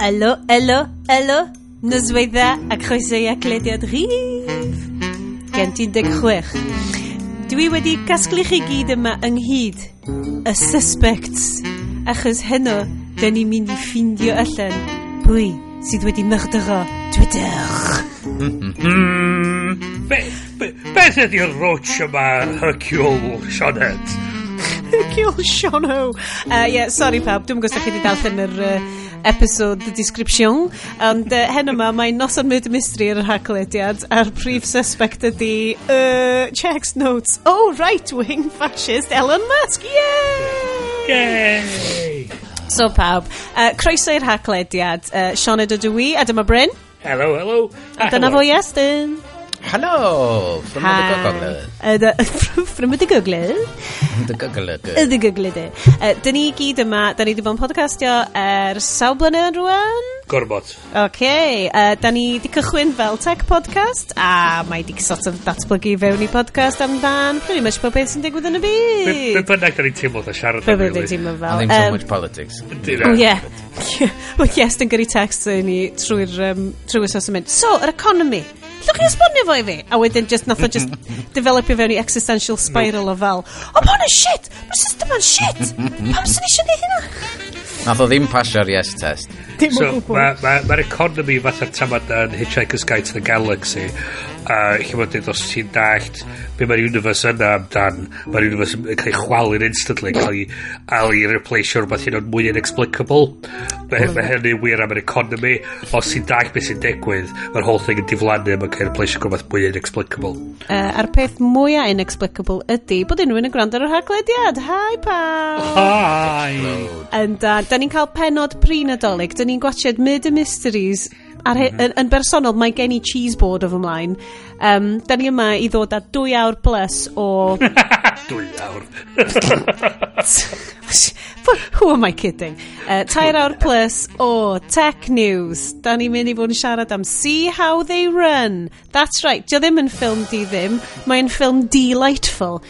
Elo, elo, elo, nosweidda a chroeso i aglediad rhif. Gen ti'n deg chwech. Dwi wedi casglu chi gyd yma ynghyd, y suspects, achos heno, da ni'n mynd i ffindio allan pwy sydd wedi myrdero Twitter. be, be, beth ydy'r roach yma, Hercule Sionet? Hercule Sionet. Uh, yeah, sorry pawb, dwi'n gwybod chi wedi darllen yr... Uh, episode the description Ond e, uh, hen yma, mae noson mynd mystery ar yr haglediad a'r prif suspect ydi uh, checks notes. Oh, right-wing fascist Elon Musk, yay! Yay! So pawb, uh, croeso i'r haglediad. Uh, Sean ydw i, a dyma Bryn. Hello, hello. A dyna fo Iestyn. Hello! Uh, from the Gogledd. Uh, from, the Gogledd. Uh, the Gogledd. The Gogledd. Uh, dyn ni gyd yma, dyn ni wedi bod yn podcastio er sawl blynedd rwan? Gormod. OK. Uh, da ni wedi cychwyn fel tech podcast a mae wedi sort of datblygu fewn i podcast amdan pretty much pob beth sy'n digwydd yn y byd. Be bynnag da ni'n teimlo da siarad am, really. Be bynnag teimlo fel. I think so much politics. Oh, yeah. Wel, yes, dyn gyrru text ni trwy'r um, trwy assessment. So, yr economy. Llwch chi esbonio fo i fi? A wedyn just, nath o just developio fewn i existential spiral o fel, o ma hwnna'n shit! Mae'r system yn shit! Pam sy'n eisiau ni hynna? Nath o ddim pasio'r yes test. Dim o so, gwbl. Mae'r ma, ma, ma economi fatha'r tamad yn Hitchhiker's Guide to the Galaxy a chi fod dweud os ti'n dallt be mae'r universe yna amdan mae'r universe yn cael ei chwalu'n instantly cael ei al i replace rhywbeth hyn ond mwy inexplicable. Mae ma hynny wir am yr economy os ti'n dallt beth sy'n digwydd mae'r whole thing yn diflannu mae'n cael ei replaceio rhywbeth mwy inexplicable. Uh, a'r peth mwyaf inexplicable ydy bod unrhyw'n yn gwrando ar yr haglediad hi pawb hi! And uh, da ni'n cael penod prinadolig da ni'n gwachod Murder Mysteries Ar he, mhm. yn, yn bersonol, mae gen i cheese board o fy mlaen. Um, da ni yma i ddod â dwy awr plus o... dwy awr. Who am I kidding? Uh, tair awr plus o tech news. Da ni'n mynd i fod yn siarad am See How They Run. That's right. Dio ddim yn ffilm di ddim. Mae'n ffilm delightful.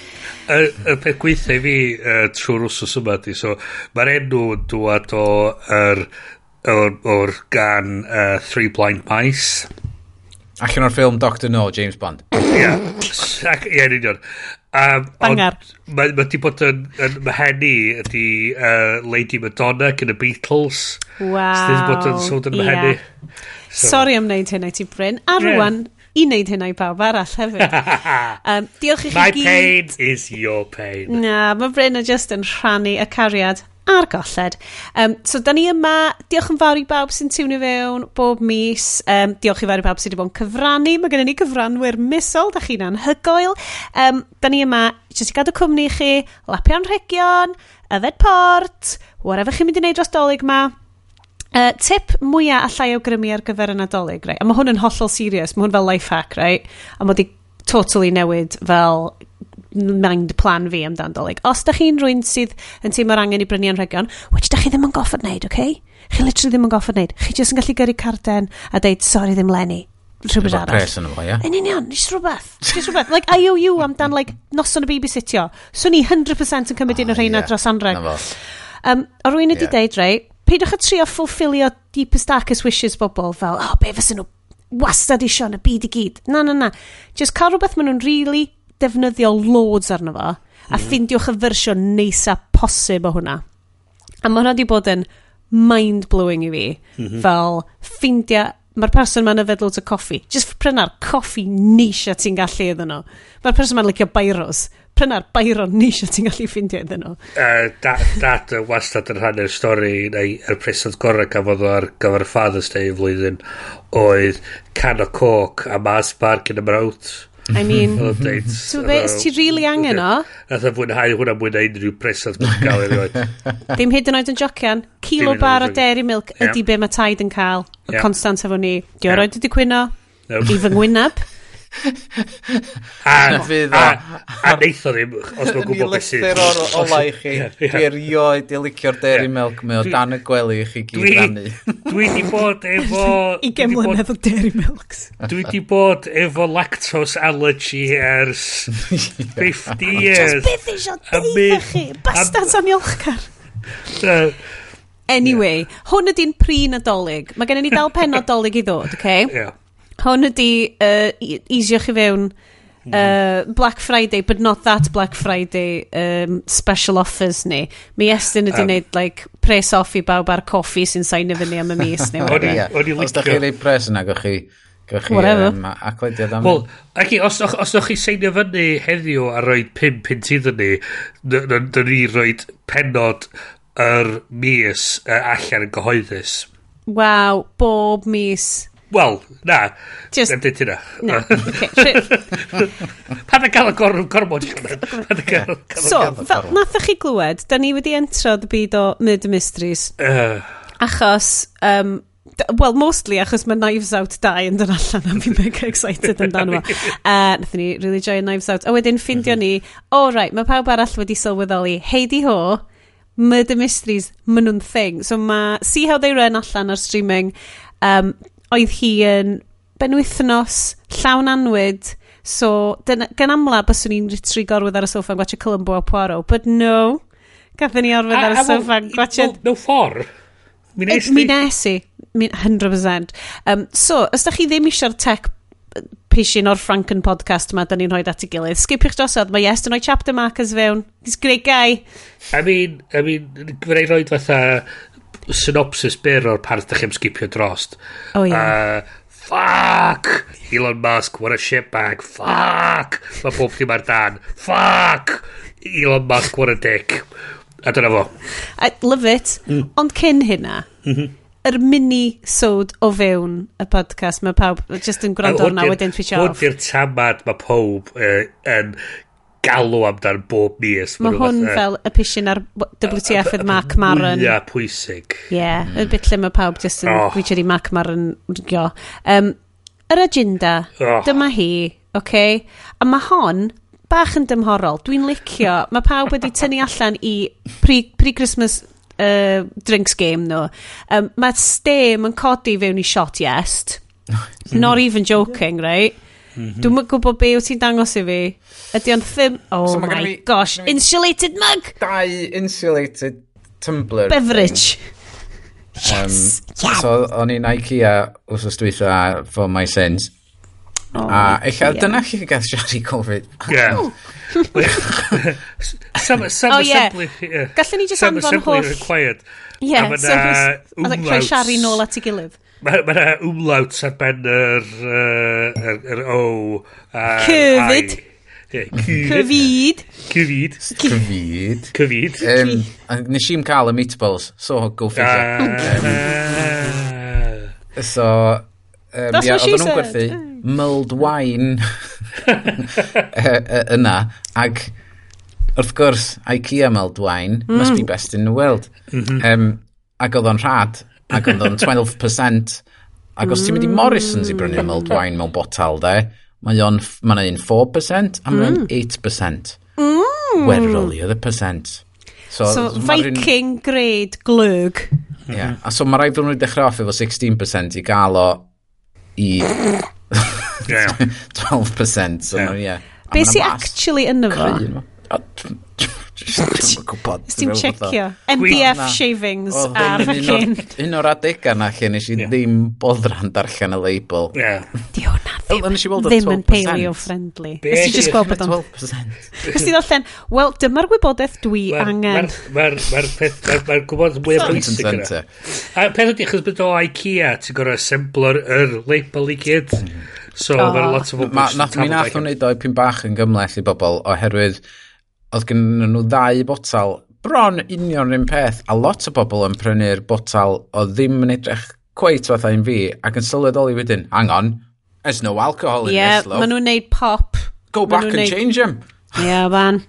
Y, y peth gweithio i fi uh, trwy'r wsos yma di. So, mae'r enw yn dŵad o... Er, o'r, or gan uh, Three Blind Mice. Allan o'r ffilm Doctor No, James Bond. Ia, ia, yn union. Um, Bangar. Mae ma di bod yn, yn mhen ydi uh, Lady Madonna yn y Beatles. Wow. Sydd bod yn sôn yn mhen i. Sorry am wneud hynna i ti, Bryn. A yeah. rwan, i wneud hynna i bawb arall hefyd. um, diolch i chi My gyd. My pain is your pain. Na, mae Bryn yn just yn rhannu y cariad a'r golled. Um, so, da ni yma. Diolch yn fawr i bawb sy'n tiwnio fewn bob mis. Um, diolch i fawr i bawb sydd wedi bod yn cyfrannu. Mae gennym ni cyfranwyr misol, da chi'n anhygoel. Um, da ni yma jyst i gadw cwmni i chi, lapio'n rhegion, yfed port, whatever chi'n mynd i wneud dros dolyg ma. Uh, tip mwyaf allai awgrymu ar gyfer y nadolig, right? a mae hwn yn hollol serious, mae hwn fel life hack, right? a mae wedi totally newid fel mind plan fi amdano dolyg. Os da chi'n rwy'n sydd yn teimlo'r angen i brynu anrhegion, which da chi ddim yn goffod wneud, oce? Okay? Chi literally ddim yn goffod wneud. Chi jyst yn gallu gyrru carden a deud, sorry ddim Lenny. Rhywbeth arall. Pres yn fo, ie? Yn union, jyst rhywbeth. Jyst rhywbeth. Like, IOU amdan, like, noson y babysitio. Swn i 100% yn cymryd un o'r rheina dros anreg. Um, a rwy'n ydi yeah. deud, rei, peidiwch a trio ffulffilio deepest darkest wishes bobl fel, oh, be fysyn nhw wastad isio yn y byd i gyd. Na, na, na. Just cael rhywbeth maen nhw'n really defnyddio loads arno fo, a mm. ffindiwch y fersiwn neisa posib o hwnna. A mae hwnna wedi bod yn mind-blowing i fi. Mhm. Fel, ffindio, mae'r person ma'n yfed loads o coffi. Just pryna'r coffi neisia ti'n gallu iddyn nhw. Mae'r person ma'n licio bairos. Pryna'r bairo neisia ti'n gallu ffindio iddyn nhw. Uh, dad yn wastad yn rhannu'r stori, neu y present gorau gafodd ar gyfer Father's Day y flwyddyn, oedd can o coc a mas bar cyn y mrawt. I mhm. mean, ti'n be, os ti really angen o? Nath o fwynhau hwnna mwy na unrhyw presant mae'n cael erioed. Dim hyd yn oed yn jocian. Kilo bar o dairy milk ydy be mae taid yn cael. Y constant efo ni. Di o'r oed wedi cwyno? I fy ngwynab. A, fydd o. A, neitho ddim, os nhw'n gwybod beth sydd. Ni lythyr o'r olau i chi. Dwi erioed i licio'r dairy milk mae o dan y gwely i chi gyd rannu. Dwi di bod efo... 20 mlynedd o dairy milks. Dwi di bod efo lactose allergy ers 50 years. Just beth eisiau deitha chi? Bastards Bastas aniolchgar. Anyway, hwn ydy'n prin adolyg. Mae gennym ni dal pen adolyg i ddod. Okay? Yeah. Hwn ydy uh, easiwch chi fewn uh, Black Friday, but not that Black Friday um, special offers ni. Mi Estyn ydi um, wneud like, pres off i bawb ar coffi sy'n sain fyny am y mis. Neu, Os da chi wneud pres yna, gwych chi gwych chi um, aclediad am... Wel, ac os, os, os chi seinio fyny heddiw a roi 5 pint iddyn ni, dyn ni roi penod yr mis uh, allan yn gyhoeddus. Waw, bob mis. Wel, na. Just... Ddim dweud hynna. Na, oce. Pan y gael y gorw gormod y hwnna. So, fel nathach chi glywed, da ni wedi entro'r byd o Murder Mysteries. Uh. Achos, um, well, mostly achos mae Knives Out 2 yn dod allan a fi'n mega excited amdano fo. Eh, uh, Nath ni really joio Knives Out. A wedyn ffindio mhm. ni, o oh, right, mae pawb arall wedi sylweddoli, heidi ho, murder mysteries, maen nhw'n thing. So mae See How They Run allan ar streaming. Um, oedd hi yn benwythnos, llawn anwyd, so dyna, gan amla byswn i'n tri gorwydd ar y sofa yn gwachio Columbo a Poirot, but no, gathen ni orwedd ar y sofa yn gwachio... No, no ffordd. Mi nes i. Mi nes i, 100%. Um, so, os da chi ddim eisiau'r tech pishin o'r Franken podcast yma, da ni'n rhoi at ei gilydd. skipiwch drosodd, mae yes, dyn o'i chapter markers fewn. He's a great guy. I mean, I mean, gwneud rhoi fatha synopsis byr o'r parth da chi'n sgipio drost. O oh, ie. Yeah. Uh, fuck! Elon Musk, what a shitbag, fuck! Mae pob dim ar dan, fuck! Elon Musk, what a dick. A dyna fo. I love it. Mm. Ond cyn hynna, mm -hmm. yr mini-sod o fewn y podcast, mae pawb just yn gwrando arna wedyn switch off. Hwn di'r tamad mae pob uh, yn galw amdan bob mis. Mae hwn e. fel y pisyn ar WTF ydd Mark Maron. Ia, pwysig. Ie, yeah, mm. y bit lle mae pawb jyst yn oh. gwytio Mac Maron. Um, yr agenda, oh. dyma hi, oce? Okay? A mae hon bach yn dymhorol. Dwi'n licio, mae pawb wedi tynnu allan i pre-Christmas pre uh, drinks game nhw. Um, mae stem yn codi fewn i shot yest. Not even joking, right? Mm -hmm. Gwybod be wyt ti'n dangos i fi. Ydy o'n ddim... Oh so my fi, gosh, mi, insulated mug! Dau insulated tumbler. Beverage. um, yes. So, o'n i'n IKEA wrth os dweitha for my sins. Oh, a eich yeah. dyna chi gael siarad i Covid. Yeah. some, some oh, assembly, yeah. yeah. Gallwn ni just anfon holl... Some assembly required. Yeah, a ma na so, wmlauts... Like, siarad nôl at ei gilydd. Mae yna umlauts ar ben yr... yr, yr o... Cyfyd. Cyfyd. Cyfyd. Cyfyd. Cyfyd. Nes i'n cael y meatballs, so go figure. Ah. So, um, That's yeah, what she said. gwerthu mulled wine yna, ac wrth gwrs, IKEA mulled wine mm. must be mm. best in the world. Mm -hmm. um, ac oedd o'n rhad ac oedd o'n 12%. Ac os ti'n mynd i Morrison's i brynu mulled wine mewn botal, de, mae o'n ma un 4% a mae o'n 8%. Mm. mm. Werol i oedd y percent. So, so Viking ryn... grade glwg. Ie, yeah. a so mae rhaid bod nhw'n dechrau off efo 16% i gael o i 12%. So, yeah. yeah. Be sy'n actually yn y fo? Dwi'n gwybod. Dwi'n checio. MDF shavings a fucking... Um, un o'r adegau na lle nes i ddim boddran darllen y label. Di hwnna ddim, ddim yn paleo-friendly. Nes i just gweld bod o'n... 12%. Nes i ddollen, wel, dyma'r wybodaeth dwi angen. Mae'r gwybod mwy o bwysig yna. A peth ydy, chos bod o IKEA, ti'n gorau assembler yr label i gyd. So, oh. lot o bobl... Nath mi nath o'n neud o'i pyn bach yn gymleth i bobl, oherwydd oedd gen nhw ddau botal bron union un peth a lot o bobl yn prynu'r botal o ddim yn edrych cweit fatha un fi ac yn sylweddoli wedyn, hang on, there's no alcohol in yeah, this love. Ie, maen nhw'n neud pop. Go ma back and neud... change them. Ie, yeah, man.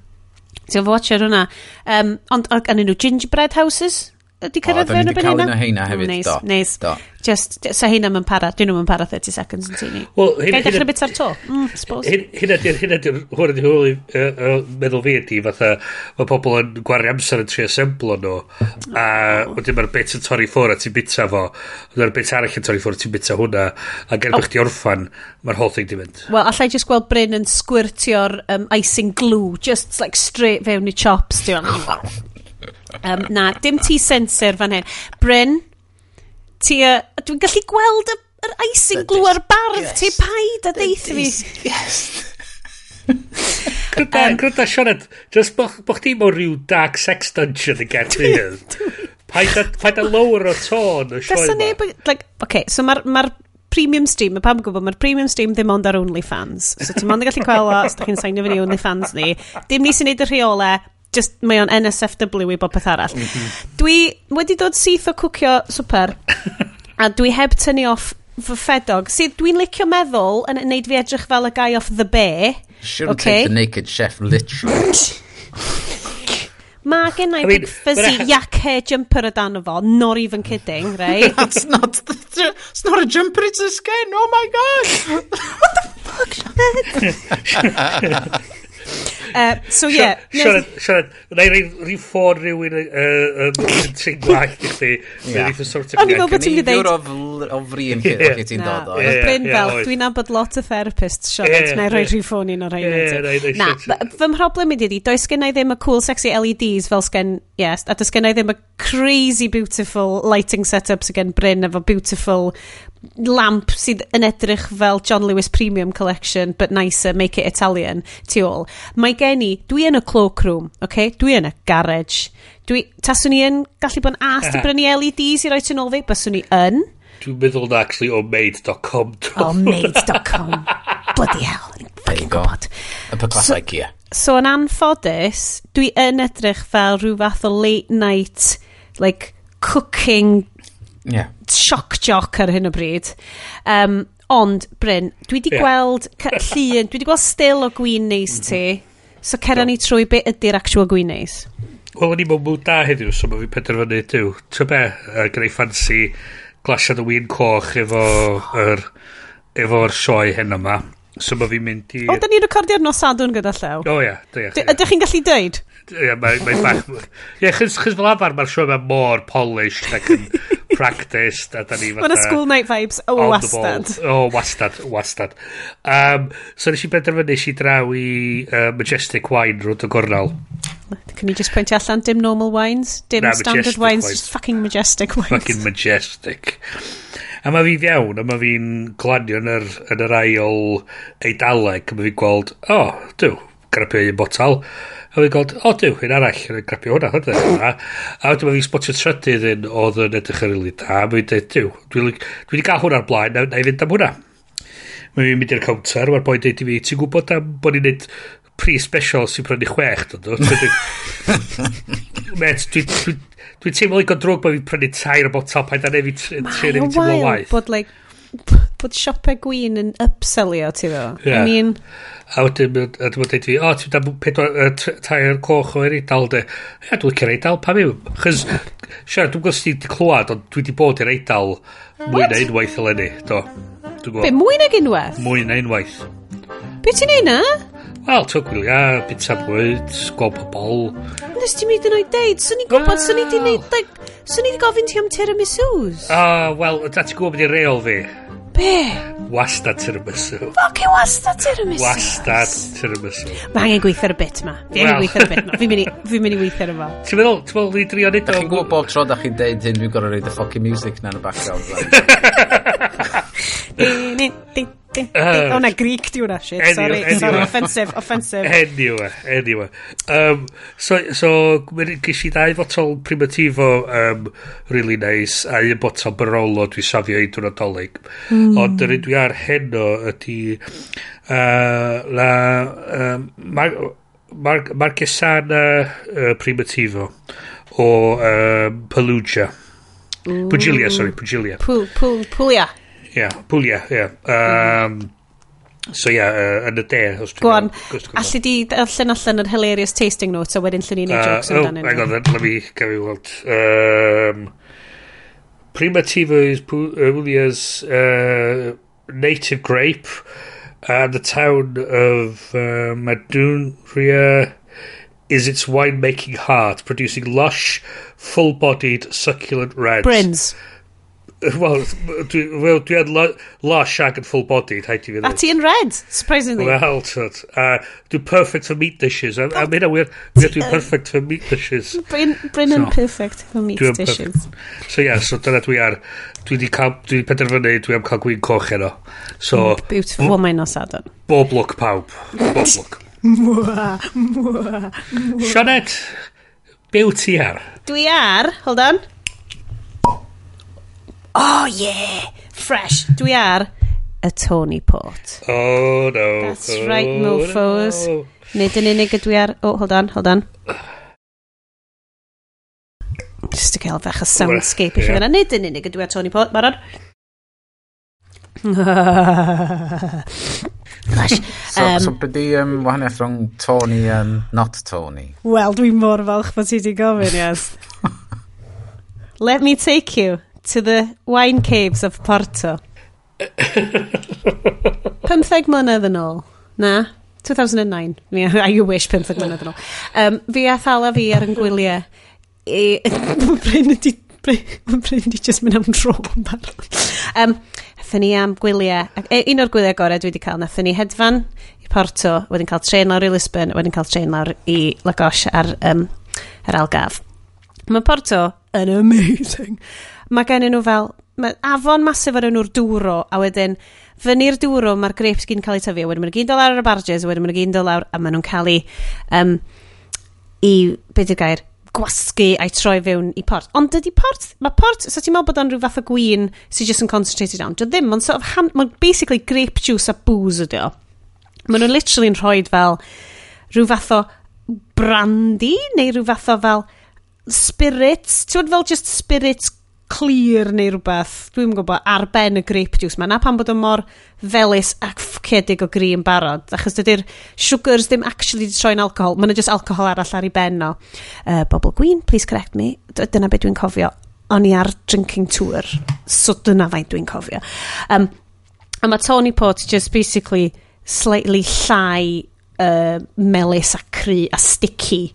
Ti'n watcher hwnna. Um, ond gan nhw gingerbread houses? Ydy cyrraedd fewn y benna? O, da ni wedi cael un o heina hefyd, oh, do. Neis, do. Just, so heina mae'n para, dyn nhw'n para 30 seconds yn tini. Well, Gai dechrau bit ar to? Mm, suppose. Hynna di'r, hynna di'r, hwnna di'r hwyl uh, meddwl fi ydi, fatha, mae pobl yn gwario amser yn tri asemblo nhw, a oh. wedyn mae'r bit yn torri ffwr a ti'n bita fo, a mae'r bit arall yn torri ffwr a ti'n bita hwnna, a gerbych oh. ti orffan, mae'r whole thing di mynd. Wel, allai just gweld Bryn yn sgwirtio'r um, icing glue, just like straight fewn i chops, ti'n Um, na, dim ti sensor fan hyn. Bryn, ti... Uh, Dwi'n gallu gweld y yr icing glw ar barf yes. ti paid a deith fi. Yes. Gryda, um, gwrda, Sioned, just bo, bo chdi mewn rhyw dark sex dungeon yn gael fydd. Paid a lower o tôn y sioe Neb, Like, okay, so mae'r ma premium stream, mae pam yn gwybod, mae'r premium stream ddim ond ar OnlyFans. So ti'n ond yn gallu cael o, os da chi'n signio fyny OnlyFans ni. Dim ni sy'n neud y rheolau, just, mae o'n NSFW i bob peth arall. Mm -hmm. Dwi wedi dod syth o cwcio swper, a dwi heb tynnu off fy ffedog. Sydd dwi'n licio meddwl yn neud fi edrych fel y guy off the bear. Shouldn't okay. take the naked chef literally. Mae gen i big fuzzy yak hair jumper o dan fo, not even kidding, right? That's not, the, it's not a jumper, it's a skin, oh my god! What the fuck, Uh, so. Yeah, Siarad, siarad, na i rhyw ffôn rhywun yn trin gwallt i chdi. O'n i'n meddwl bod ti'n mynd i ddeud fel o frin lle yeah. ti'n dod o. Yeah, Bryn yeah, fel, yeah, dwi'n nabod lot o therapists, Sioned, yeah, na i roi rhyw ffôn un o'r rhain. Na, fy mhroblem i di, does i ddim y cool sexy LEDs fel sgen, yes, a does i ddim y crazy beautiful lighting setup sy'n gen Bryn efo beautiful lamp sydd yn edrych fel John Lewis Premium Collection but nicer, make it Italian tu ôl. Mae gen i, dwi yn y cloakroom, okay? dwi yn y garage. Dwi, taswn i yn gallu bod yn as i brynu LEDs i roi ti'n ôl fi, byswn i yn. Dwi'n meddwl na actually o maid.com. O maid.com. Bloody hell. Fucking gwybod. Y pa clasau so, So yn anffodus, dwi yn edrych fel rhyw fath o late night, like, cooking yeah. shock jock ar hyn o bryd. Um, ond, Bryn, dwi di yeah. gweld llun, dwi di gweld still o gwyn neis ti. So cera ni trwy beth ydy'r actual gwyn neis. Wel, o'n i'n mwyn da heddiw, so mae fi penderfynu, diw, ti'n be, uh, gyda'i ffansi glasiad yn y win coch efo yr efo'r sioe hyn yma So mae fi'n mynd i... O, da ni'n recordio'r nos sadwn gyda llew. O ia, da ia. Ydych chi'n gallu deud? Ie, mae'n bach... Ie, chys, chys fel abar, mae'r sioe mae mor polished ac yn practiced. A da ni fatha... Mae'n school night vibes. O, wastad. O, wastad, wastad. Um, so nes i benderfynu si draw i uh, Majestic Wine rwyd o gornal. Can you just point allan dim normal wines? Dim Na, standard wines, wines, just fucking majestic wines. Fucking majestic. A mae fi fiewn, a mae fi'n glanio yn yr, yn yr ail eidaleg, a mae fi'n gweld, o, oh, dw, grapio un botal. A fi'n gweld, o, oh, dw, un arall yn grapio hwnna, hwnna, hwnna. A wedyn mae fi'n spotio trydydd un oedd yn edrych ar ili da, a mae'n dweud, dw, dwi wedi cael hwnna'r blaen, na, na i fynd am hwnna. Mae fi'n mynd i'r counter, mae'r boi'n dweud i fi, ti'n gwybod am bod ni'n neud pre-special sy'n prynu chwech, dod o? Met, dwi, dwi, Dwi'n teimlo i godrwg bod fi'n prynu tair o botel paid ar efi trin efi teimlo waith. bod, like, bod siopau gwyn yn upsellio, ti fo. Yeah. I mean... A wedyn, a dwi'n dweud fi, o, ti'n dan tair coch o Eidal, de. Ia, dwi'n cael Eidal, pa mi? Chos, siarad, dwi'n gwybod ti'n clywed, ond dwi wedi bod i'r Eidal mwy na unwaith eleni, do. Be, mwy na unwaith? Mwy na unwaith. Be ti'n ei na? Wel, ti'n gwylio, bita bwyd, gweld pobol. Nes ti'n mynd yn oed deud, swn i'n gwybod, swn i di neud, like, swn i di gofyn ti am tiramisus. Ah, uh, wel, da ti'n gwybod beth i'r reol fi. Be? Wastad tiramisu. Fucking wastad tiramisu. Wastad tiramisu. Mae angen gweithio ar y bit ma. Fi angen gweithio ar y bit ma. Fi'n mynd i weithio ar y fo. Ti'n meddwl, ti'n meddwl, ni drio nid o... Chi'n gwybod bob tro da chi'n deud hyn, fi'n gorau reid y fucking music na yn y background. O na Greek di hwnna shit Anyway, Sorry, anyway. sorry offensive Offensive Anyway Anyway e, e. um, So, so ges i ddau fotol primitivo um, Really nice A un botol barolo Dwi safio i dwi'n adolyg mm. Ond hmm. yr un dwi ar heno ydy uh, La um, Mar Mar Marquesana uh, Primitivo O um, Pelugia Pugilia, sorry, Pugilia. Puglia yeah, pwlia, yeah. Um, so ia, uh, yn y de. Gwan, allu di allan allan yr hilarious tasting notes a wedyn llun i'n ei uh, jokes oh, amdano. Hang on, let me gael fi weld. Um, Primitivo is Puglia's uh, uh, native grape and the town of uh, Maduria is its winemaking heart, producing lush, full-bodied, succulent reds. Brins. Wel, dwi, well, dwi yn lush ag yn full body, rhaid i fi A ti yn red, surprisingly. Wel, tyd. Uh, dwi'n perfect for meat dishes. A mae hynna wir, dwi'n perfect for meat dishes. Bryn, Bryn yn so, perfect for meat dishes. So, yeah, so dyna dwi ar... Dwi wedi cael... Dwi wedi penderfynu, dwi am cael gwyn coch heno. So... Mm, beautiful, well, mae'n nos adon. Bob look, pawb. Bob look. Mwa, mwa, mwa. Sionet, byw ti ar? Dwi ar, hold on oh yeah, fresh. Dwi ar y Tony Port. Oh no. That's oh, right, mofos. No. Nid yn unig ydw i ar... Oh, hold on, hold on. Just to cael fach a soundscape i chi fyna. Nid yn unig ydw i ar Tony Port, barod. Gosh. so, um, so byddi um, wahaniaeth rhwng Tony and not Tony? Wel, dwi'n mor falch bod ti wedi gofyn, yes. Let me take you to the wine caves of Porto. 15 mlynedd yn ôl. Na, 2009. Yeah, I wish 15 mlynedd yn ôl. Um, fi a thala fi ar yn gwyliau. I, bryn ydi Mae'n bryd ni jyst mynd am dro yn barod. Um, Nethon ni am gwyliau, E, un o'r gwyliau gorau dwi wedi cael, nethon ni hedfan i Porto, wedyn cael tren lawr i Lisbon, wedyn cael tren lawr i Lagos ar um, yr Algaf. Mae Porto yn amazing mae gen nhw fel, mae afon masif ar enw'r dŵro, a wedyn fyny'r dŵro mae'r grapes gyn cael eu tyfu, a wedyn mae'n gyn dod lawr ar y barges, a wedyn mae'n gyn dod lawr, a maen nhw'n cael eu, um, i, beth di'r gair, gwasgu a'i troi fewn i port. Ond dydy port, mae port, so ti'n meddwl bod o'n rhyw fath o gwyn sy'n just yn concentrated down. Dio ddim, mae'n sort of hand, mae'n basically grape juice a booze ydi o. Maen nhw'n literally yn rhoi fel rhyw fath o brandy neu rhyw fath o fel spirits, ti'n fel just spirits clir neu rhywbeth, dwi'n gwybod, ar ben y grape juice ma. Na pan bod o mor felus ac ffcedig o gri yn barod. Achos dydy'r sugars ddim actually di troi'n alcohol. Mae'n just alcohol arall ar ei ben o. Uh, Bobl Gwyn, please correct me. Dyna beth dwi'n cofio. O'n i ar drinking tour. So dyna faint dwi'n cofio. Um, a mae Tony Port just basically slightly llai uh, melus a cry a sticky.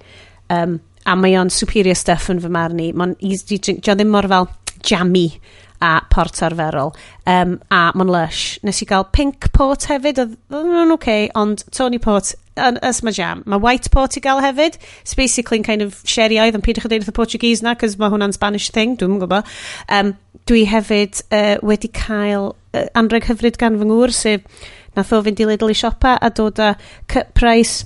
Um, a mae o'n superior stuff yn fy marn i. Mae'n easy drink. Dio ddim mor fel jammy a port arferol. Um, a mae'n lush. Nes i gael pink port hefyd, oedd nhw'n oce, okay, ond Tony port, ys mae jam. Mae white port i gael hefyd. It's basically kind of sherry oedd, ond peidiwch a wrth y Portuguese na, cos mae hwnna'n Spanish thing, dwi'n gwybod. Um, dwi hefyd uh, wedi cael uh, anreg hyfryd gan fy ngŵr, sef nath o fynd i Lidl i siopa a dod â price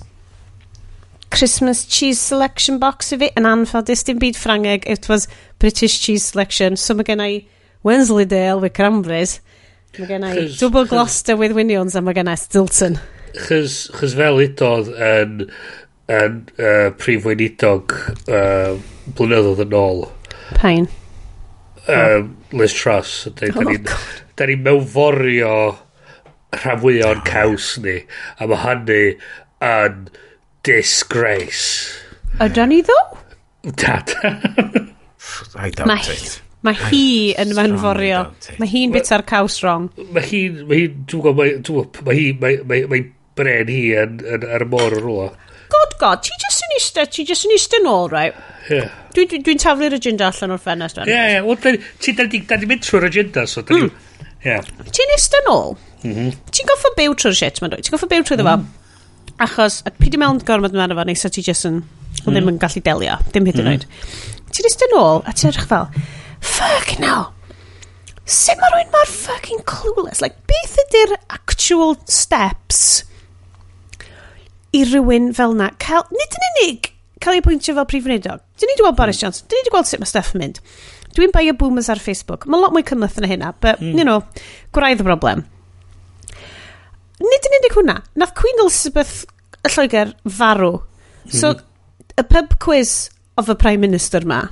Christmas cheese selection box i fi. Yn anffodus dim byd Ffrangeg. It was British cheese selection. So mae gen i Wensleydale with cranberries. Mae gen i chys, double Gloucester with Winions a mae gen i Stilton. Chys, chys fel idodd yn yn uh, prif weinidog uh, blynyddoedd yn ôl. Pain. Um, oh. Liz Truss da oh, ni'n ni mewnforio rhan fwy o'n caws ni a mae hynny yn disgrace. Ydy ni ddo? Dad. I doubt Mae- it. Mae hi yn manforio. Mae hi'n bita'r caws wrong. Mae hi, mae hi, dwi'n gwybod, mae, dwi'n gwybod, mae hi, mae, mae, mae bren hi yn, yn ar y môr yn rhywle. God, God, ti jyst yn eistedd, ti jyst yn eistedd nôl, right? Ie. Dwi'n dwi, dwi taflu'r agenda allan o'r ffenest. Ie, ie, wel, da ni- ti, da ni da ni mynd trwy'r agenda, so da ni... Hmm. Ie. Ti'n eistedd nôl? Mhm. Ti'n goffa byw trwy'r shit, ma'n dwi. Ti'n goffa byw trwy ddefo. Mm. Achos, pyd i mewn gormod yma efo, neu ti jyst yn, mm. ddim yn gallu delio, dim hyd yn mm. oed. Mm. Ti'n eistedd nôl, a ti'n edrych fel, fuck no sut mae rwy'n mor fucking clueless? Like, beth ydy'r actual steps i rywun fel na? Cael, nid yn unig, cael ei pwyntio fel prif wneudog. Dyn ni wedi gweld Boris mm. Johnson, dyn ni wedi gweld sut mae stuff yn mynd. Dwi'n baio boomers ar Facebook. Mae lot mwy cymlaeth yna hynna, but, mm. you know, gwraidd y broblem nid yn unig hwnna, nath Queen Elizabeth y Lloegr farw. So, hmm. y pub quiz of y Prime Minister ma,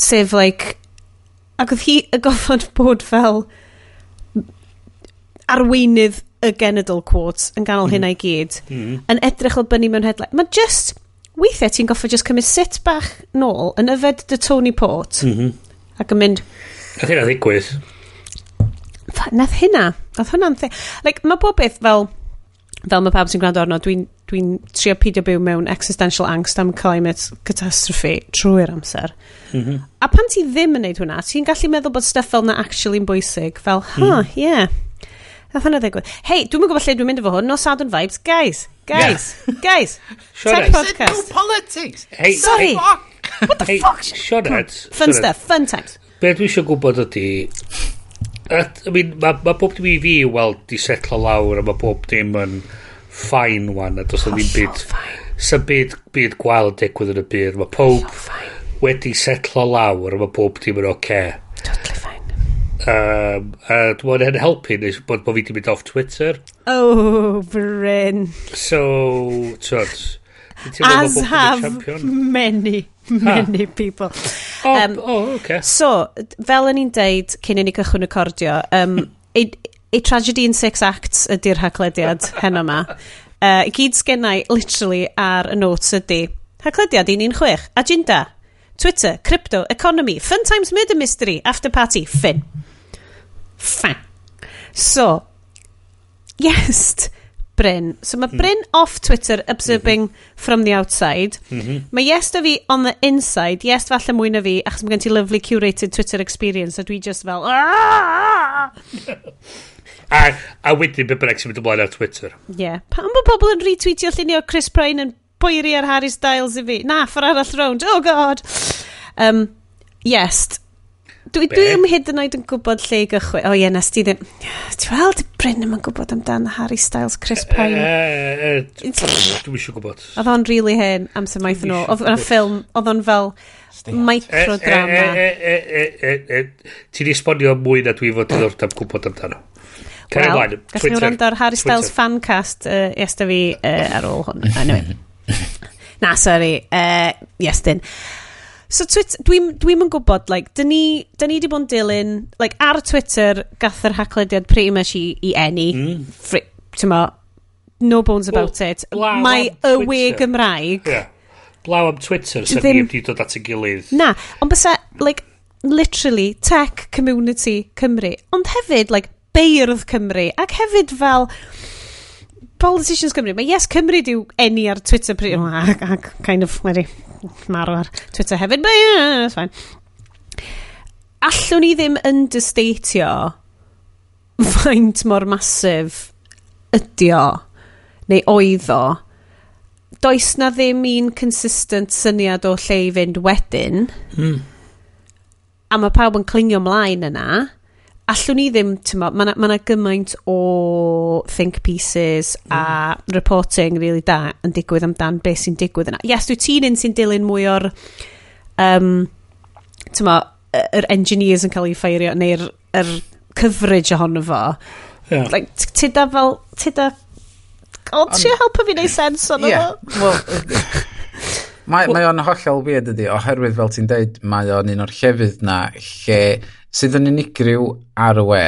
sef, like, ac oedd hi y gofod bod fel arweinydd y genedl quotes yn ganol mm. hynna i hmm. gyd, mm. yn edrych o bynnu mewn headline. Mae just, weithiau ti'n goffa just cymryd sit bach nôl yn yfed dy Tony Port, mm -hmm. ac yn mynd... A dyna ddigwydd nath hynna, nath hwnna'n the... Like, mae bob beth fel, fel mae pawb sy'n gwrando arno, dwi'n dwi, trio pidio byw mewn existential angst am climate catastrophe trwy'r amser. Mm -hmm. A pan ti ddim yn neud hwnna, ti'n gallu meddwl bod stuff fel na actually'n bwysig, fel, ha, huh, mm. yeah. Nath hwnna ddigwydd. Hei, dwi'n gwybod lle dwi'n mynd efo hwn, no sadwn vibes, guys, guys, yeah. guys, sure tech podcast. No politics. Hey, Sorry. Hey, What the hey, fuck? Sure Fun stuff, fun times. Be dwi eisiau gwybod ydy, I mean, mae ma bob dim i fi weld di setlo lawr a mae bob dim yn ffain wan a dos oh, o ddim byd sa byd, byd gwael yn digwydd yn y byd mae pob wedi setlo lawr a mae bob dim yn oce okay. totally fine um, a dwi'n yn helpu nes bod bo fi di mynd off Twitter oh Bryn so tywed As have champion. many. many people. O, um, oh, okay. So, fel yn i'n deud cyn i ni cychwyn recordio, um, a, a Tragedy in Six Acts ydy'r haglediad heno yma. Uh, I gyd sgennau, literally, ar y notes ydy. Haglediad un un chwech, agenda, Twitter, crypto, economy, fun times murder mystery, after party, fin. Fan. So, yes, Bryn. So mae hmm. Bryn mm. off Twitter observing mm -hmm. from the outside. Mm -hmm. Mae yes da fi on the inside. Yes falle mwy na fi, achos mae gen ti lovely curated Twitter experience, a dwi just fel... Ah! a, a wedyn be bynnag sy'n mynd ymlaen ar Twitter. Ie. Yeah. Pam bod pobl yn retweetio llunio Chris Pryne yn boeri ar Harry Styles i fi? Na, ffordd arall rownd. Oh god! Um, yes, dwi, dwi ddim hyd yn oed yn gwybod lle i gychwyn. O oh, ie, nes ti ddim... Ti'n weld, Bryn ddim yn gwybod amdan Harry Styles, Chris e, e, Pine. Dwi'n eisiau gwybod. Oedd o'n really hen amser maith yn ôl. Oedd o'n ffilm, oedd o'n fel microdrama. E, Ti'n esbonio mwy na dwi fod yn orda'n gwybod amdano. Wel, gallwn nhw rand ar Harry Styles fancast uh, yes da fi uh, ar ôl hwn. Anyway. Na, sorry. Uh, yes, din. So Twitter, dwi'n dwi yn gwybod, like, dyn ni, dyn ni wedi bod yn dilyn, like, ar Twitter gath yr haclediad pretty much i, i enni. Mm. Fri, mo, no bones about well, it. Mae ywe Gymraeg. Yeah. Blaw am Twitter, sy'n ddim wedi dod at y gilydd. Na, ond bysa, like, literally, tech community Cymru. Ond hefyd, like, beirdd Cymru. Ac hefyd fel politicians Cymru. Mae Yes Cymru diw enni ar Twitter. Ac, ac kind of wedi marw ar Twitter hefyd, but yeah, that's fine. Allwn ni ddim understatio faint mor masif ydi o, neu oedd o. Does na ddim un consistent syniad o lle i fynd wedyn. Mm. A mae pawb yn clingio mlaen yna allwn ni ddim, ti'n mo, mae yna ma, gymaint o think pieces mm. a reporting really da yn digwydd amdan beth sy'n digwydd yna. Yes, dwi ti'n un sy'n dilyn mwy o'r, um, ti'n mo, yr engineers yn cael ei ffeirio, neu'r er coverage ohono fo. Yeah. Like, tyda fel, tyda... O, ti'n helpu fi neud sens o'n yeah. Well, mae, mae o'n hollol weird ydi, oherwydd fel ti'n deud, mae o'n un o'r llefydd na lle sydd yn unigryw ar y we.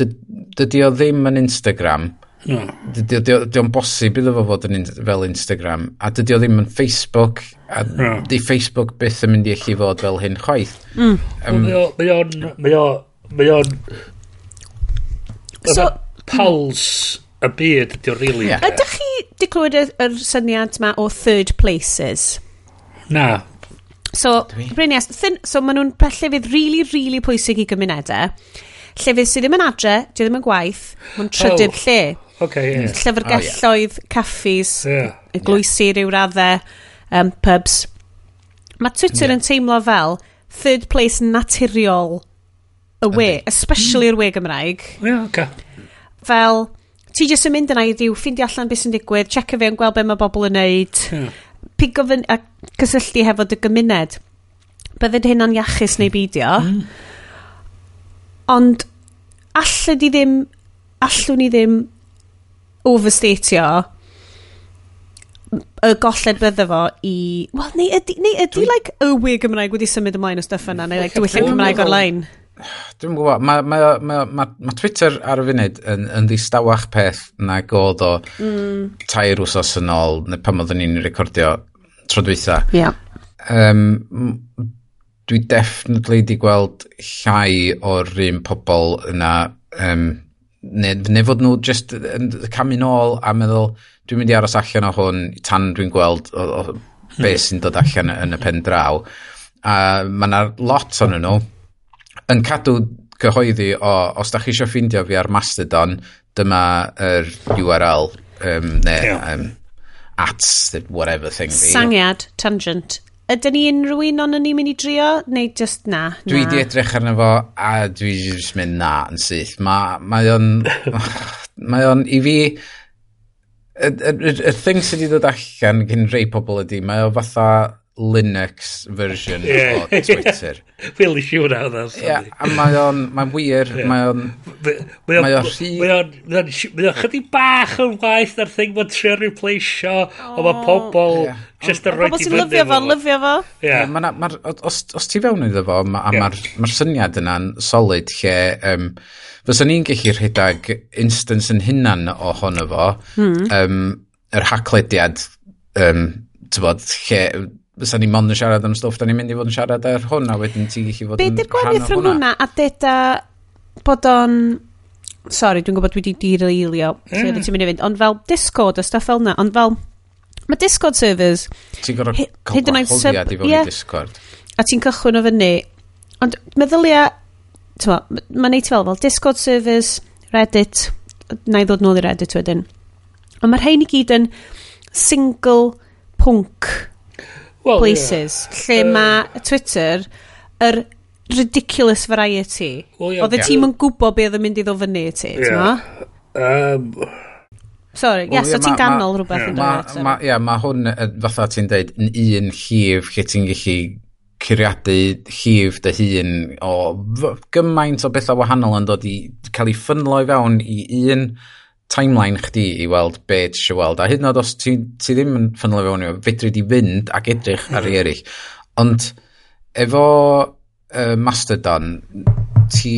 Dydy o ddim yn Instagram. No. Dydy o'n bosib iddo fo fod yn, fel Instagram. A dydy o ddim yn Facebook. A no. di Facebook byth yn mynd i allu fod fel hyn chwaith. Mm. Um, mae o'n... Mae o'n... Mae o'n... So, pals y byd ydy o rili. Really yeah. Ydych chi di clywed y, yr syniad ma o third places? Na, So, Brinias, thyn, so maen nhw'n llefydd really, really pwysig i gymunedau. Llefydd sydd ddim yn adre, di ddim yn gwaith, mae'n trydydd oh. lle. Okay, yeah. Llyfrgelloedd, oh, yeah. caffis, yeah. glwysi yeah. rhyw raddau, um, pubs. Mae Twitter yeah. yn teimlo fel third place naturiol y we, okay. especially mm. yr we Gymraeg. Yeah, okay. Fel, ti jyst yn mynd yna i ddiw, ffindi allan beth sy'n digwydd, checio fi yn gweld be mae bobl yn neud. Yeah pigo fy... a cysylltu hefo dy gymuned, bydded hynna'n iachus neu beidio. Mm. Ond allwn ni ddim, allwn ni ddim overstatio y golled bydde fo i... Wel, neu ydy, neu ydy like, y ywy Gymraeg wedi symud ymlaen o stuff yna, neu like, diwylliau Cymraeg online. Dwi'n gwybod, mae ma, ma, ma, ma Twitter ar y funud yn, yn ddistawach peth na godd o mm. tair wsos yn ôl, neu pan oedden ni'n recordio tro dwytha. Yeah. Um, dwi definitely di gweld llai o'r un pobl yna um, neu, neu fod nhw just yn camu nôl a meddwl dwi'n mynd i aros allan o hwn tan dwi'n gweld o, o be sy'n dod allan yn y pen draw a mae yna lot o'n nhw yn cadw cyhoeddi o os da chi eisiau ffeindio fi ar Mastodon dyma yr URL um, neu yeah. um, at the whatever thing fi. Sangiad, tangent. Ydyn ni unrhyw un ond ni'n mynd i drio, neu just na? Dwi di edrych arno fo, a dwi just mynd na yn syth. Mae ma o'n... mae o'n i fi... Y, y, y, y thing sydd wedi dod allan gyn rei pobl ydy, mae o fatha Linux version yeah. o Twitter. Fel i siwr a hwnna. Yeah, a mae o'n, mae'n wir, mae o'n, mae o'n rhi... Mae o'n, mae o'n chydig bach yn waith na'r thing mae'n trio replaceio, o mae pobl just yn rhoi i fyny. lyfio fo, lyfio fo. Yeah. Os, os ti fewn iddo fo, mae'r syniad yna'n solid lle... Um, Fyswn ni'n gallu rhedeg instance yn hunan ohono fo, hmm. um, yr haclediad, um, tybod, lle Fysa ni mond yn siarad am stwff, da ni'n mynd i fod yn siarad ar hwn, a wedyn ti'n gallu fod yn rhan o hwnna. Be di'r gwahaniaeth rhwng hwnna a deda bod o'n... Sorry, dwi'n gwybod dwi wedi direilio lle mm. ti'n mynd i fynd, ond fel Discord a stuff fel yna, ond fel... Mae Discord servers... Ti'n gorfod cael gwahoddiad i fod yeah, Discord. A ti'n cychwyn o fyny. Ond meddylia... Mae'n ma neud fel, fel Discord servers, Reddit, na i ddod nôl i Reddit wedyn. Ond mae'r rhain i gyd yn single punk well, places. Yeah. Lle uh, mae Twitter, yr ridiculous variety. Well, yeah, Oedd y yeah. tîm yn gwybod beth oedd yn mynd i ddod fyny ti, yeah. Um, Sorry, well, yeah, so yeah, ti'n ganol rhywbeth yn dweud Ie, yeah, mae hwn, fatha ti'n dweud yn un llif lle ti'n gallu curiadu llif dy hun o gymaint o bethau wahanol yn dod i cael ei ffynlo i fewn i un timeline chdi i weld be ti eisiau weld. A hyd yn oed os ti, ti ddim yn ffynol fewn i'w, fedri di fynd ac edrych ar ei hmm. eraill. Ond efo uh, Mastodon, ti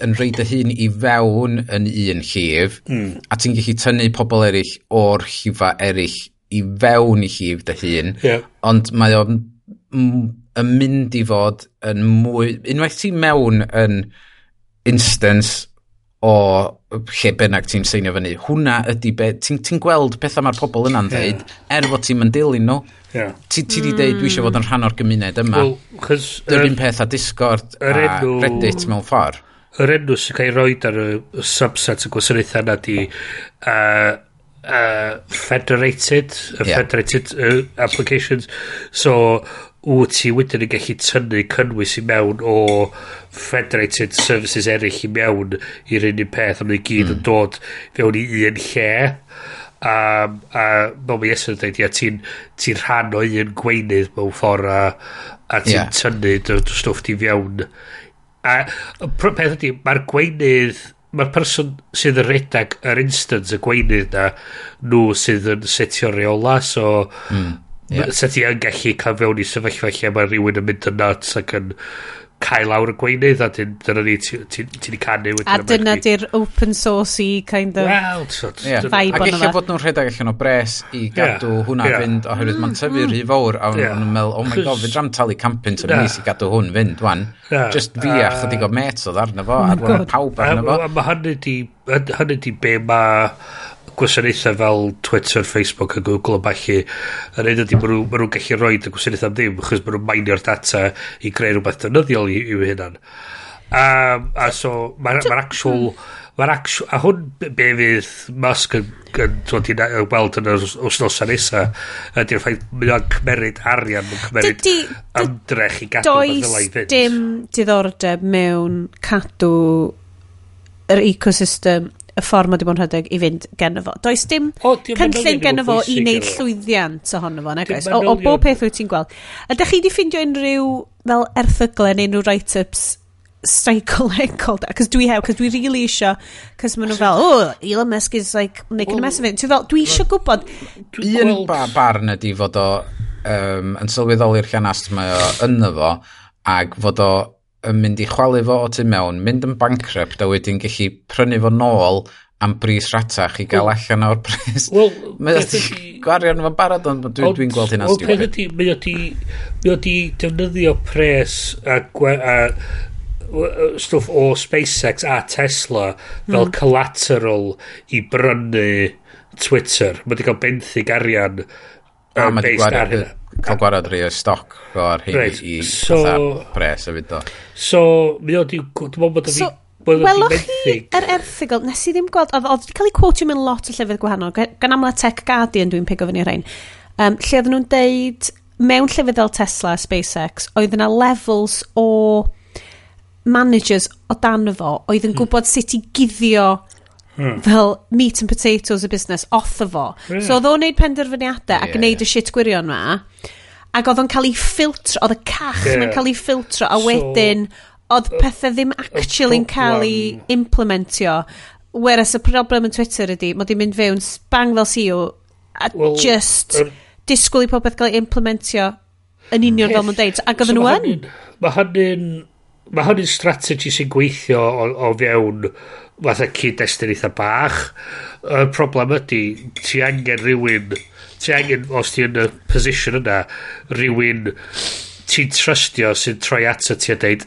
yn rhaid y hun i fewn yn un llif, mm. a ti'n gallu tynnu pobl eraill o'r llifa eraill i fewn i llif dy hun, yeah. ond mae o'n yn mynd i fod yn mwy... Unwaith ti mewn yn instance o lle bynnag ti'n seinio fyny. Hwna ydy be... Ti'n ti gweld pethau mae'r pobl yna'n dweud, yeah. er fod ti'n mynd dilyn nhw. Yeah. Ti, ti di dweud, dwi eisiau fod yn rhan o'r gymuned yma. Well, Dy'r un peth a Discord a enw, Reddit mewn ffordd. Yr enw sy'n cael ei roi ar y subset y gwasanaethau yna di uh, uh, federated, uh, yeah. federated uh, applications. So, wyt ti wedyn yn gallu tynnu cynnwys i mewn o federated services eraill i mewn i'r un un peth, a mae'n gyd mm. yn hmm. dod fewn i un lle. Um, a fel mae Iesyn yn dweud, ia, ti'n ti rhan o un gweinydd mewn ffordd a, a ti'n yeah. tynnu dy stwff ti fewn. A peth ydy, mae'r gweinydd mae'r person sydd yn redag yr instance y gweinydd na nhw sydd yn setio reola so mm yeah. sa ti yn gallu cael fewn i sefyllfa lle mae rhywun yn mynd yn nuts ac yn cael lawr y gweinydd a dyna ni ti'n ti wedi canu a dyna di'r open source i kind of well, so, yeah. vibe a eich bod nhw'n rhedeg allan o bres i gadw yeah. hwnna yeah. fynd oherwydd mae'n tyfu rhy mm. fawr a yeah. nhw'n meddwl oh my god fydd dram talu campyn sy'n mis i gadw hwn fynd wan yeah. just fi a chydig o met oedd arno fo oh a pawb arno fo a, mae hynny di hynny di be mae gwasanaethau fel Twitter, Facebook a Google a bachu yn un ydy, maen nhw'n gallu rhoi y gwasanaethau am ddim, achos maen nhw'n mainio'r data i greu rhywbeth dynyddiol i, i'w hynna'n. um, a so, mae'r ma actual... M-hm. Mae'r actual... A hwn be fydd Musk yn, yn, yn, yn weld yn yr wsnosa nesa, ydy'r ffaith mae o'n cymeryd arian, mae'n cymeryd ymdrech i gadw does dim diddordeb mewn cadw yr ecosystem y ffordd mae wedi bod yn rhedeg i fynd gen fo. Does dim o, cynllun gen fo i wneud llwyddiant ohono fo, nag? O, o bob peth wyt ti'n gweld. Ydych chi wedi ffindio unrhyw fel erthyglau neu unrhyw write-ups psychological da, cos dwi hew, cos dwi really isio, cos maen nhw fel, oh, Elon Musk is like, making well, a mess of it. Dwi fel, dwi isio gwybod. Un ba barn ydi fod o um, yn sylweddoli'r llanast mae o ynddo fo, ac fod o yn mynd i chwalu fo o tu mewn, mynd yn bankrupt a wedyn gallu prynu fo nôl am bris ratach i gael well, allan o'r bris. Wel, mae ti gwario'n fan barod, ond dwi'n dwi gweld hynna stupid. Wel, ydy, mae ydy, mae defnyddio pres a, a, stwff o SpaceX a Tesla fel mm. collateral i brynu Twitter. Mae wedi cael benthyg arian A mae wedi gwared, cael gwared rhai o stoc o'r hyn right. i so, pres y fynd o. So, mi oedd dwi'n meddwl bod o so, Welwch chi yr erthigol, nes i ddim gweld, oedd wedi cael ei quotio mewn lot o llefydd gwahanol, gan amla Tech Guardian dwi'n pigo fyny rhain, um, lle oedden nhw'n deud, mewn llefydd fel Tesla, SpaceX, oedd yna levels o managers o dan fo. Oedd yn gwybod sut i guddio Hmm. fel meat and potatoes y busnes off o fo. Yeah. So oedd o'n neud penderfyniadau yeah, ac yn neud y shit gwirion ma. Ac oedd o'n cael ei ffiltro, oedd y cach yeah. yn cael ei ffiltro a so, wedyn oedd pethau ddim actually'n cael ei implementio. Whereas y problem yn Twitter ydy, mae di mynd fewn bang fel CEO a well, just er, disgwyl i popeth gael ei implementio yn union fel mae'n deud. Ac oedden so nhw yn. Mae hynny'n... Mae hynny'n strategi sy'n gweithio o, o fewn fatha cyd-destun eitha bach. Y problem ydy, ti angen rhywun, ti angen, os ti yn y position yna, rhywun ti'n trystio sy'n troi ato ti a deud,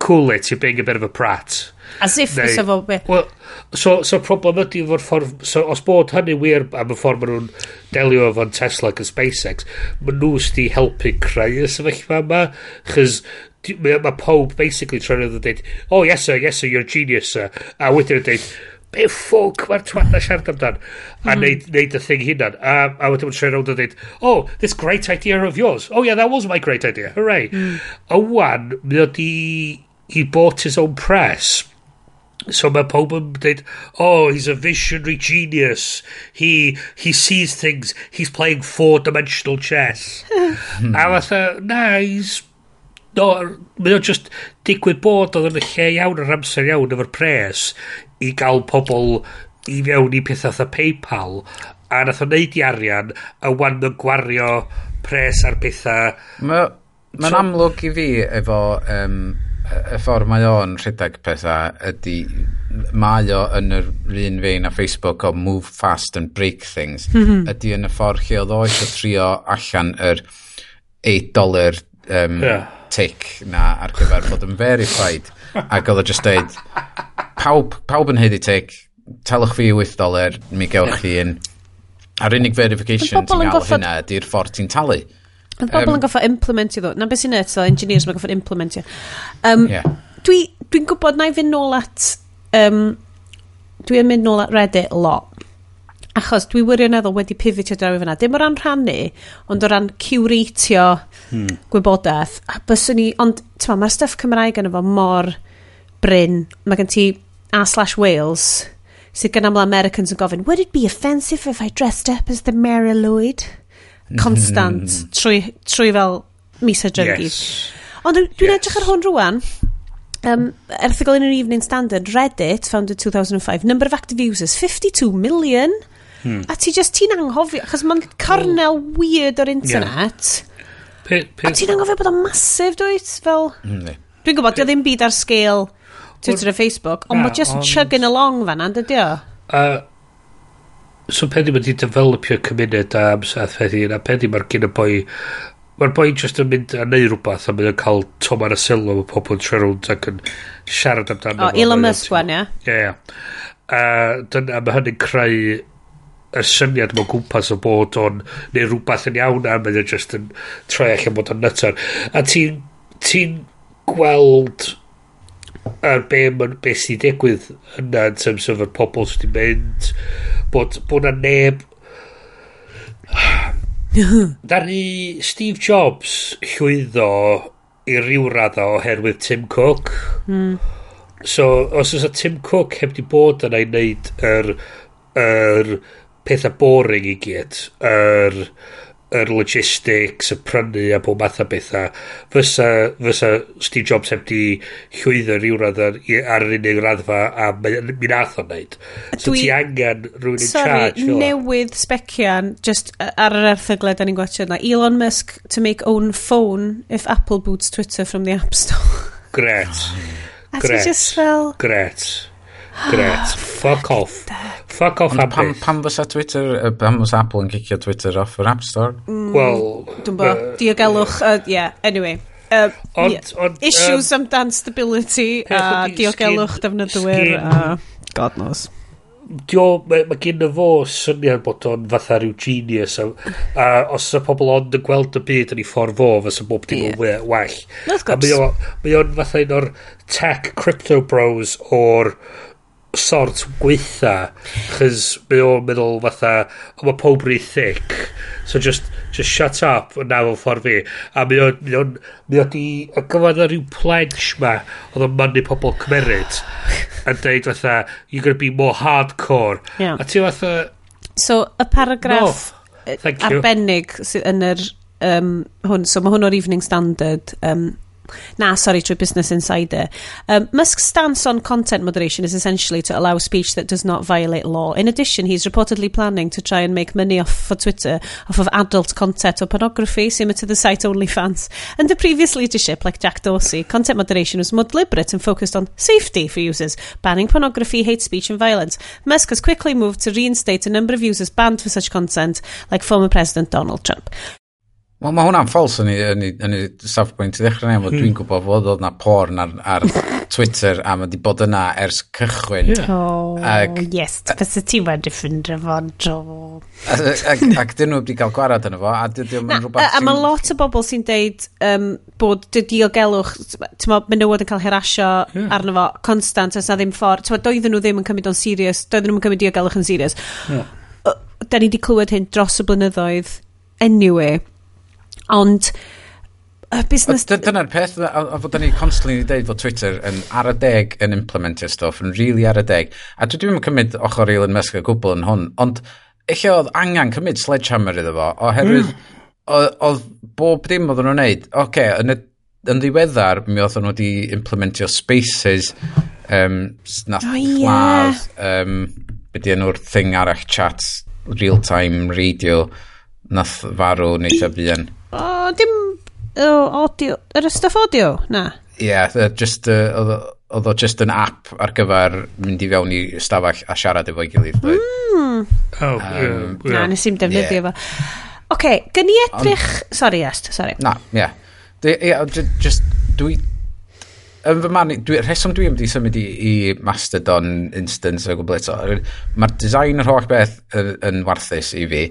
cool it, you're being a bit of a prat. As if Neu, fysa fo be. Well, so, so problem ydy fo'r ffordd... So, os bod hynny wir am y ffordd maen nhw'n delio efo'n Tesla ac yn SpaceX, maen nhw sydd helpu creu y sefyllfa yma, chys mae ma pob basically trwy'n rhaid dweud, oh yes sir, yes sir, you're a genius sir. A wedyn yn dweud, be ffwc mae'r twat na siarad amdan. A neud, neud y thing hunan. A, a wedyn yn trwy'n rhaid dweud, oh, this great idea of yours. Oh yeah, that was my great idea. Hooray. Hmm. A wan, mae o di... He bought his own press. So mae pob yn dweud, oh, he's a visionary genius. He, he sees things. He's playing four-dimensional chess. a fatha, na, he's... no, mae o just digwydd bod oedd yn y lle iawn yr amser iawn efo'r pres i gael pobl i fewn i pethau fatha Paypal a nath o neud i arian a wan yn gwario pres ar pethau mae'n ma so, amlwg i fi efo um, y ffordd mae o'n rhedeg pethau ydy mae o yn yr un fein a Facebook o move fast and break things. Mhm. Ydy yn y ffordd lle oedd oes o trio allan yr 8 dollar um, yeah. tic na ar gyfer bod yn verified. Ac oedd o just dweud, pawb, pawb yn heiddi tic, telwch fi 8 dolar, mi gewch chi un. A'r unig verification ti'n gael hynna ydy'r ffordd ti'n talu. Bydd pobl um, yn goffa implementio ddo. Na beth sy'n eto, engineers mae'n goffa implementio. Um, yeah. Dwi'n dwi, dwi gwybod na i fynd nôl at... Um, dwi'n mynd nôl at Reddit lot Achos dwi wirioneddol wedi pivotio draw i fyna. Dim o ran rhannu, ond o ran cywreitio hmm. gwybodaeth. A byswn ni, ond mae'r stuff Cymraeg yn efo mor bryn. Mae gen ti A slash Wales sydd gan aml Americans yn gofyn, would it be offensive if I dressed up as the Mary Lloyd? Hmm. Constant, mm. trwy, trwy fel mis a. Yes. Ond dwi'n yes. edrych ar hwn rwan, Um, erthigol in an Evening Standard, Reddit, founded 2005, number of active users, 52 million. Hmm. A ti just, ti'n anghofio, achos mae'n cornel oh. weird o'r internet. Yeah. Pe, pe, a ti'n anghofio bod o'n masif, dwyt? Fel... Mm, Dwi'n gwybod, dio ddim byd ar sgil Twitter a Facebook, ond mae just on... chugging along fan and ydi o. Uh, so pe di wedi developio cymuned a amserth peth un, a pe mae'r gyn y boi mae'r boi just yn mynd a neud rhywbeth a mynd yn cael tomar y sylw o pobl yn trerwnd ac yn siarad amdano. O, Elon Musk wan, ia? Ie, ie. A mae hynny'n creu y syniad mae'n gwmpas o bod o'n neu rhywbeth yn iawn a mae'n just yn troi allan bod o'n nytar a ti'n ti gweld ar be mae'n be sy'n digwydd yna yn terms of y pobl sydd wedi mynd bod bod na neb Dari Steve Jobs llwyddo i ryw radda oherwydd Tim Cook mm. so os oes Tim Cook heb di bod yna i wneud yr er, yr er, pethau boring i gyd, yr, yr logistics, y prynu a bob math o bethau, fysa, fysa Steve Jobs heb di llwyddo rhyw radd ar, ar yr unig raddfa a mi nath o'n neud. So Dwi... ti angen rhywun in charge. Sorry, newydd specian, just ar yr erthyglau da ni'n gwachio yna, Elon Musk to make own phone if Apple boots Twitter from the App Store. Gret. Gret. Gret. Gret. Ah, Fuck off. Fuck off Ond pam, pam fysa Twitter, pam fysa Apple yn cicio Twitter off yr App Store? Mm, Wel... Dwi'n bo, uh, diogelwch, uh, yeah, anyway. Uh, ond, yeah. ond, issues um, amdan stability a diogelwch defnyddwyr a god knows dio, mae, mae gen y fo syniad bod o'n fatha rhyw genius a, a os y pobl ond yn gweld y byd yn ei ffordd fo fysa bob dim yn yeah. well a mae o'n fatha un o'r tech crypto bros o'r sort gweitha chys mae o'n meddwl fatha o mae pob rhy thick so just just shut up na fo ffordd fi a mae o'n mae o'n mae o'n di o gyfan rhyw pledge ma oedd o'n mannu pobl cymeryd yn deud fatha you're gonna be more hardcore yeah. a ti fatha so y paragraff no. arbennig sydd yn yr um, hwn so mae hwn o'r Evening Standard um, na, sorry, trwy Business Insider. Um, Musk's stance on content moderation is essentially to allow speech that does not violate law. In addition, he's reportedly planning to try and make money off for Twitter off of adult content or pornography, similar to the site OnlyFans. Under previous leadership, like Jack Dorsey, content moderation was more deliberate and focused on safety for users, banning pornography, hate speech, and violence. Musk has quickly moved to reinstate a number of users banned for such content, like former President Donald Trump. Wel, mae hwnna'n ffals yn y safbwynt i ddechrau neu, hmm. dwi'n gwybod fod oedd na porn ar, ar Twitter a mae wedi bod yna ers cychwyn. Yeah. Oh, ac, yes, fysa ti wedi ffindio fo'n dro. Ac dyn nhw wedi cael gwarad yn efo. a dydy o'n rhywbeth... A mae lot o bobl sy'n deud um, bod dy diogelwch, ti'n meddwl, menywod yn cael herasio yeah. arno fo constant, os na ddim ffordd, ti'n meddwl, doedden nhw ddim yn cymryd o'n serious, doedden nhw yn cymryd diogelwch yn serious. Yeah. Da ni wedi clywed hyn dros y blynyddoedd, anyway Ond y busnes... Dyna'r peth, a fod ni constantly wedi dweud fod Twitter yn ar y deg yn implementio stuff, yn really ar y deg. A dwi ddim yn cymryd ochr Elon Musk o gwbl yn hwn, ond eich oedd angen cymryd sledgehammer iddo fo, oherwydd mm. oedd bob dim oedden nhw'n neud. Oce, okay, yn, y, yn ddiweddar, mi oedden nhw wedi implementio spaces, um, nath oh, yeah. lladd, um, byddi enw'r thing arach chat, real-time radio, nath farw neitha fi yn. O, dim o, audio, yr stuff audio, na? Ie, yeah, just, uh, oedd o just yn app ar gyfer mynd i fewn i stafell a siarad efo'i gilydd. Mm. Oh, um, yeah, yeah. Na, nes i'n defnyddio yeah. fo. Oce, okay, gyn i edrych... On, sorry, Est, sorry. Na, ie. Yeah. Yeah, Just, dwi... Yn fy man, dwi, rheswm dwi wedi symud i, i Mastodon instance o gwbl eto. Mae'r design yr holl beth yn warthus i fi.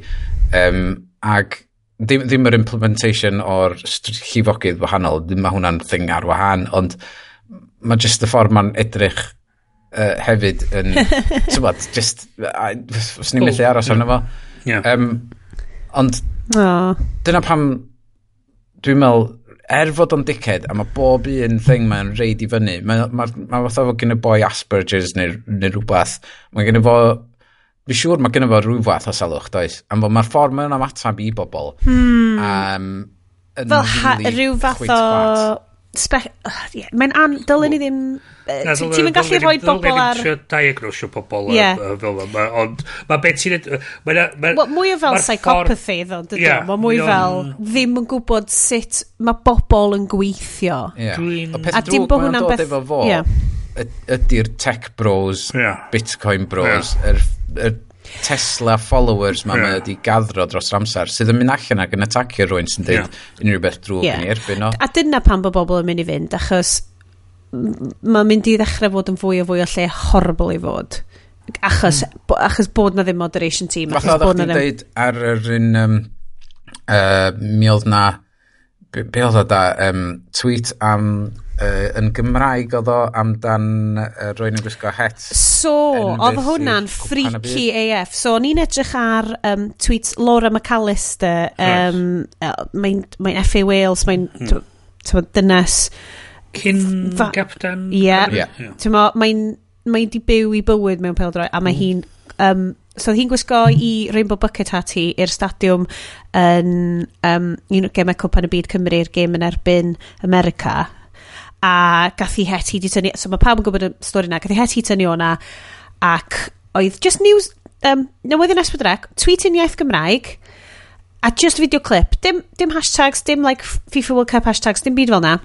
Um, ag Ddim, ddim yr implementation o'r llifogydd wahanol, ddim mae hwnna'n thing ar wahan, ond mae just y ffordd mae'n edrych uh, hefyd yn, ti'n bod, just, os ni'n methu aros arno fo. Yeah. Um, ond, oh. dyna pam dwi'n meddwl, er fod o'n dickhead, a mae bob un thing mae'n reid i fyny, mae, ma, ma, fatha fod gen y boi Asperger's neu, neu rhywbeth, mae gen i fo Fi siŵr mae gennym fo rhyw fath o salwch, does? Am fod mae'r ffordd mae'n ymatab i bobl. Hmm. Um, Fel ha, rhyw fath o... Spe... Oh, yeah. Mae'n an... Dylen ni ddim... Ti'n mynd gallu rhoi bobl ar... Dylen ni ddim diagnosio pobl yeah. fel yma. Ond mae beth ti'n... Mwy o fel psychopathy, ddo, dydw. Yeah, mae mwy fel ddim yn gwybod sut mae bobl yn gweithio. Yeah. A dim bod hwnna'n beth... Ydy'r tech bros, bitcoin bros, yr y Tesla followers ma yeah. mae wedi gaddro dros yr amser sydd yn mynd allan ac yn atacio rhywun sy'n dweud yeah. unrhyw beth drwg yeah. yn ei erbyn o. A dyna pan bod bobl yn mynd i fynd achos mae'n mynd i ddechrau fod yn fwy o fwy o lle horrible i fod achos, mm. bo, achos bod na ddim moderation team achos Fatha bod na ddim... dweud ar yr un um, uh, mi oedd na be, be oedd o da um, tweet am Uh, yn Gymraeg oedd o amdan uh, rwy'n yn gwisgo het. So, oedd hwnna'n freaky AF. So, o'n i'n edrych ar um, tweets Laura McAllister, um, right. mae'n mae FA Wales, mae'n hmm. dynes. Cyn Captain. Ie. Mae'n mae di byw i bywyd mewn peldroi, a mae mm. hi'n... Um, so hi'n gwisgo i Rainbow Bucket hat hi i'r stadiwm yn um, un o'r gemau Cwpan y Byd Cymru i'r gem yn erbyn America a gath hi heti di tynnu, so mae pawb yn gwybod y stori na, gath hi heti tynnu o'na, ac oedd just news, um, newydd yn esbydrec, tweet in iaith Gymraeg, a just video clip, dim, dim hashtags, dim like FIFA World Cup hashtags, dim byd fel na,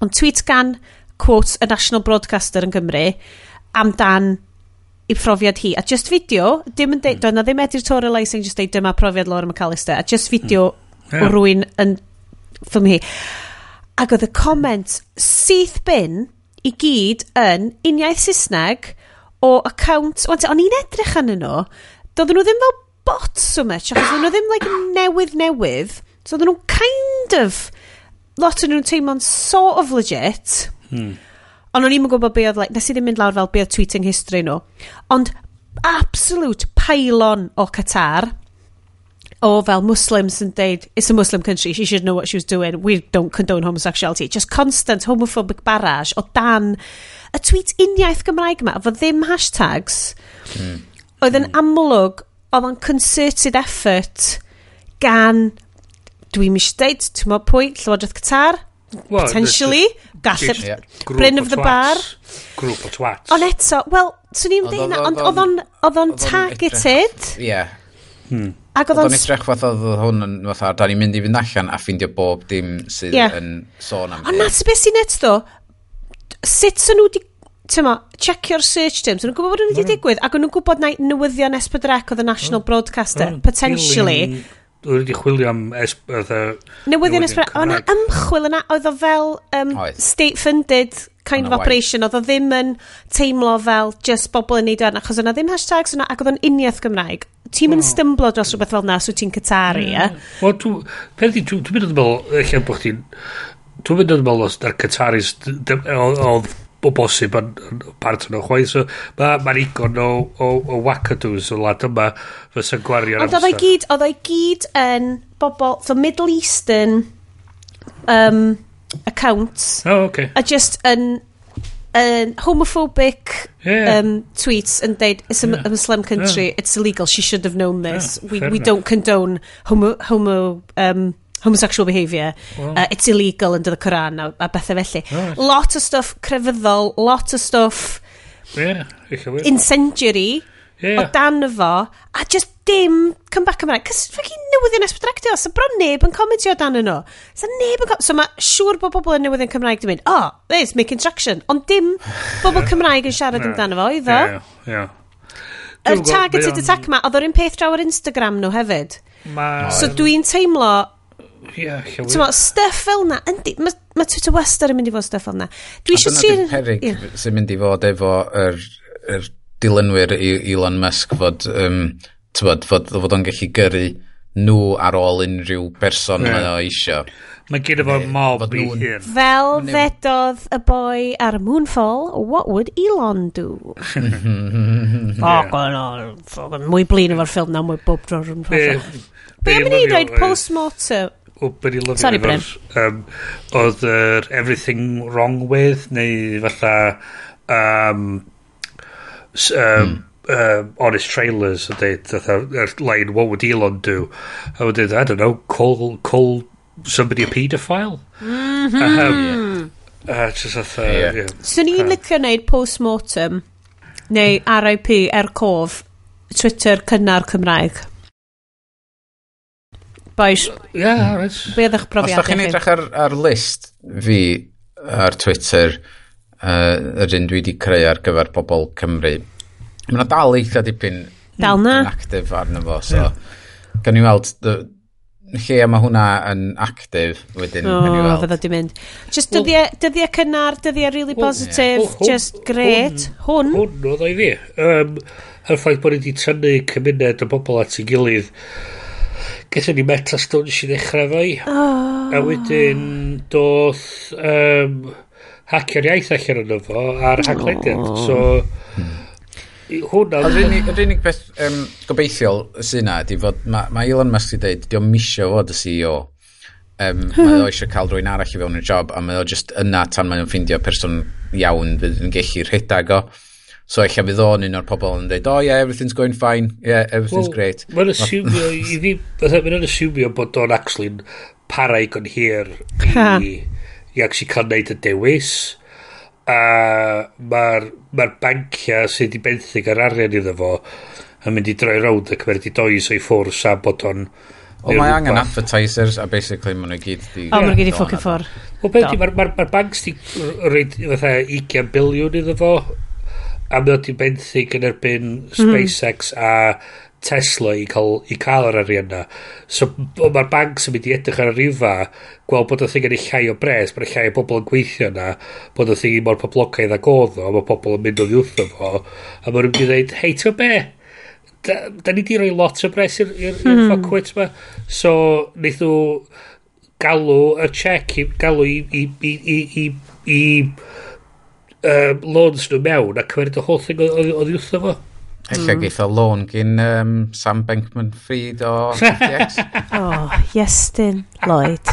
ond tweet gan, quote, y National Broadcaster yn Gymru, amdan i profiad hi, a just video, dim yn deud, hmm. doedd na ddim editorialising, just deud dyma profiad Laura McAllister, a just hmm. video mm. yeah. o rwy'n yn ffilm hi. Ac oedd y comment syth bin i gyd yn uniaeth Saesneg o account... O'n i'n edrych yn nhw. Doedden nhw ddim fel bot so much, achos doedden nhw ddim like, newydd newydd. So oedden nhw'n kind of... Lot o'n nhw'n teimlo'n sort of legit. Hmm. Ond o'n i'n gwybod be oedd, like, nes i ddim mynd lawr fel be oedd tweeting history nhw. Ond absolute pylon o Qatar o fel Muslims yn deud, it's a Muslim country, she should know what she was doing, we don't condone homosexuality. Just constant homophobic barrage o dan y tweet uniaeth Gymraeg yma, fo ddim hashtags, mm. oedd yn amlwg, oedd yn concerted effort gan, dwi'n mis deud, ti'n mo pwynt, Llywodraeth Qatar, well, potentially, gallai, yeah. Bryn of, of the Bar. Grŵp o twats. Ond eto, wel, swn i'n dweud, ond oedd o'n targeted. Yeah. Hmm. Ac oedd o'n... edrych fath oedd hwn yn fatha, da ni'n mynd i fynd allan a ffeindio bob dim sydd yeah. yn sôn am... Ond nad beth sy'n eto, sut sy'n nhw wedi, ti'n checio'r search terms, o'n nhw'n gwybod bod nhw wedi digwydd, ac o'n nhw'n gwybod na newyddion esbydrec oedd y National mm. Broadcaster, mm. potentially. Oedd wedi chwilio am newyddion esbydrec, ond ymchwil yna oedd o fel um, state-funded kind of operation. Oedd o ddim yn teimlo fel just bobl yn neud o'n, achos yna ddim hashtags yna, ac oedd o'n uniaeth Gymraeg. Ti'n mynd hmm. stymblo dros rhywbeth fel na, so ti'n cytaru, mm. e? Wel, dwi'n mynd yn meddwl, eich bod chdi'n... Dwi'n mynd yn meddwl os na'r cytaris oedd o bosib yn part o'n chwaith. So, Mae'n ma igon o, o, o wacadoos o lad yma fysa'n gwario'r amser. Ond oedd o'i gyd, oedd o'i gyd yn bobl, so Middle Eastern, um, accounts oh, okay. a just yn um, homophobic yeah. um, tweets and they it's a, yeah. a Muslim country yeah. it's illegal she should have known this yeah, we, we enough. don't condone homo, homo um, homosexual behaviour well. uh, it's illegal under the Quran a, a bethau felly right. lot of stuff crefyddol lot of stuff yeah, in century yeah. o dan fo, a just dim comeback Cymraeg. Cys ffocin newyddion esbydrectio, so bron neb yn comedio dan yno. So neb yn So mae siŵr bod bobl yn newyddion Cymraeg di mynd, oh, there's making traction. Ond dim bobl Cymraeg yn siarad amdano fo, iddo. Ie, ie. Yr targeted attack ma, oedd o'r un peth draw ar Instagram nhw hefyd. Ma... So dwi'n teimlo... Ie, mo, stuff fel na, yndi, mae ma Twitter Wester yn mynd i fod stuff fel na. Dwi eisiau sy'n... perig sy'n mynd i fod efo yr, er, er dilynwyr Elon Musk fod um, tywod, fod, fod o'n gallu gyrru nhw ar ôl unrhyw berson yeah. mae o eisio. Mae gyda fo mob i hyn. Fel ddedodd y boi ar Moonfall, what would Elon do? Fuck on, mwy blin efo'r ffilm na, mwy bob dro'r rhwng Be am ni dweud post-mortem? O, be ni lyfio Sorry, Bryn. Um, oedd yr Everything Wrong With, neu falle... Um, um, hmm um, honest trailers yn dweud, yr line, what would Elon do? A wedyn, I don't know, call, call somebody a paedophile? Mm -hmm. um, uh, just atho, yeah. yeah. So ni'n licio wneud post-mortem, neu RIP, er cof, Twitter cynnar Cymraeg. Boys, yeah, alright. Be ydych profiadau? Os da chi'n edrych ar, ar list fi ar Twitter, uh, yr un dwi wedi creu ar gyfer pobl Cymru, Mae yna dal eitha dipyn dal na. yn actif arno fo, so yeah. gan i weld, lle mae hwnna yn actif wedyn oh, gan i weld. fydda di mynd. Just dyddiau well, dyddia cynnar, dyddiau really positive, yeah. hwn- just great. Hwn? Hwn, oedd o'i fi. Um, yr ffaith bod ni wedi tynnu cymuned o bobl at ei gilydd, gethon ni meta stones i ddechrau fo i. Oh. A wedyn doth um, hacio'r iaith allan yno fo a'r oh. So, hmm hwnna... Yr unig, yr unig beth um, gobeithiol sy'n na, di fod, mae ma Elon Musk wedi dweud, di o'n misio fod y CEO. Um, mae o eisiau cael rwy'n arall i fewn y job, a mae o just yna tan mae'n ffeindio person iawn fydd yn gallu rhedag o. So eich fydd o'n un o'r pobl yn dweud, oh yeah, everything's going fine, yeah, everything's well, great. Mae'n asiwmio, i fi, mae'n asiwmio bod o'n actually'n para i hir i, i actually cael neud y dewis a mae'r ma bancia sydd wedi benthyg ar arian iddo fo yn mynd i droi rownd ac mae'n di does o'i ffwrs a bod o'n O, mae angen advertisers a basically maen nhw gyd di... O, maen gyd i ffwcio ffwr. Wel, beth di, mae'r ma, ma banks di rhaid fatha 20 biliwn iddo fo a mae o'n benthyg yn erbyn mhm. SpaceX mm -hmm. a Tesla i cael, i cael yr arian na. So mae'r banks yn mynd i edrych ar y rifa, gweld bod y thing yn ei llai o bres, bod y llai o bobl yn gweithio na, bod y thing mor poblogaidd ag oedd o, mae pobl yn mynd o ddiwrth o fo, a mae'n mynd i ddweud, hei, ti'n be? Da, da ni di roi lot o bres i'r hmm. ffocwit ma. So, wnaeth nhw galw y check, galw i, i, i, i, i, i um, loans nhw mewn a cymryd y holl thing o, o, o ddiwrth o fo. Ella mm. geitha lôn gyn um, Sam Benkman Fried o FTX. oh, Iestyn Lloyd.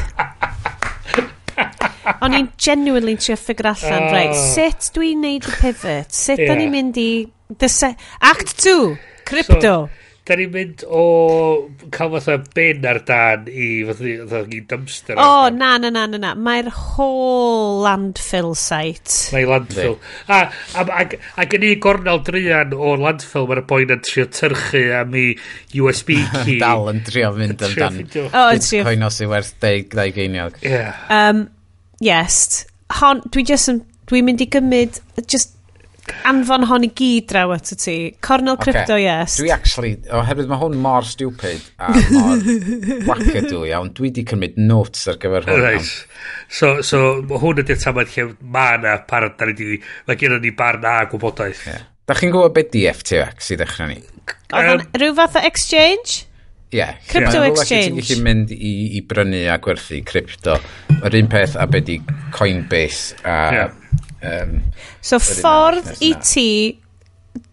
O'n i'n genuinely trio ffigur allan, ah. oh. right, sut dwi'n neud y pivot? Sut yeah. da ni'n mynd i... Act 2, crypto. So, Da ni'n mynd o cael fatha ben ar dan i fatha, i dumpster. O, oh, na, na, na, na, na. Mae'r whole landfill site. Mae'r landfill. A, a, a, a gen i gornel drian o'r landfill, mae'r boi'n yn trio tyrchu am i USB key. Dal yn trio mynd yn dan. O, yn trio. Bitcoin os i werth ddau geiniog. Yeah. Um, yes. Hon, dwi just dwi'n mynd i gymryd, just anfon hon i gyd draw at y ti. Cornel Crypto, okay. Yes. Dwi actually, oherwydd mae hwn mor stupid a mor wackadoo iawn, dwi di cymryd notes ar gyfer hwn. Right. So, so hwn ydy'r tamad lle mae yna parod, da ni di, mae gen ni barna a gwybodaeth. Yeah. Da chi'n gwybod beth di FTX i ddechrau ni? Oedd um, rhyw fath o exchange? Ie. Yeah, crypto yeah. exchange. Ti'n gallu mynd i, i brynu a gwerthu crypto. Yr un peth a beth di Coinbase a yeah. Um, so ffordd i ti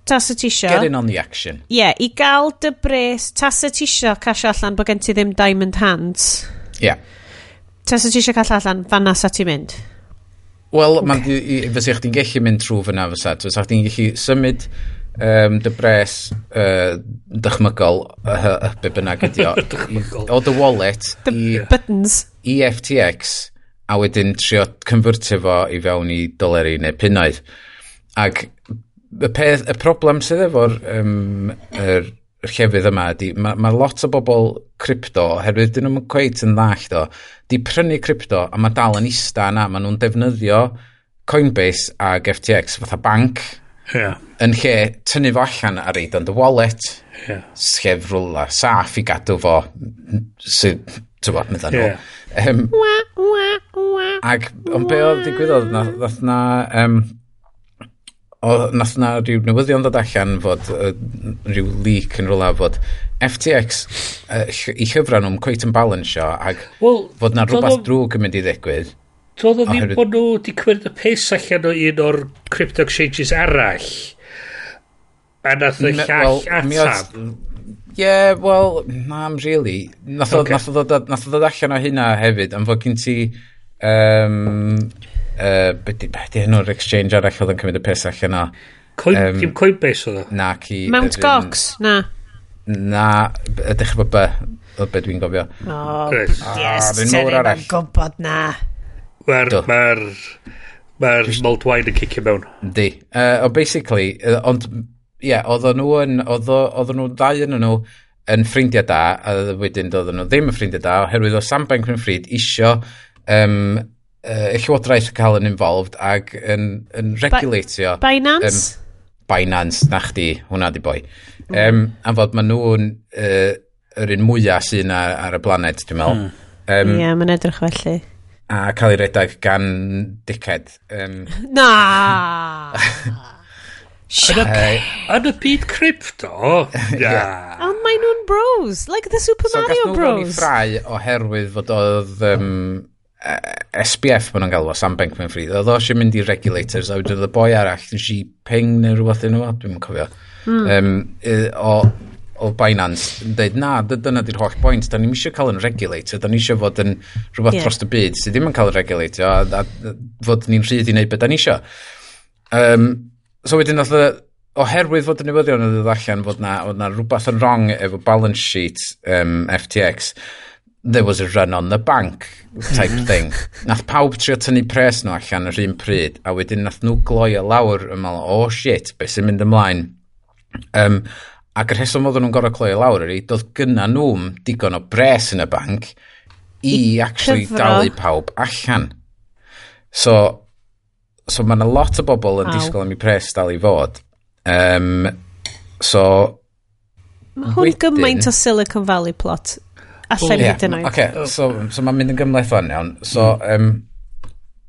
tas y tisio... Get in on the action. Ie, yeah, i gael dy bres, tas y tisio casio allan bod gen ti ddim diamond hands. Ie. Yeah. Tas y tisio casio allan, fan nas a ti'n mynd? Wel, okay. fysa chdi'n gallu mynd trwy fyna fysa. Fysa chdi'n gallu symud um, dy bres uh, dychmygol, uh, uh, be bynnag ydi o, o dy wallet... The i, buttons. I FTX a wedyn trio convertio fo i fewn i doleri neu punnoedd. Ac y, peth, y problem sydd efo'r um, er, yr llefydd yma ydy, mae ma lot o bobl crypto, herwydd dyn nhw'n cweith yn ddall do, di prynu crypto a mae dal yn ista yna, mae nhw'n defnyddio Coinbase ag FTX fatha bank yeah. yn lle tynnu fo allan ar reid ond y wallet yeah. sef rwla saff i gadw fo sydd Tywa, medda nhw. Yeah. Um, Ac, ond be oedd digwyddodd, nath, na, um, o, nath na rhyw newyddion ddod allan fod uh, rhyw leak yn rhywle fod FTX uh, i chyfra nhw'n cweith yn balansio ac well, fod na rhywbeth drwg yn mynd i ddigwydd. Doedd o ddim bod nhw wedi cymryd y pes allan o un o'r crypto exchanges arall. A nath y llall atab yeah, wel, mam, really. Nath o, okay. ddod, allan o hynna hefyd, am fod gen ti... Um, uh, beth di hwnnw'r exchange arall oedd yn cymryd y pes allan o? Coin, um, Coinbase oedd o? Na, ci... Mount ydyn, Gox, na. Na, ydych bod be, oedd be dwi'n gofio. Oh, yes, sy'n e'n gwybod na. Mae'r... Mae'r... Mae'r malt wine yn cicio mewn. Di. Uh, o, basically, ond ie, yeah, oedden nhw yn, oedden nhw ddau yn nhw yn ffrindiau da, a wedyn oedden nhw ddim yn ffrindiau da, oherwydd o Sam Bankman-Fried isio um, uh, y llywodraeth cael yn involved ag yn, yn regulatio... Ba Binance? Um, Binance, na chdi, hwnna di boi. Mm. Um, am fod maen nhw'n uh, yr un mwyaf sy'n ar, ar y blanet, dwi'n meddwl. Mm. Um, Ie, yeah, mae'n edrych felly. A cael ei redag gan diced. Um, na! Yn y byd crypto? Yeah. Ond maen nhw'n bros, like the Super so, Mario bros. So gath nhw'n ffrau oherwydd fod oedd um, e, SBF maen nhw'n galw o, Sam Bankman Fried, oedd o eisiau mynd i regulators, a wedyn y boi arall, Xi Ping neu rhywbeth yn nhw, dwi'n cofio, mm. um, o, o Binance, yn dweud, na, dyna di'r holl bwynt, da ni'n eisiau cael yn regulator, da ni eisiau fod yn rhywbeth yeah. dros y byd sydd ddim yn cael yn regulator, a, a, a fod ni'n rhydd i wneud beth da ni eisiau. Um, so wedyn oedd oherwydd fod y newyddion yn dod allan fod na, oedd na rhywbeth yn wrong efo balance sheet um, FTX, there was a run on the bank type mhm. thing. nath pawb trio tynnu pres nhw allan yr un pryd, a wedyn nath nhw gloi y lawr yn meddwl, oh shit, beth sy'n mynd ymlaen. Um, ac yr heswm oedden nhw'n gorau cloi y lawr ydy, doedd gynna nhw'n digon o bres yn y banc i, I actually cyfro. dalu pawb allan. So, so mae yna lot o bobl yn disgwyl am i pres dal i fod. Um, so... Mae hwn wedyn- gymaint o Silicon Valley plot. Alla i Ie, hyd yn oed. Oce, so, so mae'n mynd yn gymlaeth fan iawn. So, mm. um,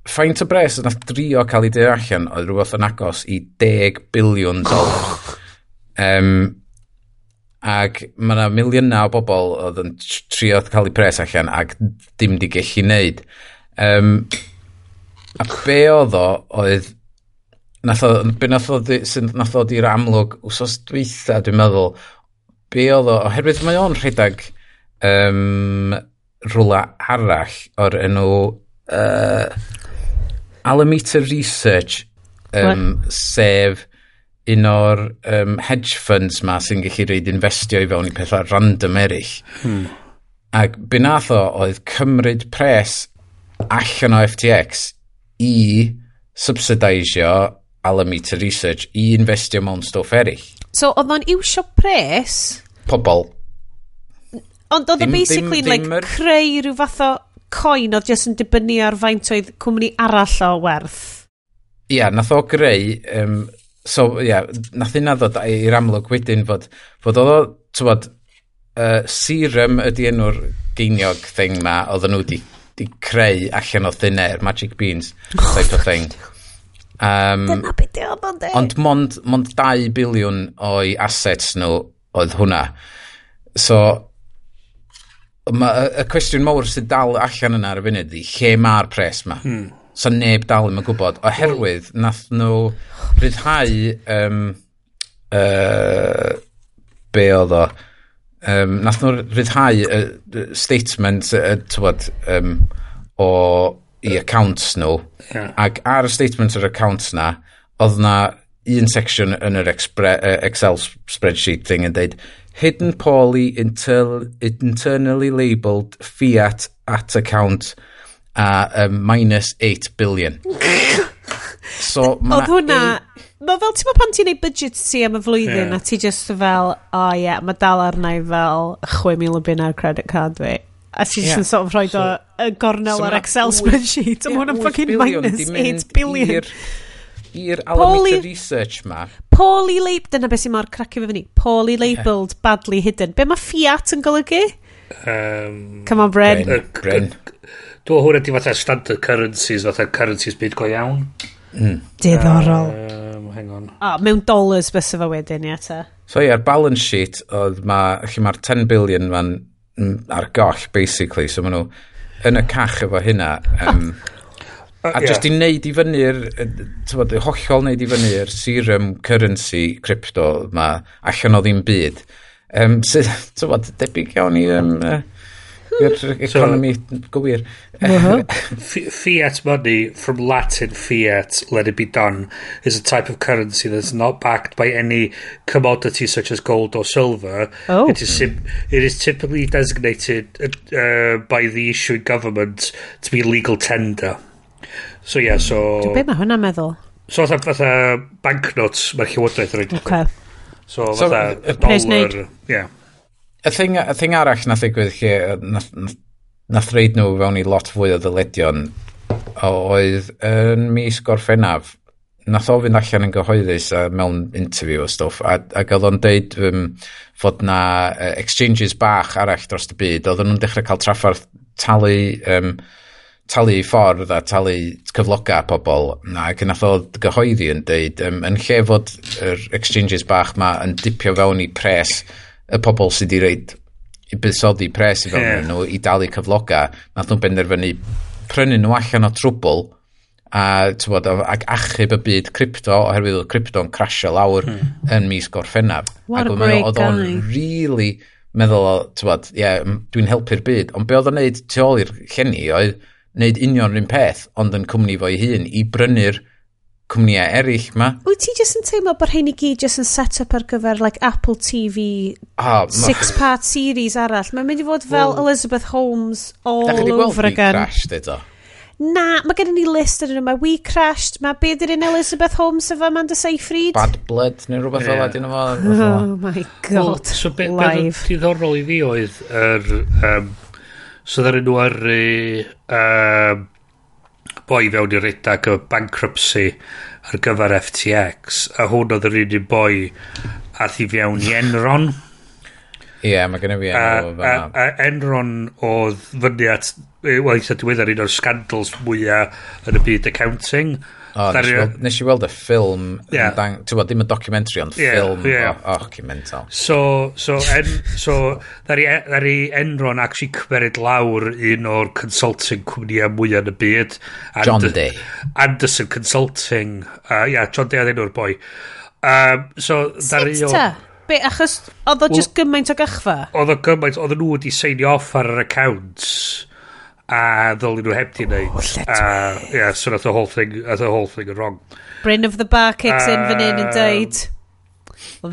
ffaint o bres yna drio cael ei deall allan oedd rhywbeth yn agos i 10 biliwn dolar. um, ac mae yna miliynau o bobl oedd yn tr- trio cael ei pres allan ac dim di gallu neud. Um, A be oedd o oedd... Nath o, be nath o, di, sy'n nath o di'r amlwg wsos dweitha, dwi'n meddwl, be oedd o, oherwydd mae o'n rhedeg um, rhywle arall o'r enw uh, Alamita Research, um, sef un o'r um, hedge funds ma sy'n gallu reid investio i fewn i pethau random eraill. Hmm. Ac be nath o oedd cymryd pres allan o FTX i subsidisio Alameda Research i investio mewn stwff eraill. So, oedd o'n iwsio pres? Pobl. Ond oedd o Dim- basically, dim- like, dim yr- creu rhyw fath o coin oedd jyst yn dibynnu ar faint oedd cwmni arall o werth. Ia, nath o greu, um, so ia, nath hynna ddod i'r amlwg wedyn fod, fod oedd o, ti'n bod, uh, serum ydi enw'r geiniog thing ma, oedd nhw wedi di creu allan o thin air, magic beans, type of thing. Um, Dyna beth di o'n dweud. Ond mond, mond 2 biliwn o'i assets nhw oedd hwnna. So, ma, y cwestiwn mawr sydd dal allan yna ar y funud di, lle mae'r pres ma? Hmm. So neb dal ddim yn gwybod, oherwydd nath nhw oh, rhyddhau um, uh, be oedd o, um, nath nhw rhyddhau y y statement uh, tywod, um, o i accounts nhw yeah. ac ar y statement o'r accounts na oedd na un section yn yr expre, uh, Excel spreadsheet thing yn dweud hidden poorly inter internally labelled fiat at account a um, minus 8 billion. So oedd hwnna Mae fel, ti'n pan ti'n neud budget ti am y flwyddyn, yeah. a ti just fel, o oh, ie, yeah, mae dal arna i fel 6,000 o bunna credit card fi. A ti yeah. sort of rhoi so, y gornel so ar Excel wyth, spreadsheet, a mae hwnna'n fucking minus 8 billion. I'r Alameda Research ma. Poorly labelled, dyna beth sy'n mor cracu fe fyny, poorly labelled, yeah. badly hidden. Be mae Fiat yn golygu? Um, Come on, Bren. Bren. Bren. Dwi'n hwnna di fatha standard currencies, fatha currencies byd go iawn. Mm. Diddorol. Uh, hang on. O, mewn dollars bys efo wedyn, ie, ta. So ie, yeah, balance sheet, oedd ma, lle mae'r 10 billion ma'n ar goll, basically, so maen nhw yn y cach efo hynna. Um, Uh, a yeah. just i wneud i fyny'r, tywod, hollol wneud i fyny'r serum currency crypto ma allan o ddim byd. Um, sydd, tywod, debyg iawn i um, uh, economy so, gywir. Uh-huh. Fiat money, from Latin fiat, let it be done, is a type of currency that's not backed by any commodity such as gold or silver. Oh. It is, it is typically designated uh, by the issuing government to be legal tender. So, yeah, so... Dwi'n beth mae hwnna'n meddwl? So, fatha, fatha banknotes, mae'r llywodraeth yn rhaid. Okay. So, fatha so, dollar... Yeah y thing, y thing arall na ddigwydd lle, nath, nath reid nhw fewn i lot fwy o ddyledion, oedd yn mis gorffennaf, nath o fynd allan yn gyhoeddus uh, mewn interview o stwff, a, ac oedd o'n deud um, fod na uh, exchanges bach arall dros y byd, oedd nhw'n dechrau cael traffarth talu, um, talu ffordd a talu cyfloga pobl, na, ac nath o gyhoeddi yn deud, um, yn lle fod yr exchanges bach ma yn dipio fewn i pres, y pobl sydd wedi reid i buddsoddi pres i fewn yeah. nhw i dalu cyfloga, nath nhw'n benderfynu prynu nhw allan o trwbl a tywod, ag achub y byd crypto oherwydd oedd crypto'n crasio lawr hmm. yn mis gorffennaf. What ac a great oedd o'n really meddwl o, bod, yeah, dwi'n helpu'r byd, ond be oedd o'n neud tu ôl i'r llenni oedd neud union yr un peth, ond yn cwmni fo'i hun i brynu'r cwmnïau eraill ma. Wyt ti jyst yn teimlo bod rhain i gyd jyst yn set up ar gyfer like, Apple TV oh, six-part series arall? Mae'n mynd i fod fel well, Elizabeth Holmes all over again. Da chi wedi gweld We Crashed eto? Na, mae gen i ni list yn yna. Mae We Crashed, mae be dyn un Elizabeth Holmes efo Amanda Seyfried. Bad Blood neu rhywbeth yeah. fel adyn efo. Oh my god, well, so be, live. Be diddorol i fi oedd yr... Um, so ddaren nhw ar... Um, boi fewn i'r redag o bankruptcy ar gyfer FTX a hwn oedd yr un boi ath i fewn i Enron Ie, yeah, mae gen i fi enw a, a, a Enron oedd fyny at, wel, eitha diweddar un o'r scandals mwyaf yn y byd accounting. O, nes, i weld, nes i weld y ffilm, yeah. ti'n bod, dim y documentary, ond yeah, ffilm, yeah. oh, oh mental. So, so, en, so ddari, ddari e- Enron actually cymerid lawr un o'r consulting cwmnïau mwyaf yn y byd. And, John Day. Anderson Consulting, uh, yeah, John Day a ddyn boi. Um, so, ddari o... Be, achos oedd o just gymaint o gychfa? Oedd o gymaint, oedd nhw wedi seinio off ar yr accounts a ddylen nhw heb di wneud. Oh, a, yeah, so nath the whole thing, nath the whole thing yn wrong. Bryn of the Bar kicks uh, in fan hyn yn um, dweud,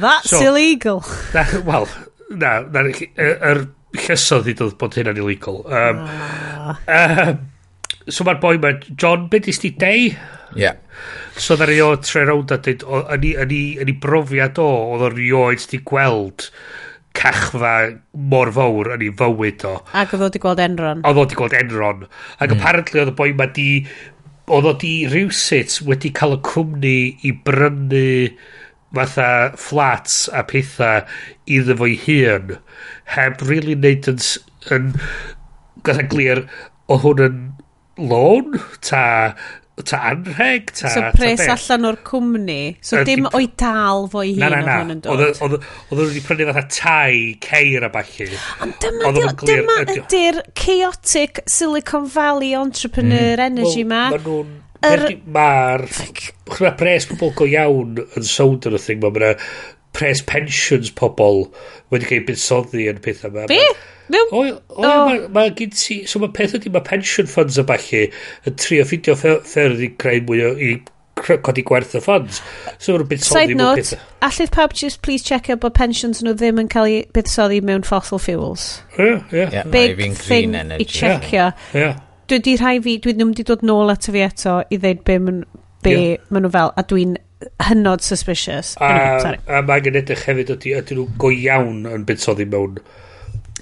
that's so, illegal. Na, wel, na, na, yr er, llysodd i dod bod hynna'n illegal. Um, oh. um, so mae'r boi ma, John, beth is di dei? Yeah. So ddari o tre rownd a dweud, yn ei brofiad o, oedd o'r rioed di gweld cachfa mor fawr yn ei fywyd o. Ac oedd o wedi gweld Enron. Oedd o wedi gweld Enron. Ac mm. apparently oedd y boi ma di... Oedd o di rhywsit wedi cael y cwmni i brynu fatha flats a pethau iddo fo'i hun heb really neud yn, yn gatha glir o hwn yn loan ta ta anrheg, ta... So pres ta allan o'r cwmni. So er, dim o'i dal fo'i hun na, na, na. hwn yn dod. Oedd nhw wedi prynu fatha tai, ceir a balli. Ond dyma, dyma, dyma ydy'r chaotic Silicon Valley entrepreneur mm. energy well, ma. Mae nhw'n... Er... Mae'r... Mae'r pres pobl go iawn yn sownd yn y thing. Mae'n pres pensions pobl wedi cael buddsoddi yn pethau yma. Be? Mewn... O, o, o. mae ma gyd ti... So mae peth ydy, mae pension funds y falle yn trio ffidio ffyrdd i creu mwy o... i codi gwerth y funds. So mae'n buddsoddi mewn note, pethau. Allith pawb just please check out bod pensions nhw ddim yn cael eu buddsoddi mewn fossil fuels. Yeah, yeah. yeah Big thing i checio. Yeah, yeah. Dwi di rhai fi, dwi ddim wedi dod nôl at fi eto i ddeud be, be yeah. maen nhw fel, a dwi'n hynod suspicious. A, anyway, a mae gen edrych hefyd ydy, ydyn nhw go iawn yn buddsoddi mewn...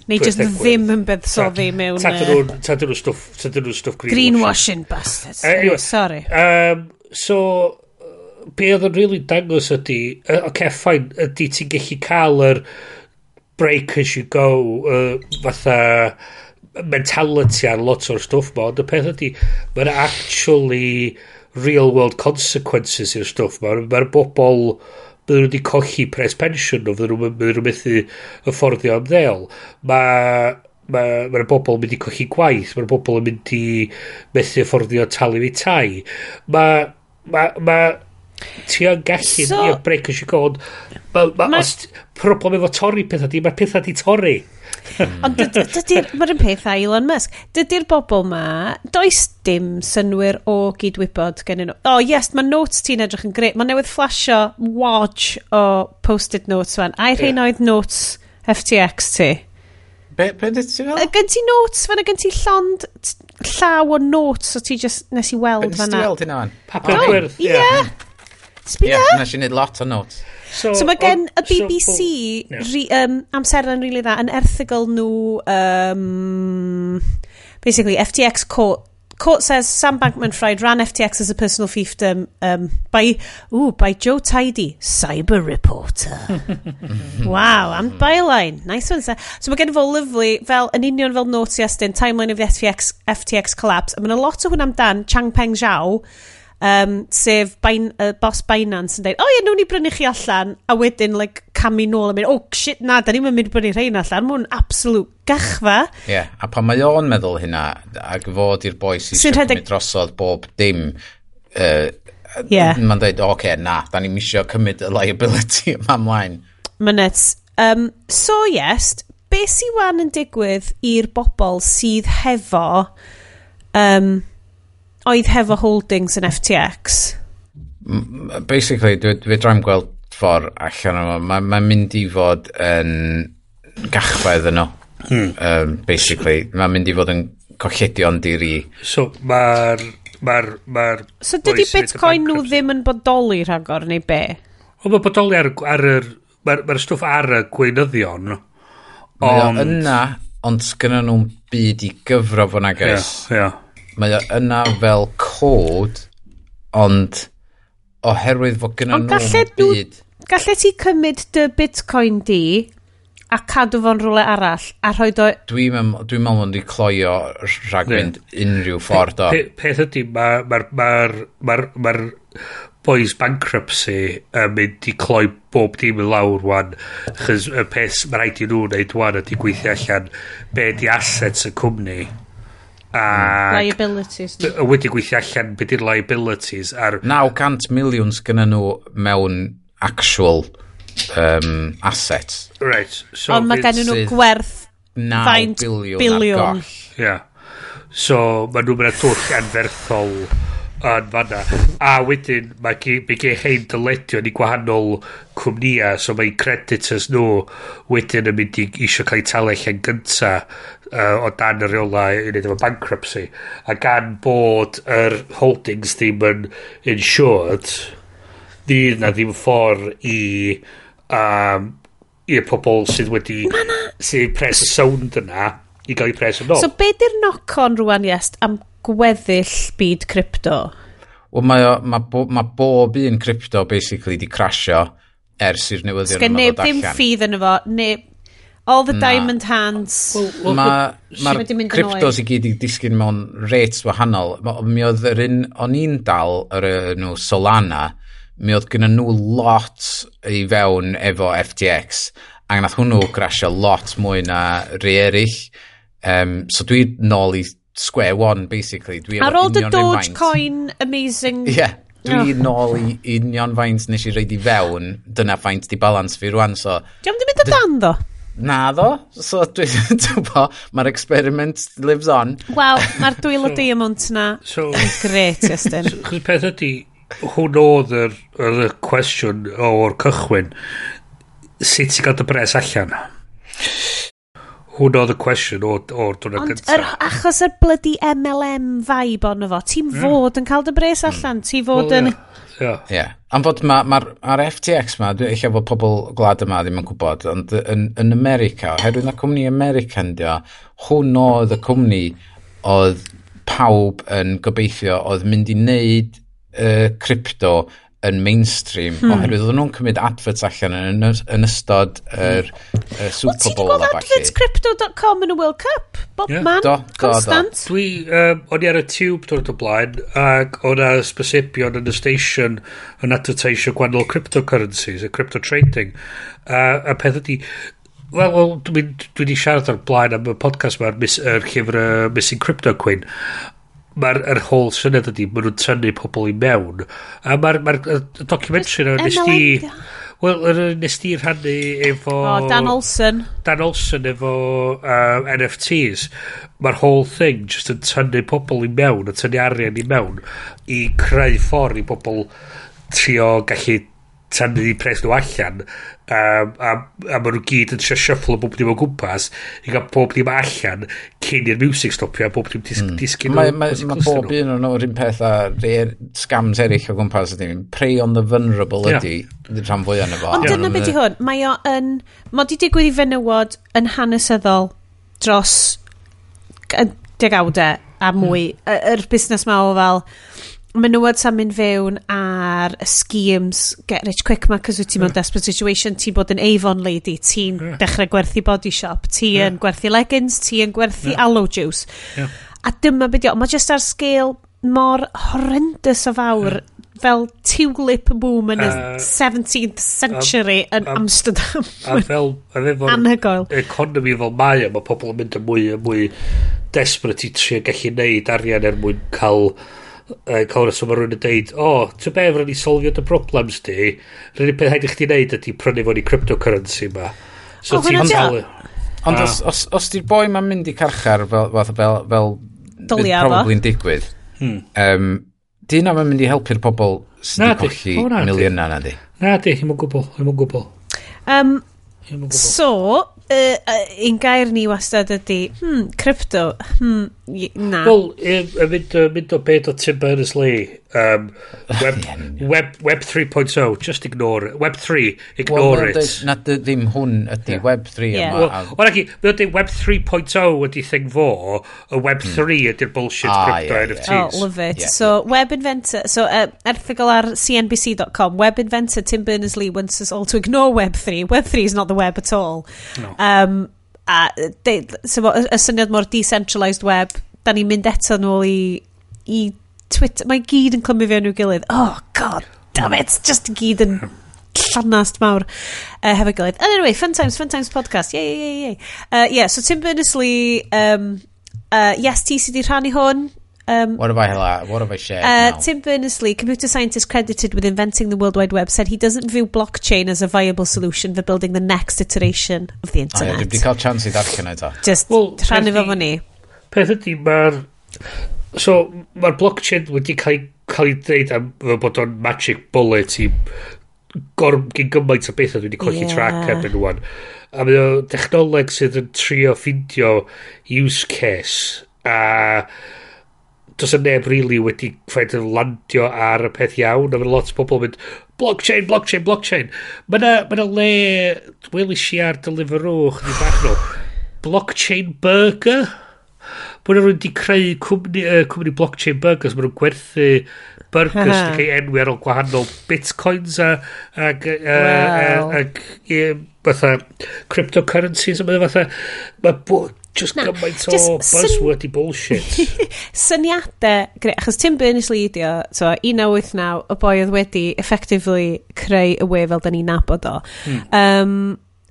Neu just ddim yn buddsoddi mewn... Tadyn nhw stwff, tadyn nhw stwff greenwashing. Greenwashing bastards. Uh, anyway, sorry. Um, so, be oedd yn really dangos ydy, uh, oce okay, ffain, ydy ti'n gallu cael yr break as you go, uh, fatha mentality ar lot o'r stwff ma, ond y peth ydy, mae'n actually real world consequences i'r stwff ma. Mae'r bobl bydden nhw wedi colli pres pensiwn nhw, bydden nhw, bydden nhw methu yfforddio am ddel. Mae mae'r ma, ma bobl yn mynd i colli gwaith, mae'r bobl yn mynd i methu fforddio talu fi tai. Mae... Ma, ma, ti yn gallu so, ni o break as you go ond ma, ma, ma, os problem efo torri pethau di, mae'r pethau di torri. Ond dydy'r, mae'r un peth a Elon Musk. Dydy'r bobl ma, does dim synwyr o gydwybod gen nhw. O, oh, yes, mae notes ti'n edrych yn greu. Mae newydd flasio watch o post-it notes fan. A'i rhain yeah. oedd notes FTX ti. Be, be dyd ti'n fel? Gen ti notes fan, gen ti llond llaw o notes o ti just nes i weld fan. Nes ti weld hynna fan? Papur oh, gwyrdd. Ie. Ie, nes i wneud lot o notes. So, so mae gen y BBC so, yeah. ri, um, amserlen rili really dda yn erthigol nhw um, basically FTX court Court says Sam Bankman-Fried ran FTX as a personal fiefdom um, by ooh, by Joe Tidy, cyber reporter. wow, and byline. Nice one. Sir. So mae gen fo lyflu, fel, yn union fel Naughty Austin, timeline of the FTX, FTX collapse. A mae'n a lot o hwn amdan Changpeng Zhao, um, sef bain, uh, boss Binance yn dweud, o oh, ie, nhw'n i brynu chi allan, a wedyn, like, camu nôl a mynd, oh shit, na, da ni'n mynd i brynu rhain allan, mae'n absolute gachfa. Ie, yeah, a pan mae o'n meddwl hynna, ac fod i'r boi sy'n rhedeg... cymryd drosodd bob dim, uh, yeah. mae'n dweud, oce, okay, na, da ni'n misio cymryd y liability yma ymlaen. Mynet. Um, so, yes, beth sy'n wan yn digwydd i'r bobl sydd hefo um, oedd hefo holdings yn FTX? Basically, dwi, dwi draem gweld ffordd allan o. Mae'n ma mynd i fod yn gachfedd yno. Hmm. Um, basically, mae'n mynd i fod yn colledion diri. So, mae'r... Mae'r... Ma so, dydy Bitcoin nhw ddim yn bodoli rhagor, neu be? O, mae bodoli ar, ar yr... Mae'r ma stwff ar y gweinyddion. Ond... Yna, ond sgynna nhw'n byd i gyfro fo nag. Ie, yeah, ie. Yeah mae o yna fel cod, ond oherwydd fod gyda nhw'n byd... Gallet ti cymryd dy bitcoin di a cadw fo'n rhywle arall a rhoi do... Dwi'n meddwl dwi hwn wedi cloio rhag rhagfynd unrhyw ffordd o. Pe, Peth ydy, mae'r ma, ma, ma, ma, boys bankruptcy yn mynd i cloi bob dim yn lawr wan chys y peth mae rhaid i nhw wneud wan ydy gweithio allan be di assets y cwmni A... Liabilities. Wedi gweithio allan beth yw'r liabilities. Ar... 900 miliwn sgynna nhw mewn actual um, assets. Right. So Ond mae gen nhw gwerth 9 biliwn, biliwn ar goll. Yeah. So mae nhw'n mynd twll anferthol yn fanna. A wedyn mae ge, ge hein dyledio i gwahanol cwmnïau, so mae creditors nhw wedyn yn mynd i eisiau cael eu talu allan gyntaf uh, o dan y reolau i wneud efo bankruptcy. A gan bod yr holdings ddim yn insured, fydd na ddim ffordd i um, i'r pobl sydd wedi sydd pres y sound yna i gael ei pres yn ôl. So be di'r knock-on rwan iest am gweddill byd crypto? Wel mae, o, mae, bo, mae bob un crypto basically di crasio ers i'r newyddion yma ddod allan. Sgen neb ddim ffydd yn efo, neb, All the Na. diamond hands. Well, well, Mae'r ma, ma cryptos i gyd i disgyn mewn rates wahanol. Mi oedd yr un, o'n i'n dal yr nhw Solana, mi oedd gyda nhw lot i fewn efo FTX, a nath hwnnw grasio lot mwy na rei eraill. Um, so dwi nôl i square one, basically. Dwi Ar ôl dy Dogecoin amazing yeah dwi oh. nôl i union faint nes i reid i fewn, dyna faint di balans fi rwan, so... Di o'n mynd yn dan, ddo? na ddo. So, dwi, dwi'n bo, mae'r experiment lives on. Wel, mae'r dwylo so, diamant na so, yn gret, Iestyn. Chos peth ydy, hwn oedd yr, yr cwestiwn o'r cychwyn. Sut ti'n gael dy bres allan? Hwn oedd y cwestiwn o'r dwrnod gyntaf. Ond yr, achos yr blydi MLM vibe ond fo, ti'n mm. fod yn cael dy bres allan, ti'n fod well, yn... Yeah Ie. yeah. Am fod mae'r ma, ma, FTX ma, dwi'n eich bod pobl gwlad yma ddim yn gwybod, ond yn, yn America, oherwydd na cwmni American dio, hwn oedd y cwmni oedd pawb yn gobeithio oedd mynd i wneud uh, crypto yn mainstream hmm. oherwydd oedden nhw'n cymryd adverts allan yn, yn ystod yr hmm. uh, Super Bowl well, ti wedi gweld adverts crypto.com yn y World Cup Bob yeah. man? do, constant do, do. dwi, um, o'n i ar y tube dod o blaen ac o'n a spesibion yn y station yn advertisio gwannol cryptocurrencies y crypto trading uh, a peth ydy Wel, well, dwi wedi siarad o'r blaen am y podcast mae'r mis, er llyfr uh, Missing Crypto Queen mae'r er whole syniad ydy, maen nhw'n tynnu pobl i mewn. A mae'r ma documentary yna nes di... Wel, nes di rhannu efo... O, Dan Olsen. Dan Olsen efo um, NFTs. Mae'r whole thing just yn tynnu pobl i mewn, yn tynnu arian i mewn, i creu ffordd i pobl trio gallu tynnu i pres nhw allan a, a, a maen nhw gyd yn trio shuffle o bob dim o gwmpas i gael bob dim allan cyn i'r music stopio a bob dim dis, mm. disgyn mae, mae, mae bob un o'n o'r un peth a er- scams eraill o gwmpas ydy prey on the vulnerable yeah. ydy rhan fwy o'n efo ond dyna beth i hwn. Mae o yn mae di digwydd i fenywod yn hanesyddol dros degawdau a mwy. Hmm. Yr busnes ma o fel menywod sa'n mynd fewn ar y schemes get rich quick ma cos wyt ti'n mewn desperate situation ti'n bod yn Avon lady ti'n yeah. dechrau gwerthu body shop ti yeah. yn gwerthu leggings ti yn gwerthu yeah. aloe juice yeah. a dyma beth mae just ar scale mor horrendous o fawr yeah. fel tulip boom yn y 17th century yn a, Amsterdam a fel anhygoel economy fel mae mae pobl yn mynd yn mwy a mwy desperate i trio gallu neud arian er mwyn cael uh, cofnod, so mae rhywun yn deud, o, oh, ti'n be, rydyn ni solfio dy problems di, rydyn peth haid i chdi wneud ydy prynu fo'n i cryptocurrency ma. So oh, ti'n talu. Ond os, os, os di'r boi ma'n mynd i carchar fel, fel, fel, fel Dolia probably yn digwydd, hmm. um, di na ma'n mynd i helpu'r pobl sydd wedi colli miliynau na di. Na di, hi'n mwyn gwbl, hi'n mwyn gwbl. Um, gwbl. so, Uh, uh, un gair ni wastad ydy hmm, crypto hmm, na. Well, y mynd, uh, mynd o beth o Tim Berners-Lee Um, web, web, web 3.0, just ignore it. Web 3, ignore well, it. Na ddim hwn ydy, yeah. Web 3 yeah. yma. Wel, well, ac i, ydy Web 3.0 ydy thing fo, y Web 3 mm. ydy'r bullshit ah, crypto yeah, NFTs. Yeah. Oh, love it. Yeah, so. Web Inventor, so uh, erthigol ar cnbc.com, Web Inventor Tim Berners-Lee wants us all to ignore Web 3. Web 3 is not the web at all. No. Um, a de, so, y syniad mor decentralised web, da ni'n mynd eto nôl i, i Twitter, mae gyd yn clymu fewn i'w gilydd. Oh, god damn it, just i gyd yn llanast mawr uh, hefo gilydd. And anyway, Fun Times, Fun Times podcast, yay, yay, yay, yay. Uh, yeah, so Tim Berners-Lee, um, uh, yes, ti sydd wedi rhannu hwn, um, What have I, la- what have I shared Uh, now? Tim Berners-Lee, computer scientist credited with inventing the World Wide Web, said he doesn't view blockchain as a viable solution for building the next iteration of the O ie, internet. Dwi wedi cael chance i ddarllen eto. Just Wel, rhannu peth fo fo ni. Peth ydy, mae'r... So, mae'r blockchain wedi cael ei cael ei ddeud am fel bod o'n magic bullet i gorm gyn gymaint o bethau dwi wedi colli yeah. track erbyn nhw'n. A mae o dechnoleg sydd yn trio ffindio use case a does y e neb really wedi ffaid yn landio ar y peth iawn a mae lot o bobl yn mynd blockchain, blockchain, blockchain. Mae yna ma le, welis i ar Deliveroo chdi bach nhw, blockchain burger? bod nhw'n wedi creu cwmni, uh, cwmni blockchain burgers, maen nhw'n gwerthu burgers yn cael enwi ar ôl gwahanol bitcoins a, a, a, wow. a, a, fatha cryptocurrencies a mae fatha mae bod just Na, gymaint o buzzwordy bullshit syniadau achos Tim Berners-Lee dio so 1989 y boi oedd wedi effectively creu y we fel da ni'n nabod o mm. um,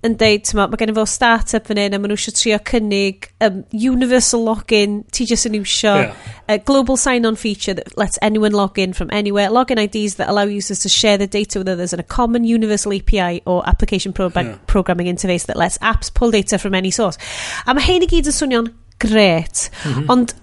yn deud, ma, mae gen i fel start-up fan hyn a maen nhw eisiau trio cynnig um, universal login, ti jyst yn iwsio yeah. a global sign-on feature that lets anyone log in from anywhere, login IDs that allow users to share their data with others and a common universal API or application pro yeah. programming interface that lets apps pull data from any source. A mae hyn i gyd yn swnio'n gret, mm -hmm. ond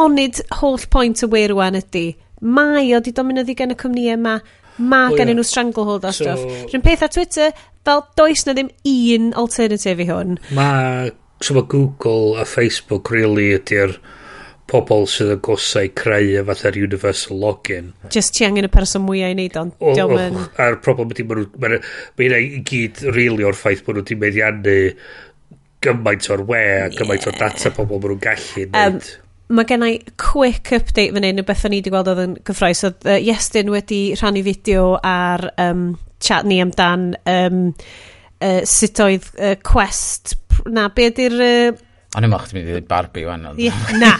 onid holl pwynt y we rwan ydy, mae o di dominyddi gan y cwmnïau yma Mae oh, gen nhw stranglehold a so, stuff. Rwy'n peth ar Twitter, fel does na ddim un alternative i hwn. Mae, so mae Google a Facebook really ydy'r pobl sydd yn gosau creu y fatha'r universal login. Just ti angen y person mwyaf i wneud ond diolch yn... A'r problem ydy, mae hynna i gyd really o'r ffaith bod nhw wedi meddiannu gymaint o'r we a gymaint yeah. o data pobl mae nhw'n gallu um, neud mae gen i quick update fan hyn, beth o'n i wedi gweld oedd yn gyffroes. Oedd uh, Iestyn wedi rhannu fideo ar um, chat ni amdan um, uh, sut oedd uh, Quest... Na, be ydy'r... Uh, O'n i'n moch, ti'n mynd i ddweud Barbie wan. Yeah, na,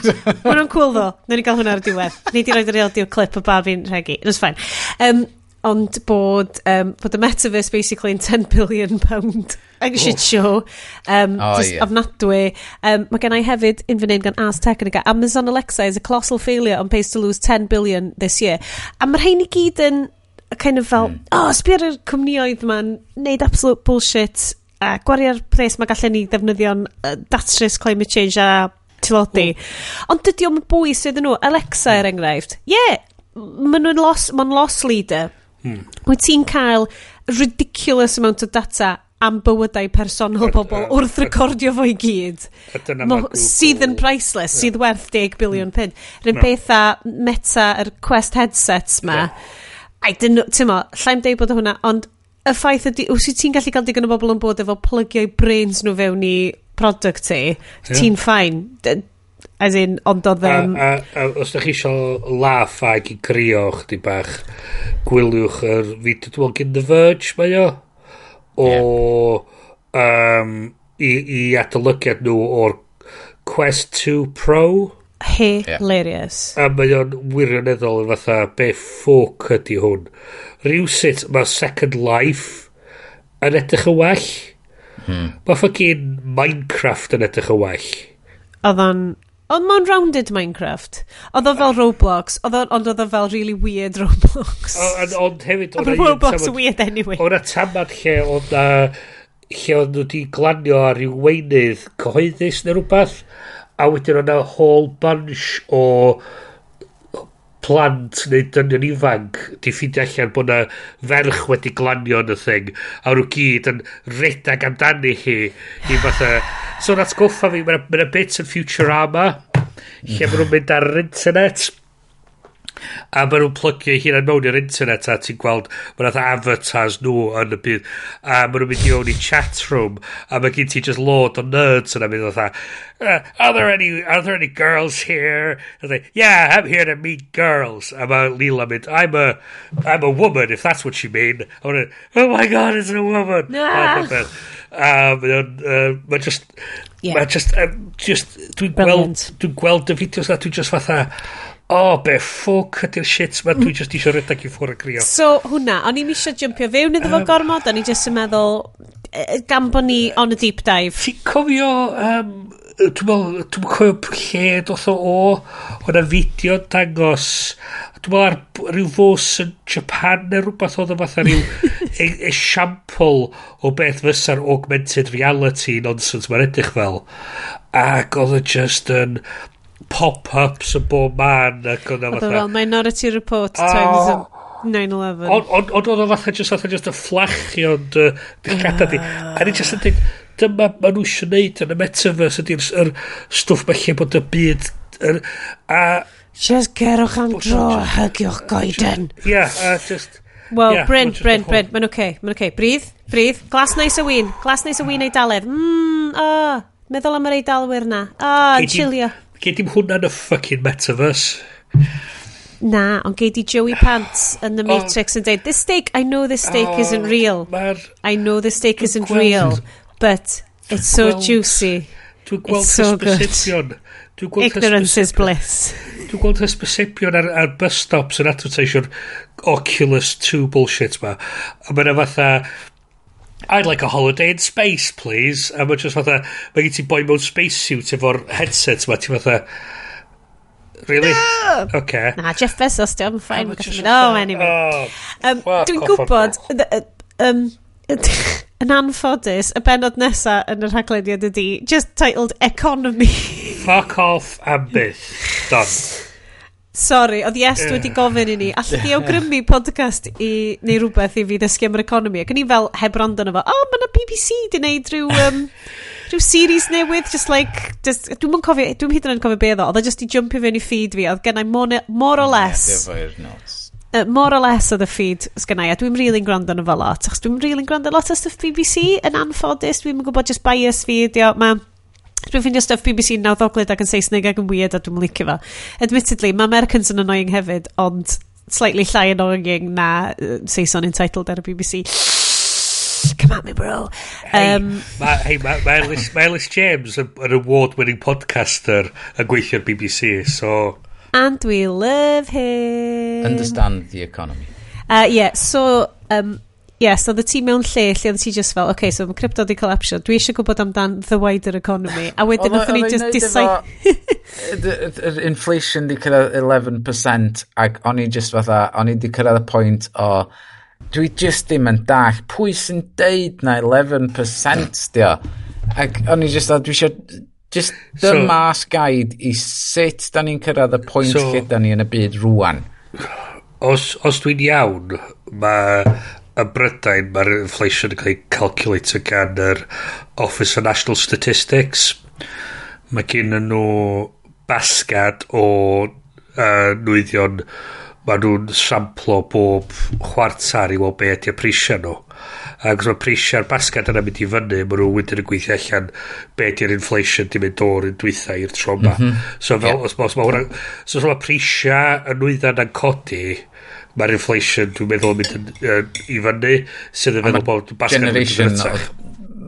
maen nhw'n cool ddo. Nw'n i gael hwnna ar y diwedd. Ni di roed yr audio clip o Barbie'n rhegi. That's fine. Um, ond bod, um, bod y metaverse basically yn 10 billion pound yn shit show. Um, oh, just oh, yeah. ofnadwy. Um, mae gen i hefyd un fan hyn gan Ars Technica. Amazon Alexa is a colossal failure on pace to lose 10 billion this year. A mae'r rhain i gyd yn kind of fel, mm. oh, sbio'r cwmnioedd ma'n neud absolute bullshit a gwario'r pres mae gallen ni ddefnyddio'n uh, datrys climate change a tilodi. Mm. Ond dydy o'n bwys iddyn nhw, Alexa er hmm. enghraifft, ie, yeah, maen nhw'n loss, maen loss leader. Mm. Wyt ti'n cael ridiculous amount o data am bywydau personol pobl wrth recordio fo i gyd. Mo, sydd yn priceless, sydd werth 10 biliwn mm. pund. Rwy'n no. beth a meta yr Quest headsets ma. I didn't, ti'n mo, llai'n deud bod hwnna, ond y ffaith ydy, wyt ti'n gallu cael digon o bobl yn bod efo plygio'i brains nhw fewn i product ti, ti'n ffain. As in, ond oedd... Um, a, a, a, os da chi eisiau laff ag i grio chdi bach, gwyliwch yr fideo, dwi'n gyn The Verge, mae o? o um, i, i adolygiad nhw o'r Quest 2 Pro. Hilarious. Yeah. A mae o'n wirioneddol yn fatha be ffwc ydy hwn. Rhywsit mae Second Life yn edrych yn well. Hmm. Mae ffocin Minecraft yn edrych yn well. Oedd o'n Ond mae'n rounded Minecraft. Oedd o fel Roblox, oedd o, ond oedd o fel really weird Roblox. O- Ond ond hefyd... Ond Roblox yn weird anyway. O'na tamad lle oedd na... Lle oedd nhw wedi glanio ar ryw weinydd cyhoeddus neu rhywbeth. A wedyn o'na whole bunch o plant neu dynion ifanc di ffeindio allan bod na ferch wedi glanio yn y thing a nhw gyd yn redag amdani hi i fatha so na'n sgoffa fi mae'n ma bit yn Futurama lle maen nhw'n mynd ar yr internet. A maen nhw'n plygio eu hunan mewn i'r internet a ti'n gweld maen nhw'n avatars nhw yn y byd a maen nhw'n mynd i mewn i chat room a mae gen ti just lord o nerds yna mynd o'n uh, eh, are there any are there any girls here? And they, yeah, I'm here to meet girls. A mae Lila mynd, I'm a I'm a woman if that's what you mean. A maen oh my god, it's a woman. Ah. A mae'n uh, ma just yeah. ma just, um, just dwi'n gweld dwi'n gweld y fideos a dwi'n just fatha o, be ffwc ydy'r shit ma, dwi just eisiau redag i ffwrdd y grio. So, hwnna, o'n i'n eisiau jumpio fewn iddo fo gormod, o'n i jyst yn meddwl, e, e, gan bod ni on a deep dive. Ti'n cofio, um, dwi'n meddwl, dwi'n cofio lle doth o o, o'na fideo dangos, dwi'n meddwl ar rhyw fos yn Japan neu rhywbeth oedd o fatha rhyw e, esiampl o beth fysa'r augmented reality nonsense mae'n edrych fel. Ac oedd o just yn... Um, pop-ups yn bob man ac oedd o'n fatha... Fel Minority Report oh. times 9-11. Ond oedd o fatha just, fatha just y fflachio ond uh, dillgada di. A ni just yn dweud, dyma ma nhw eisiau neud yn y metaverse ydy'r er, stwff mae lle bod y byd... Er, a... Just gerwch am dro, hygiwch goeden. Ia, a just... Wel, yeah, Bryn, Bryn, Bryn, mae'n oce, okay, mae'n oce. Okay. Bryd, bryd, glas neis y wyn, glas neis y wyn ei daledd. Mmm, o, oh, meddwl am yr eidalwyr na. O, oh, chilio. Gei dim hwnna yn y fucking metaverse. Na, ond gei di Joey Pants yn The oh. Matrix yn dweud, this steak, I know this steak oh, isn't real. I know this steak isn't gweld, real, but it's so gweld, juicy. Dwi'n gweld it's so good. Ignorance is bliss. Dwi'n gweld hysbysebion ar, ar bus stops yn advertisio'r Oculus 2 bullshit ma. A mae'n fatha I'd like a holiday in space, please. A mae'n just fatha, mae gen ti boi mewn space suit efo'r headset ma, ti fatha, really? No! Okay. Na, Jeff Bezos, diolch yn ffain. No, anyway. Oh, um, Dwi'n gwybod, um, yn anffodus, y benod nesa yn y rhaglediad ydy, just titled Economy. Fuck off am byth. Done. Sorry, oedd Yes wedi gofyn i ni, allai di awgrymu podcast i, neu rhywbeth i fi ddysgu am yr economi. Ac yn i fel heb rond yna fo, o, oh, mae yna BBC di wneud rhyw, um, rhyw series newydd, just like, just, dwi'n mwyn cofio, dwi'n hyd yn oed cofio beth o, oedd e just i jumpio fewn i feed fi, oedd gennau more, more or less... Yeah, uh, more or less oedd y feed sgynnau, a dwi'n really'n gwrando yn fo lot, achos dwi'n really'n gwrando lot o stuff BBC, yn anffodus, dwi'n gwybod just bias fi, dio, mae Dwi'n ffeindio stuff BBC yn nawddoglyd ac yn Saesneg ac yn weird a dwi'n licio fo. Admittedly, mae Americans yn annoying hefyd, ond slightly llai annoying na uh, Saeson entitled ar y BBC. Come at me, bro. Um, hey, mae hey, Ellis, ma Ellis James yn award-winning podcaster yn gweithio'r BBC, so... And we love him. Understand the economy. Uh, yeah, so... Um, yes, oedd y ti mewn lle lle oedd ti just fel, okay, so mae crypto di collapsio, dwi eisiau gwybod amdan the wider economy, a wedyn oedd ni just decide... Yr inflation di cyrraedd 11%, ac o'n i just fatha, o'n i di cyrraedd y pwynt o, dwi just ddim yn dall, pwy sy'n deud na 11% di o? Ac o'n i just dda, dwi eisiau just dyma so, guide i sut da ni'n cyrraedd y pwynt so, lle da ni yn y byd rwan. Os, os dwi'n iawn, mae y Brydain mae'r inflation yn cael ei calculator gan yr Office of National Statistics. Mae gen nhw basgad o uh, nwyddion mae nhw'n samplo bob chwartar i weld be ydy prisiau nhw. Ac mae prisiau'r basgad yna mynd i fyny, mae nhw wedyn yn gweithio allan be ydy'r inflation di mynd o'r un dwytha i'r troma. Mm -hmm. So fel, yeah. os, os mae hwnna, so os mae prisiau y nwyddan yn codi, mae'r inflation dwi'n meddwl yn mynd yn, uh, i fyny sydd yn meddwl bod basgan yn mynd yn fytach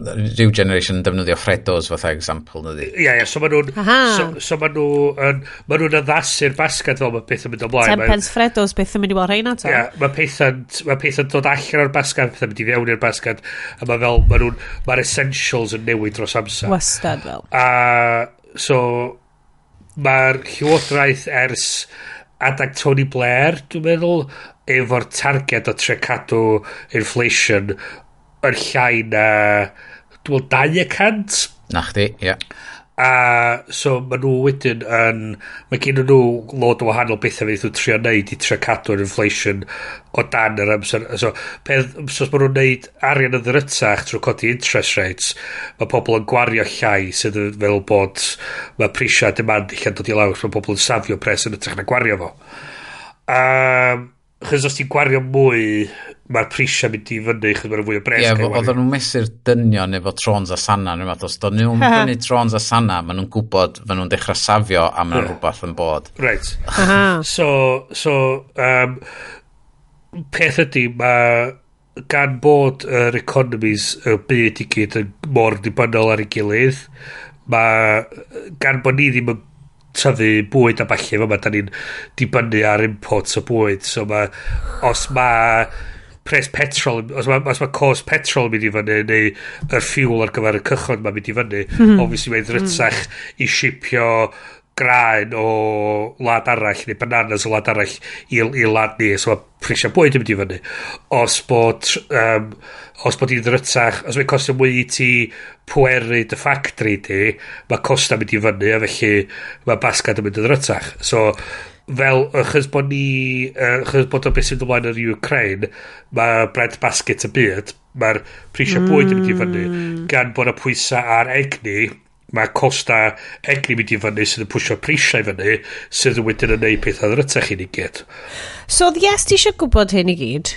rhyw generation yn defnyddio Fredos fatha example na di. Ie, yeah, ie, so maen nhw'n... So, so maen nhw'n... Maen nhw'n addasu'r basgad fel mae beth yn mynd ymlaen. Tempens Fredos, yn mynd i weld rhain ato. Ie, mae pethau'n ma pethau dod allan o'r basgad, pethau mynd i fewn i'r basgad, a mae fel, maen nhw'n... Mae'r essentials yn newid dros amser. Wastad fel. A, so, mae'r llywodraeth ers adag Tony Blair, dwi'n meddwl, efo'r targed o tre cadw inflation yn llai na, dwi'n meddwl, 200. Na chdi, ie. Yeah. A so maen nhw wedyn yn... Mae gen nhw lot o wahanol bethau fydd nhw'n trio neud i trio cadw'r inflation o dan yr amser. So, peth, so os ma' nhw'n neud arian yn ddrytach trwy codi interest rates, mae pobl yn gwario llai sydd yn fel bod mae prisia demand lle dod i lawr, mae pobl yn safio pres yn ytrach na gwario fo. Um, Chos os ti'n gwario mwy, mae'r prisiau mynd i fyny, chos mae'n fwy o bres. Ie, yeah, oedden nhw'n mesur dynion efo trons a sana. Neu os doedd nhw'n fyny trons a sana, maen nhw'n gwybod, maen nhw'n dechrau safio a maen nhw'n rhywbeth yn bod. Right. so, so um, peth ydy, mae gan bod yr economies y byd i gyd yn mor dibynnol ar ei gilydd, mae gan bod ni ddim yn tyfu bwyd a falle fel ma, da ni'n dibynnu ar imports o bwyd. So ma, os mae pres petrol, os mae os ma cos petrol mynd i fyny, neu y ffiwl ar gyfer y cychod mae'n mynd i fyny, mm -hmm. obviously mae'n ddrytach mm -hmm. i shipio graen o wlad arall neu bananas o wlad arall i, i wlad ni. So mae prisiau bwyd yn mynd i fyny. Os bod um, os bod i'n ddrytach os mae'n costio mwy i ti pweru dy ffactri di mae costa mynd i fyny a felly mae basgad yn mynd yn ddrytach so fel achos bod ni achos bod o beth sy'n ymlaen yn Ukraine mae bread basket y byd mae'r prisiau bwyd yn mynd i fyny. Hmm. Gan bod y pwysau ar egni mae costa egni mynd i fyny sydd yn pwysio prisiau fyny sydd yn wedyn yn neud pethau ddrytach i ni gyd. So yes, ti eisiau gwybod hyn i gyd?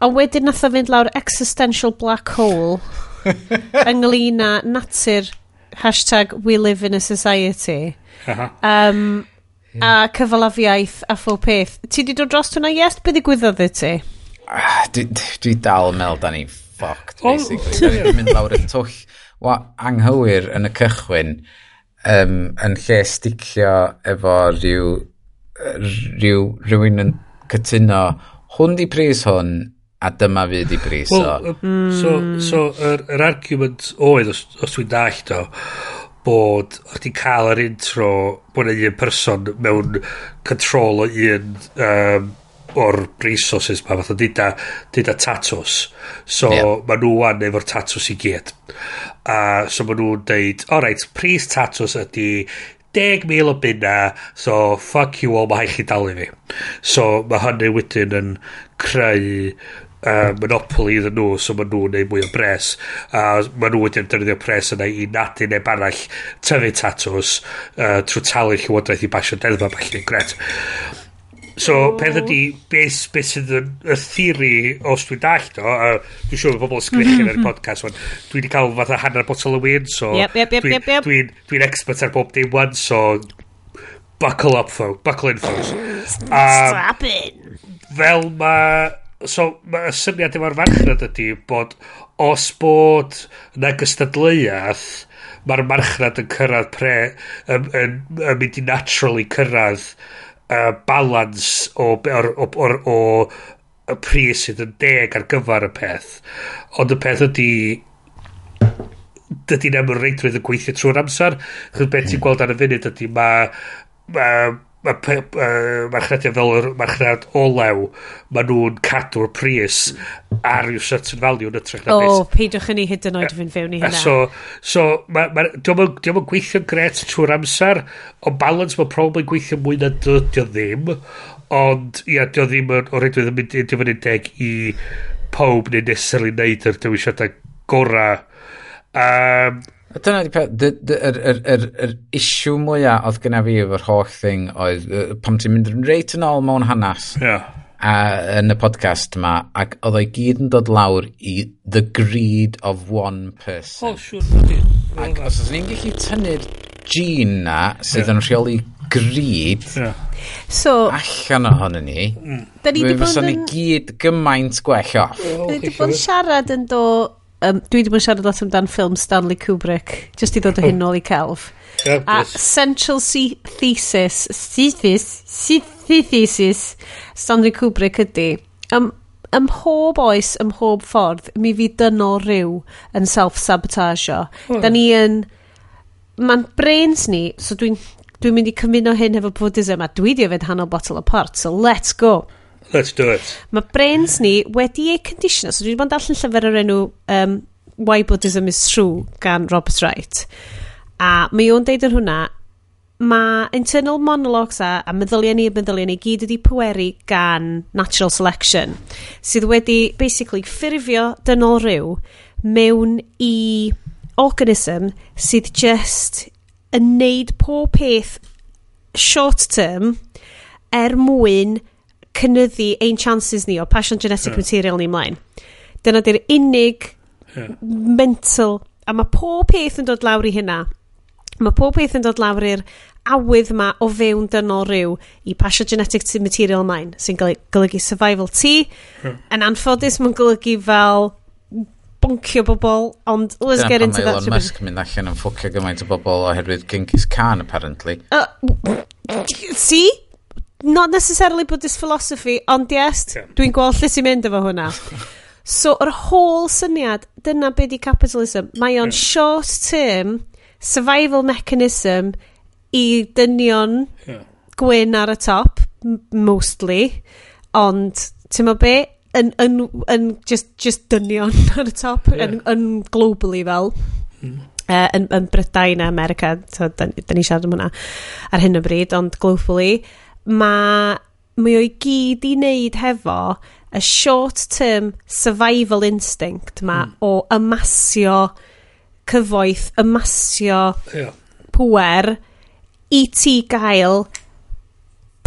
A wedyn nath o fynd lawr existential black hole ynglyn â natur hashtag we live in a society. Aha. Um. A cyfalafiaeth a phob peth. Ti di dod dros hwnna, yes? Be ddigwyddodd i ti? Ah, dwi, dwi dal yn meddwl da ni fucked, basically. Oh. mynd lawr y twll anghywir yn y cychwyn um, yn lle sticio efo rhyw, rhyw rhywun yn cytuno hwn di pris hwn a dyma fi di bris well, o. So, so yr, yr argument oedd, os, os dwi'n dallt o, bod o'ch ti'n cael yr intro bod yna un person mewn control o un um, o'r resources ma fath o dyda dyda tatws so yeah. ma nhw wan efo'r tatws i gyd. A so ma nhw'n deud alright pris tatws ydy 10,000 o bunna so fuck you all mae chi dalu fi. So mae hynny wedyn yn creu uh, monopoli iddyn nhw so mae nhw'n neud mwy o bres a uh, mae nhw wedi'n defnyddio pres yna i nadu neb arall tyfu tatws uh, trwy talu llywodraeth i basio deddfa falle gret So, peth ydy, beth, be sydd yn y theori, os dwi'n dallt o, a dwi'n siŵr bod pobl yn sgrichyn mhm. ar y podcast, ond dwi wedi cael fatha hanner botol o wyn, so yep, yep, yep, dwi'n yep, yep. dwi, dwi expert ar bob dim wan, so buckle up, fo, buckle in, folks. Strap in. Fel mae... So, mae y syniad efo'r farchnad ydy bod os bod na gystadleuaeth, mae'r marchnad yn cyrraedd pre... yn, yn, yn mynd i naturally cyrraedd uh, balans o, o'r, o, o, o, y pris sydd yn deg ar gyfer y peth. Ond y peth ydy dydy'n amlreidrwydd yn gweithio trwy'r amser. Chos beth ti'n hmm. gweld ar y funud ydy mae ma, mae uh, marchnadiau fel yr marchnad olew, maen nhw'n cadw'r pris ar yw certain value yn ytrach na beth. O, peidiwch yn ei hyd yn oed fynd fewn i hynna. So, so ma, ma, diolch yn gweithio'n gret trwy'r amser, ond balance mae'n probably gweithio mwy na dydio ddim, ond ia, dio ddim yn o'r edrych yn mynd i fyny deg i pob neu necessarily neud yr dewisiadau gorau. Um, A dyna di peth, yr, yr, yr, yr isiw mwyaf oedd gyna fi efo'r holl thing oedd pam ti'n mynd yn reit yn ôl mewn hanas yeah. a, yn y podcast yma ac oedd o'i gyd yn dod lawr i the greed of one person. Oh, siwr. Sure. Ac os oes ni'n gallu tynnu'r gene na sydd yeah. yn rheoli greed yeah. so, allan ohono ni, mm. mi fysa ni gyd gymaint gwell off. Oh, da ni wedi bod yn siarad yn do um, dwi wedi bod yn siarad lot amdan ffilm Stanley Kubrick, just i ddod o oh. hyn ôl i celf. A. Central C Thesis, Thesis, Thesis, Stanley Kubrick ydy, um, ym mhob oes, ym mhob ffordd, mi fi dynol rhyw yn self-sabotageio. Mm. Da ni yn... Mae'n brains ni, so dwi'n dwi mynd i cymuno hyn efo Buddhism a dwi di yfed hanol bottle o port, so let's go. Let's do it. Mae brains ni wedi eu conditioner. So dwi wedi bod yn darllen llyfr o'r enw um, Why Buddhism is True gan Robert Wright. A mae o'n deud yn hwnna, mae internal monologues a, a meddyliau ni a meddyliau ni gyd wedi pweru gan natural selection sydd wedi basically ffurfio dynol rhyw mewn i organism sydd just yn neud pob peth short term er mwyn cynnyddu ein chances ni o passion genetic yeah. material ni mlaen. Dyna di'r unig yeah. mental, a mae pob peth yn dod lawr i hynna. Mae pob peth yn dod lawr i'r awydd yma o fewn dynol rhyw i pasio genetic material mlaen sy'n golygu survival ti hmm. yn anffodus mae'n golygu fel boncio bobl ond let's get into that Elon Musk mynd allan yn ffwcio gymaint o bobl oherwydd Genghis Khan apparently uh, see not necessarily Buddhist philosophy, ond yes, yeah. dwi'n gweld lle sy'n mynd efo hwnna. so, yr holl syniad, dyna be di capitalism. Mae o'n yeah. short-term survival mechanism i dynion yeah. gwyn ar y top, mostly, ond, ti'n mo be, yn, yn, yn just, just dynion ar y top, yeah. yn, yn globally fel. Mm uh, yn, yn Brydain a America, so da, da ni siarad am hwnna ar hyn o bryd, ond globally mae mae o'i gyd i wneud hefo y short-term survival instinct ma mm. o ymasio cyfoeth, ymasio yeah. pwer i ti gael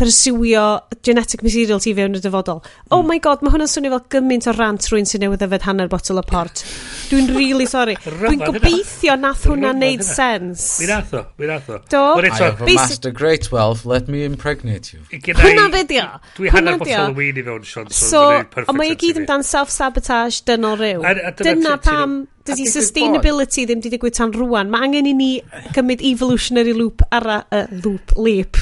perswio genetic material ti fewn y dyfodol. Oh mm. my god, mae hwnna'n swnio fel gymaint o rant rwy'n sy'n newydd yfed hanner botol o port. Dwi'n really sorry. Dwi'n gobeithio nath hwnna neud sens. Mi nath o, mi nath o. Do? I have a master great wealth, let me impregnate you. Hwna fe dio. Dwi hanner botol o wein i fewn, Sean. So, ond mae i gyd amdan self-sabotage dynol ryw. Dyna pam dydy sustainability ddim di digwydd tan rwan. Mae angen i ni gymryd evolutionary loop ara, uh, loop, leap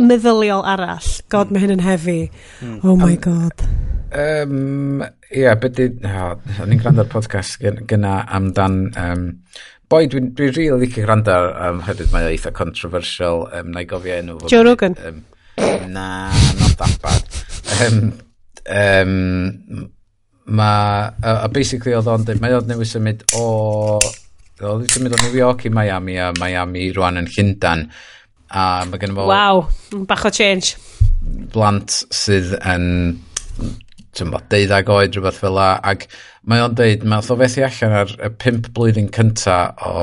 meddyliol arall. God, mm. mae hyn yn hefi. Mm. Oh my um, god. Um, Ia, yeah, beth di... Oh, ni'n ar podcast gyna amdan... Um, boi, dwi'n dwi rili really licio gwrando ar um, hefyd mae eitha controversial. Um, na i gofio enw. Joe Rogan. Um, na, not that bad. Um, um, ma, a, a basically oedd o'n dweud, mae oedd newid symud o... Oedd o'n symud o New York i Miami a Miami rwan yn Llundan a mae gen i fo... Waw, bach o change. Blant sydd yn tymbo, deuddag oed, rhywbeth fel la, ac mae o'n deud, mae o fethu allan ar y pimp blwyddyn cynta o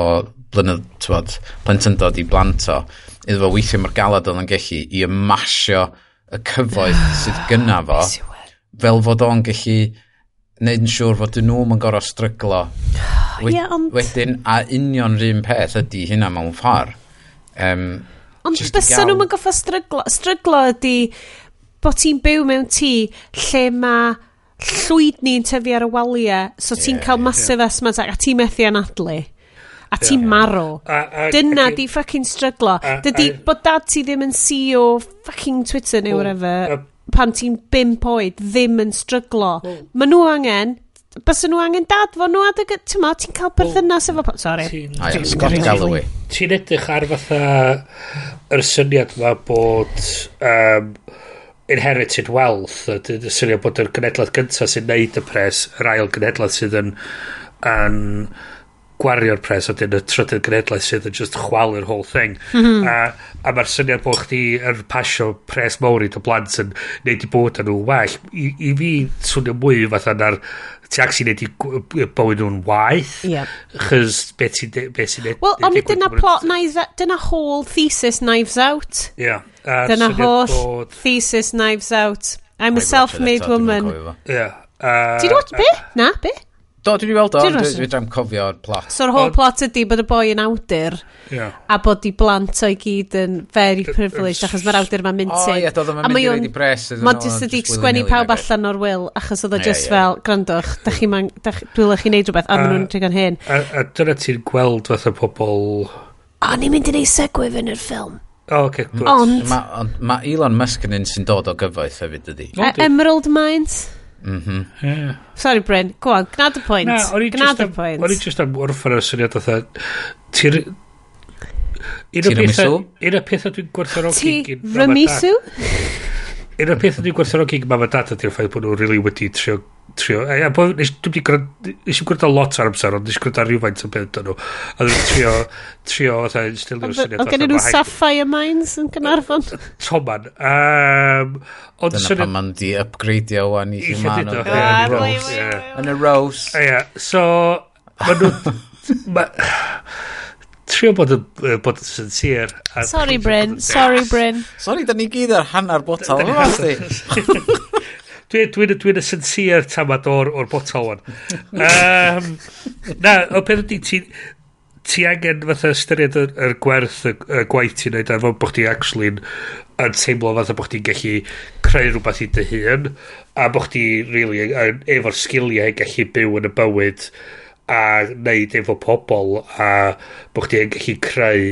blynydd, tywod, plentyndod i blant o, iddo fo weithio mor galad oedd yn gallu i ymasio y cyfoeth sydd gynna fo, fel fod o'n gallu wneud yn siŵr fod nhw yn gorau stryglo. Wed yeah, ond... Wedyn, a union rhywun peth ydy hynna mewn ffordd. Um, Ond fysa nhw'n mynd goffa stryglo. Stryglo ydy bod ti'n byw mewn tŷ lle mae llwyd ni'n tyfu ar y waliau, so ti'n cael masif yeah. asthma a ti'n methu anadlu. A ti'n yeah. marw. Dyna di fucking stryglo. Dydy bod dad ti ddim yn CEO fucking Twitter neu whatever, pan ti'n 5 oed, ddim yn stryglo. Mae nhw angen Bys nhw angen dad fo nhw adeg... Ti'n ma, ti'n cael perthynas efo... Sorry. Ti'n galw i ti'n edrych ar fatha yr syniad ma bod um, inherited wealth y syniad bod yr genedlaeth gyntaf sy'n neud y pres yr ail genedlaeth sydd yn, yn gwario'r pres a dyn y trydydd genedlaeth sydd yn just chwalu'r whole thing mm -hmm. a, a mae'r syniad bod chdi yn pasio pres mawr i dy blant yn neud i bod yn nhw well i, i fi swnio mwy fatha na'r ti ac sy'n neud bywyd nhw'n waith. Ie. Chys beth sy'n be sy'n neud... Wel, ond dyna plot, knives, dyna whole thesis Knives Out. Ie. Yeah. Dyna holl bod... thesis Knives Out. I'm a self-made woman. Ie. Yeah. Uh, Ti'n watch be? Na, be? Do, dwi wedi weld o, Dwi'n dwi, dwi, dwi dram cofio'r plot. So'r whole plot ydy bod y boi yn awdur, yeah. a bod i blant o'i gyd yn very privileged, achos mae'r awdur yma'n mynd O, ie, doedd o'n mynd i reid i bres. Mae'n just ydi sgwennu pawb allan o'r will, achos oedd o just fel, grandwch, dwi'n lech chi neud rhywbeth, a maen nhw'n trigon hyn. A dyna ti'n gweld fath o pobl... O, ni'n mynd i neud segwif yn yr ffilm. O, oce, okay, Ond... Mae Elon Musk yn un sy'n dod o gyfoeth hefyd ydy. E- Emerald Mines? Mm -hmm. yeah. Sorry, Bryn. Go on, gnad y pwynt. Na, gnad y pwynt. O'n i just am wrthyn o'r syniad oedd Ti'n... Un o'r pethau... Un o'r pethau dwi'n gwerthfawrogi... Ti rymisu? Un o'r pethau dwi'n gwerthfawrogi gyda mam a dad ydy'r ffaith bod nhw'n really wedi trio trio... A, a, bo, nes, dwi wedi gwrdd... Nes i gwrdd lot ar amser, ond nes i gwrdd ar rhywfaint o beth nhw. A dwi'n trio... trio... Stilio'r syniad... Ond gen nhw Sapphire Mines yn Gynarfon? Toman. Um, ond Dyna syniad... pan ma'n di upgradeio wan i Humano. Yn y Rose. Ie. So... Ma nhw... Trio bod yn bod yn sincere. Sorry, Bryn. Sorry, Bryn. Sorry, da ni gyd ar hanner botel. Dwi'n dwi, dwi, dwi sincere tamad o'r, or botol o'n. um, na, o peth ydy, ti, ti angen fatha ystyried yr, yr gwerth y, y gwaith ti'n neud a fod bod chdi actually yn teimlo fatha bod chdi'n gallu creu rhywbeth i dy hun a bod chdi really, yn, efo'r sgiliau gallu byw yn y bywyd a neud efo pobl a bod chdi'n gallu creu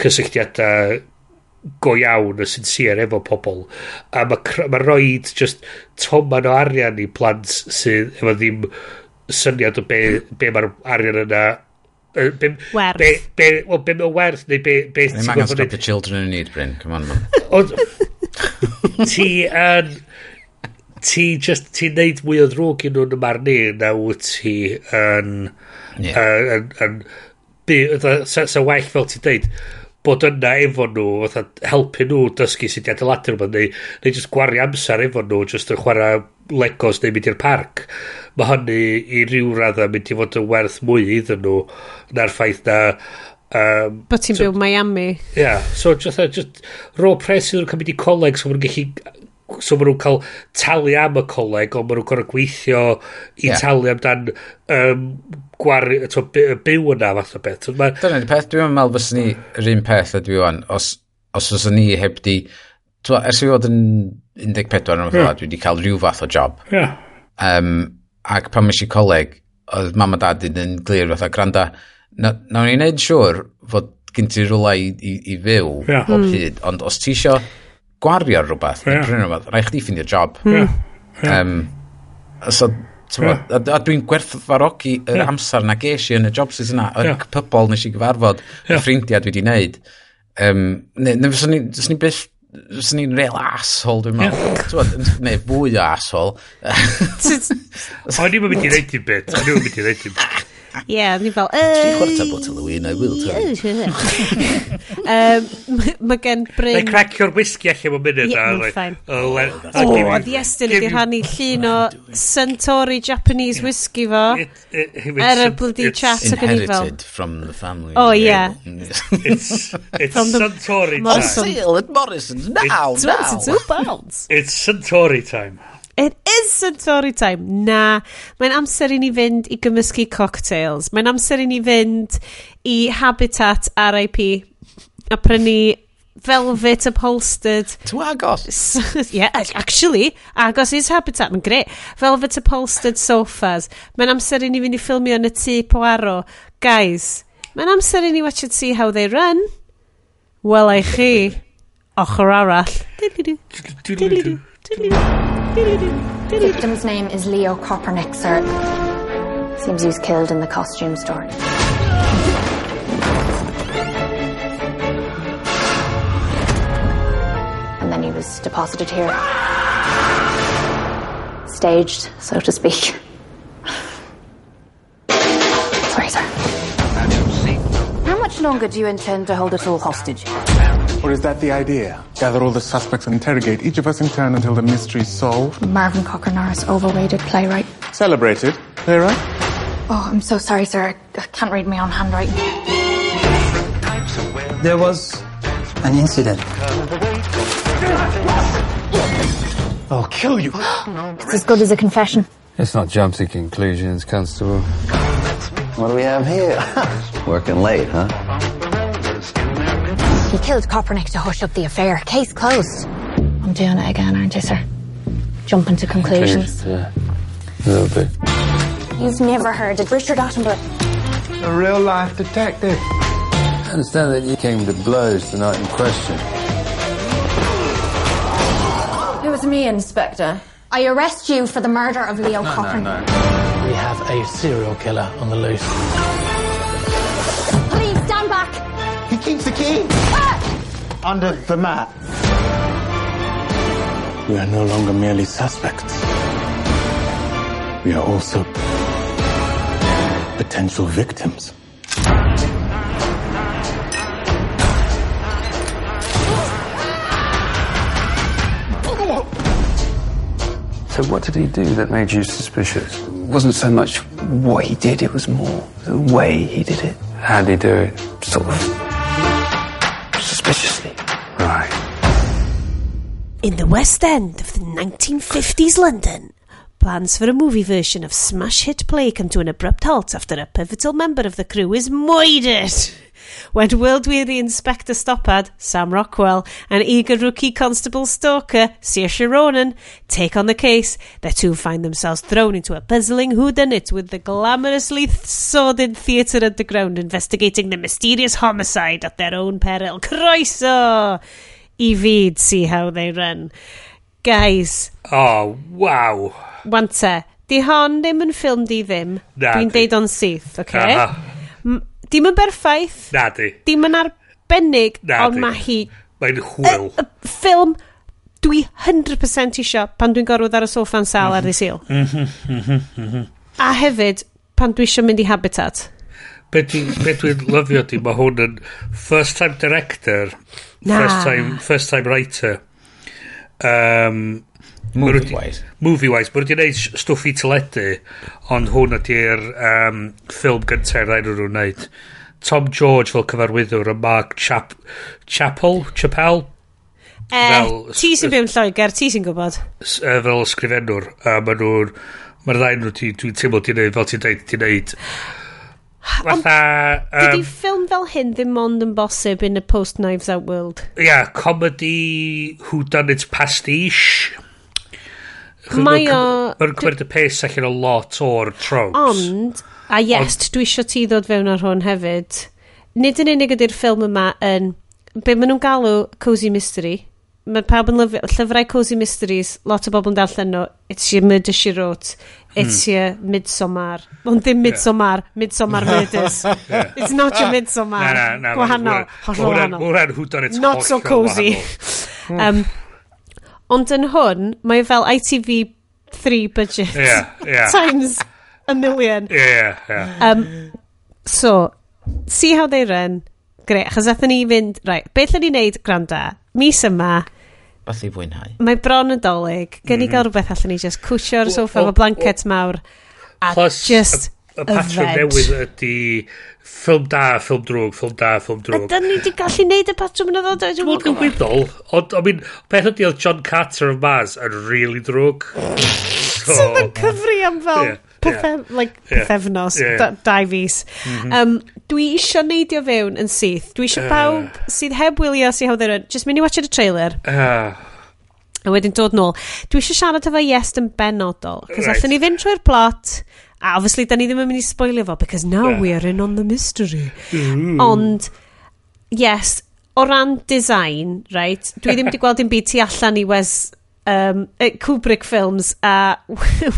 cysylltiadau go iawn a sincere efo pobl a mae ma roed just toman o arian i plant sydd efo ddim syniad o be, be mae'r arian yna be, werth. be, be, well, be mae'n werth neu be, be neu angen stop the children in need Bryn come on man ond ti yn ti just ti'n neud mwy o ddrwg i nhw'n y marn i na wyt ti yn yeah. yn, yn, yn, yn, yn, yn, yn, bod yna efo nhw, fatha helpu nhw dysgu sut i adeiladu rhywbeth, neu, neu just gwario amser efo nhw, just yn chwarae legos neu mynd i'r parc. Mae hynny i ryw radda mynd i fod yn werth mwy iddyn nhw na'r ffaith na... Um, But ti'n so, byw Miami. Ia, yeah, so just, just ro pres sydd nhw'n cymryd i coleg so maen nhw'n gallu so maen nhw'n cael talu am y coleg ond maen nhw'n gorau gweithio i yeah. talu amdan um, gwari, to, by, byw yna fath o beth ma... dyna di peth dwi'n meddwl fysyn ni yr un peth a dwi o'n os, os os ni heb di twa, ers i fod yn 14 yn yeah. dwi wedi cael rhyw fath o job yeah. um, ac pan mis i coleg oedd mam a dad yn glir fatha granda nawn na ni'n neud siŵr fod gen ti rhywle i, i, i fyw yeah. bob hmm. hyd ond os ti eisiau gwario rhywbeth, yeah. prynu rhywbeth, rhaid chdi ffindio job. Yeah. Um, so, yeah. a, a dwi'n gwerthfarogi yr yeah. amser na geis i yn y jobsys yna, yr yeah. pobl nes i gyfarfod, yeah. y ffrindiau dwi wedi wneud. Um, neu, ne, fyswn ni fyswn ni byth Fyswn ni'n real asshole, dwi'n meddwl. Neu fwy o asshole. O'n i'n mynd i reid i'n bit. O'n i'n mynd i reid i'n bit. Ie, yeah, fi'n fel... Tri chwarta botel o wyn, I will tell you. Mae gen Bryn... Neu cracio'r whisky allan o munud. Ie, mae'n ffain. O, oedd Iestyn wedi rhannu llun o Centauri Japanese whisky fo. Er y bloody chat ac yn fel... Inherited from the family. O, ie. It's Suntory time. Morrison. Sale at Morrison's now, now. It's Suntory time. It is story time. Na, mae'n amser i ni fynd i gymysgu cocktails. Mae'n amser i ni fynd i Habitat RIP a prynu velvet upholstered. To agos? yeah, actually, agos is Habitat, mae'n greu. Velvet upholstered sofas. Mae'n amser i ni fynd i ffilmio yn y tŷ poaro. Guys, mae'n amser i ni watch and see how they run. Wel, ei chi, ochr arall. Diddly-doo. Diddly-doo. Diddly-doo. Victim's name is Leo Kopernik, sir. Seems he was killed in the costume store. And then he was deposited here. Staged, so to speak. Sorry, sir. How much longer do you intend to hold us all hostage? Or is that the idea? Gather all the suspects and interrogate each of us in turn until the mystery's solved? Marvin Cocker Norris, overrated playwright. Celebrated. Playwright? Oh, I'm so sorry, sir. I I can't read my own handwriting. There was an incident. I'll kill you. It's as good as a confession. Let's not jumping conclusions, Constable. What do we have here? Working late, huh? He killed Kopernik to hush up the affair. Case closed. I'm doing it again, aren't you, sir? Jumping to conclusions. Yeah, uh, a little bit. You've never heard of Richard Attenborough. A real life detective. I understand that you came to blows the night in question. It was me, Inspector. I arrest you for the murder of Leo Kopernik. We have a serial killer on the loose. Please stand back. He keeps the key. Ah! Under the mat. We are no longer merely suspects. We are also potential victims. So what did he do that made you suspicious? It wasn't so much what he did, it was more the way he did it. How did he do it? Sort of In the West End of the 1950s London, plans for a movie version of smash hit play come to an abrupt halt after a pivotal member of the crew is murdered. When world-weary Inspector Stoppard, Sam Rockwell, and eager rookie constable stalker, Saoirse Ronan, take on the case, the two find themselves thrown into a puzzling whodunit with the glamorously sordid theatre underground investigating the mysterious homicide at their own peril. Croeso! i fyd See How They Run. Guys. Oh, wow. Wante, di hon ddim yn ffilm di ddim. Na, Dwi'n deud o'n syth, oce? Okay? Uh -huh. Dim yn berffaith. Na, di. Dim yn arbennig, Na, ond mae hi... Mae'n hwyl. Y, y ffilm dwi 100% isio pan dwi'n gorwyd ar y soffa'n sal mm -hmm. ar ei sil. Mm -hmm. A hefyd, pan dwi eisiau mynd i Habitat be dwi'n lyfio di, mae hwn yn first time director, Na. first time, first time writer. Um, Movie-wise. Movie-wise. Mae wedi gwneud stwff i teledu, ond hwn ydy'r um, ffilm gyntaf rhaid nhw'n wneud. Tom George fel cyfarwyddwr a Mark Chap Chapel, Chapel e, eh, fel, ti sy'n byw'n Lloegr, ti sy'n gwybod e, fel ysgrifennwr a maen nhw'n mae'r ddau nhw dwi'n teimlo ti'n neud fel ti'n dweud ti'n neud Fatha... Um, Dydy ffilm fel hyn ddim ond yn bosib in y post-Knives Out world. Ia, yeah, comedy who done it pastiche. Mae o... Mae'n cymryd y pes allan o lot o'r tropes. Ond, a yes, ond, dwi eisiau ti ddod fewn ar hwn hefyd. Nid yn unig ydy'r ffilm yma yn... Be maen nhw'n galw Cozy Mystery mae pawb yn lyfio, llyfrau Cozy Mysteries, lot o bobl yn darllen nhw, It's Your Murder, She Wrote, It's hmm. Your Midsommar, ond ddim Midsommar, yeah. Midsommar Murders. yeah. It's not your Midsommar, na, na, na, gwahanol, hollol wahanol. Mwran it's Not so cozy. um, ond yn hwn, mae fel ITV3 budget yeah, yeah. times a million. Yeah, yeah, yeah. Um, so, see how they run, Gre, achos athyn ni fynd, rai, right, beth ydyn ni wneud, granda, mis yma, Bath i fwynhau. Mae bron yn dolyg. Gen i mhm. gael rhywbeth allan ni just cwsio ar y soffa efo blanket mawr. A Plus, just y patrwm newydd ydy ffilm da, ffilm drwg, ffilm da, ffilm drwg. Ydyn ni wedi gallu neud y patrwm yna ddod? Dwi'n bod yn gywiddol, ond I mean, beth ydy oedd John Carter of Mars yn really drwg. So, Sydd yn oh. cyfri am fel... Yeah. Pethe, yeah. like, yeah. pethefnos, yeah. Da, dau fus. Um, dwi isio neidio fewn yn syth. Dwi isio uh. bawb sydd heb wylio sy'n hawdd erioed. Just mynd i watch y trailer. Uh. A wedyn dod nôl. Dwi eisiau siarad efo Iest yn benodol. Cos right. ni fynd trwy'r plot. A obviously, da ni ddim yn mynd i spoilio fo, because now yeah. we are in on the mystery. Mm. Ond, yes, o ran design, right, dwi ddim wedi gweld dim byd tu allan i Wes um, Kubrick films a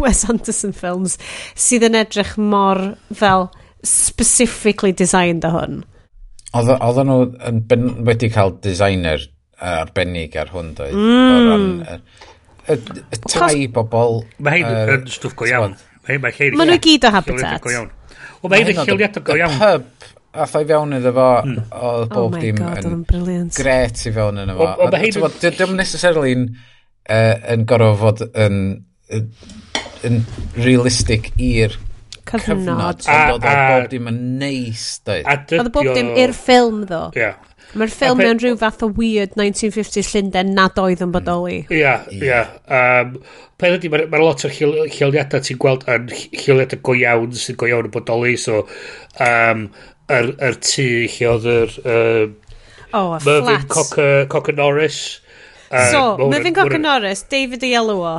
Wes Anderson films sydd yn edrych mor fel specifically designed o hwn. Oedden nhw yn ben, wedi cael designer arbennig ar hwn dweud. Mm. Y y tai bobl... Mae hyn yn stwff go iawn. Mae nhw i gyd o habitat. Wel, mae hyn yn lleoliadau go iawn. pub, a thai fewn iddo fo, oedd bob dim yn gret i fewn iddo fo. Dim necessarily uh, yn gorfod fod yn, yn, yn realistig i'r cyfnod. cyfnod. A, a, bob dim yn neis, dweud. Oedd bob dim i'r ffilm, ddo. Ia. Yeah. Mae'r ffilm mewn rhyw fath o weird 1950s Llundain nad oedd yn bodoli. Ia, ia. Um, Peth ydy, mae ma lot o'r lleoliadau ti'n gweld yn lleoliadau go iawn sy'n go iawn yn bodoli, so um, yr, yr tŷ lle oedd yr... Uh, oh, a Mervyn flat. Mervyn Cocker, Cocker Norris. Uh, so, Myfyn Coc yn Norris, David Ielowo.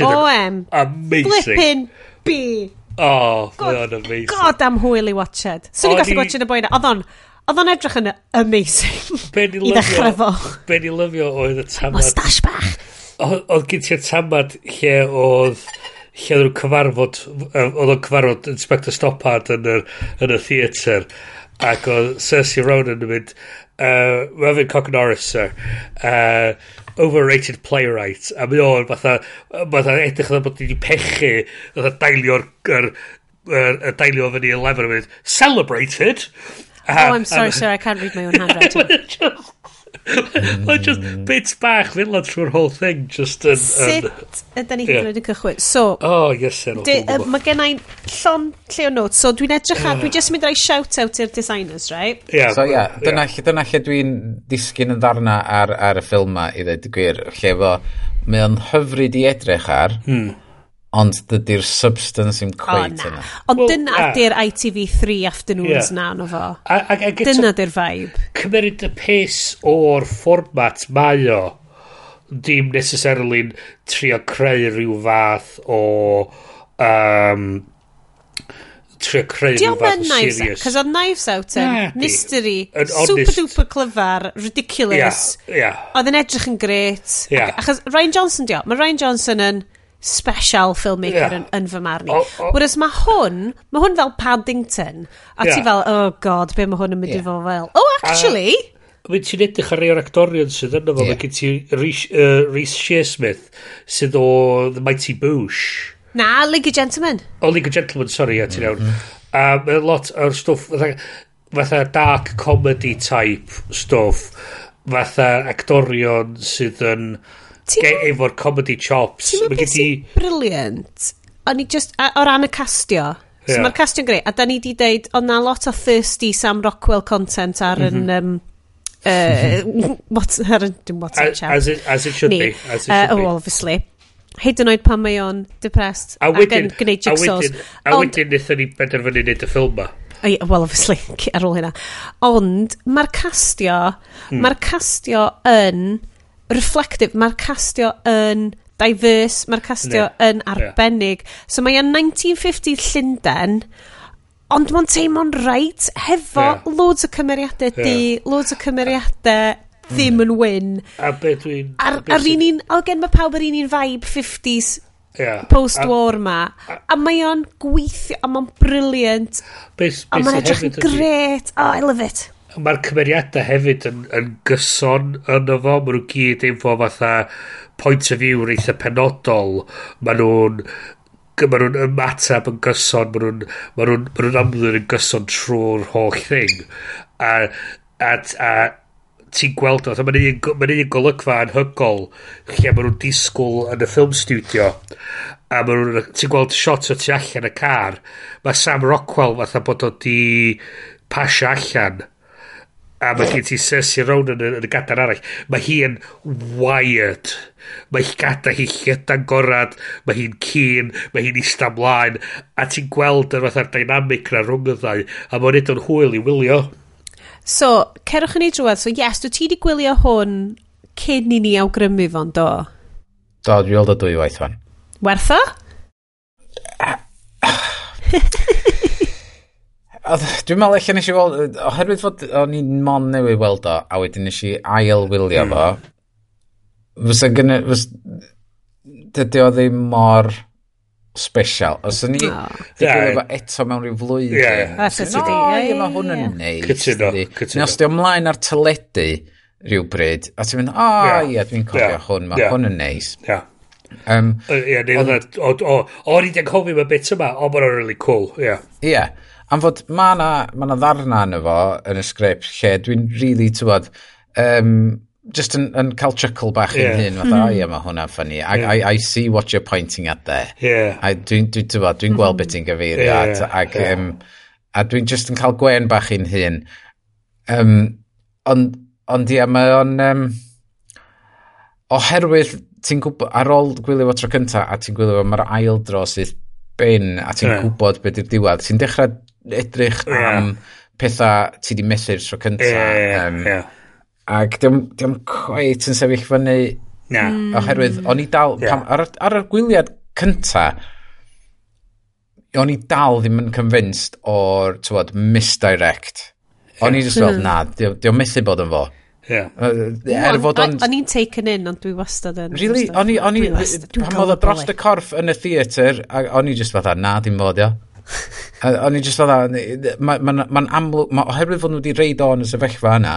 OM. Amazing. Flippin' B. Oh, God, amazing. God am hwyl i watched. Swn so, i'n gallu watched y boi na. Oedd o'n... Oedd o'n edrych yn amazing i ddechrau fo. Be ni lyfio oedd y tamad... Mustache bach. Oedd gen ti'r tamad lle oedd lle oedd nhw'n cyfarfod oedd o'n cyfarfod Inspector Stoppard yn y, yn y theatr ac oedd Cersei Ronan yn mynd uh, Mervyn Cock Norris, sir. uh, overrated playwright. A mae o'n fatha fatha edrych fatha bod wedi pechu fatha dailio'r er, er, er, dailio fyny 11 celebrated! Uh, oh I'm sorry sir I can't read my own handwriting. Hmm. Mae'n just bits bach fel ond trwy'r whole thing just yn... Sut ydyn ni yeah. gwneud yn cychwyn? So... Oh, yes, sir. Uh, mae gen i'n llon lle o notes. So dwi'n edrych ar... Uh. Dwi'n just mynd rhoi shout out i'r designers, right? Yeah, so, yeah, dyna, yeah. dyna lle dwi'n disgyn yn ddarna ar, ar y ffilm ma i ddweud gwir. Lle fo, mae o'n hyfryd i edrych ar. Hmm ond dydy'r substance yn cweith oh, yna. Ond well, dyna ah, ydy'r ITV3 afternoons yeah. na, no fo. A, a, a, dyna ydy'r vibe. Cymeryd y pes o'r fformat mae o, dim necessarily'n trio creu rhyw fath o... Um, trio creu rhyw fath o serious. Cos oedd Knives Out yn yeah, mystery, super duper clyfar, ridiculous. Yeah, yeah. Oedd yn edrych yn gret. Yeah. Ac, achos Ryan Johnson diolch, mae Ryan Johnson yn special filmmaker yeah. yn, yn fy marn i. Whereas mae hwn, mae hwn fel Paddington, a yeah. ti fel, oh god, be mae hwn yn mynd yeah. i fod fel. Oh, actually! Mae'n ti'n edrych ar ei o'r actorion sydd yna fo, yeah. mae gen ti Rhys Shearsmith, sydd o The Mighty Boosh. Na, League of Gentlemen. O, League of Gentlemen, sorry, ia, ti'n iawn. Mm -hmm. lot o'r stwff, fatha, fatha dark comedy type stwff, fatha actorion sydd yn... Uh, efo'r comedy chops. Ti'n meddwl beth sy'n briliant? O'n i just, o ran y castio. So yeah. mae'r castio'n greu. A da ni di deud, o na lot o thirsty Sam Rockwell content ar yn... Mm -hmm. um, uh, what, ar yn... Dim WhatsApp chat. As it, as it should ni. be. As it uh, should uh, be. Oh, obviously. Hyd yn oed pan mae o'n depressed a wedyn, ac yn gwneud jigsaws. A wedyn wnaethon ni benderfynu wneud y ffilm ma. Wel, obviously, ar ôl hynna. Ond, mae'r castio, mm. mae'r castio yn reflective, mae'r castio yn diverse, mae'r castio yeah. yn arbennig. Yeah. So mae o'n 1950 Llundain, ond mae'n teimlo'n reit hefo yeah. loads o cymeriadau yeah. di, loads o cymeriadau ddim yn wyn. A beth dwi'n... Ar, ar un un, o gen mae pawb ar un un vibe 50s yeah. post-war ma. A, a mae o'n gweithio, a mae'n briliant. A mae'n edrych yn gret. Oh, I love it mae'r cymeriadau hefyd yn, yn gyson yn fo. Mae nhw gyd efo fatha point of view reitha penodol. Mae nhw'n mae nhw'n ymateb yn gyson, mae nhw'n ma nhw, ma nhw amlwg yn gyson trwy'r holl thing. A, a, a ti'n gweld o, mae'n un, ma un golygfa anhygol lle mae nhw'n disgwyl yn y ffilm studio a mae nhw'n, ti'n gweld shot o tu allan y car mae Sam Rockwell fatha bod o di pasio allan a mae gen ti Cersei Rowan yn, yn y gadar arall. Mae hi yn wired. Mae hi gada hi llydan gorad. Mae hi'n cyn. Mae hi'n isda mlaen. A ti'n gweld yr fatha'r dynamic na rhwng y ddau a mae'n edrych yn hwyl i wylio. So, cerwch yn ei drwad. So yes, dwi ti di gwylio hwn cyn i ni awgrymu fo'n do? Do, dwi weld o dwy waith fan. Wertho? Dwi'n meddwl eich nes i weld, oherwydd fod o'n i'n mon newydd weld o, a wedyn nes i ail wylio hmm. fo, fysa gynnu, fys, dydy o ddim mor special. Os o'n i wedi gwylio fo eto mewn rhyw flwyddyn. Ie, ie. No, ie, mae hwn yn neis. Cytuno, cytuno. Os di o mlaen ar teledu rhywbryd, a ti'n mynd, o, ie, dwi'n cofio hwn, mae hwn yn neis. Ie. Um, yeah, o, o, o, o'n i'n anghofio mae bit yma, o, mae'n really cool, ie. Yeah. Ie. Yeah. Am fod mae yna ma ddarna yn efo yn y sgript lle dwi'n really tywod, um, just yn, yn cael chuckle bach yeah. yn hyn, fatha, mhm. o ie, mae hwnna'n ffynnu. I, yeah. I, I see what you're pointing at there. Yeah. Dwi'n dwi, dwi, dwi, dwi, gweld mhm. beth i'n gyfeirio yeah. at, ac, yeah. um, a dwi'n just yn cael gwen bach i'n hyn. Um, ond, ond ie, mae o'n... Um, oherwydd, ti'n gwybod, ar ôl gwylio fo tro cynta, a ti'n gwylio fo, mae'r ail dro sydd bin, a ti'n yeah. gwybod beth yw'r diwedd, ti'n dechrau edrych yeah. am pethau ti di methu'r tro cyntaf. Yeah, um, yeah. Ac diolch di cweit yn sefyll fyny Na. Hmm. Oherwydd, o'n i dal, yeah. pam, ar, ar y gwyliad cynta, o'n i dal ddim yn convinced o'r, tywod, misdirect. O'n i just fel, hmm. na, diolch di, di methu bod yn fo. Yeah. Uh, er fod on... O'n i'n taken in, ond dwi wastad yn... Really? O'n i... o'n i, pan oedd o dros y corff yn y theatr, o'n i just fatha, na, dim fod, ia. O'n i just oedd mae'n ma, ma amlwg, ma, oherwydd fod nhw wedi reid o'n y sefyllfa yna,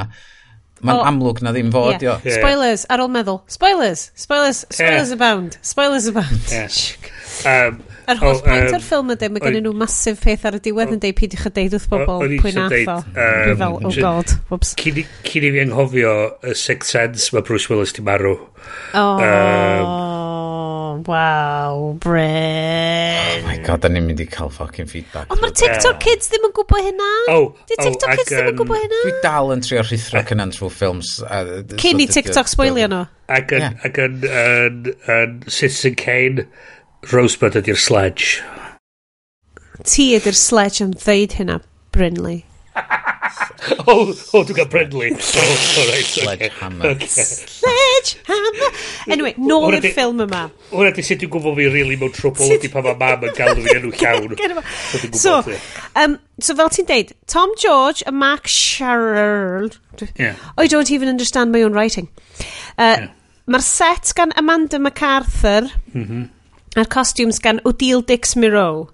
mae'n oh. amlwg na ddim fod, yeah. yeah. Spoilers, ar ôl meddwl. Spoilers, spoilers, spoilers yeah. abound. Spoilers abound. Yeah. um, Yr holl oh, pwynt um, o'r ffilm ydy, mae gen nhw masif peth ar y diwedd yn deud peidiwch a deud wrth bobl pwy'n atho. Dwi fel, oh god, whoops. Cyn i fi anghofio y Sixth Sense mae Bruce Willis di marw. Oh. Um, wow, Bryn. Oh my god, da ni'n mynd i cael fucking feedback. Ond mae'r TikTok yeah. kids ddim yn gwybod hynna. Oh, Di oh, TikTok oh, kids ddim yn gwybod hynna. Dwi dal yn trio rhithro cynan trwy ffilms. Cyn i TikTok spoilio nhw. Ac yn, ac yn, yn, Citizen Kane, Rosebud ydy'r sledge. Ti ydy'r sledge yn ddeud hynna, Brynley. oh, oh, dwi'n cael Brenly. Oh, all right. Sledgehammer. Okay. Sledgehammer. Anyway, nôl i'r ffilm yma. Hwna di sut dwi'n gwybod fi really mewn trwbl ydy pa mae mam yn galw fi enw llawn. so, um, so fel ti'n deud, Tom George a Mark Sherrill. Yeah. I don't even understand my own writing. Uh, yeah. Mae'r set gan Amanda MacArthur mm -hmm. a'r costumes gan Odile Dix Miro.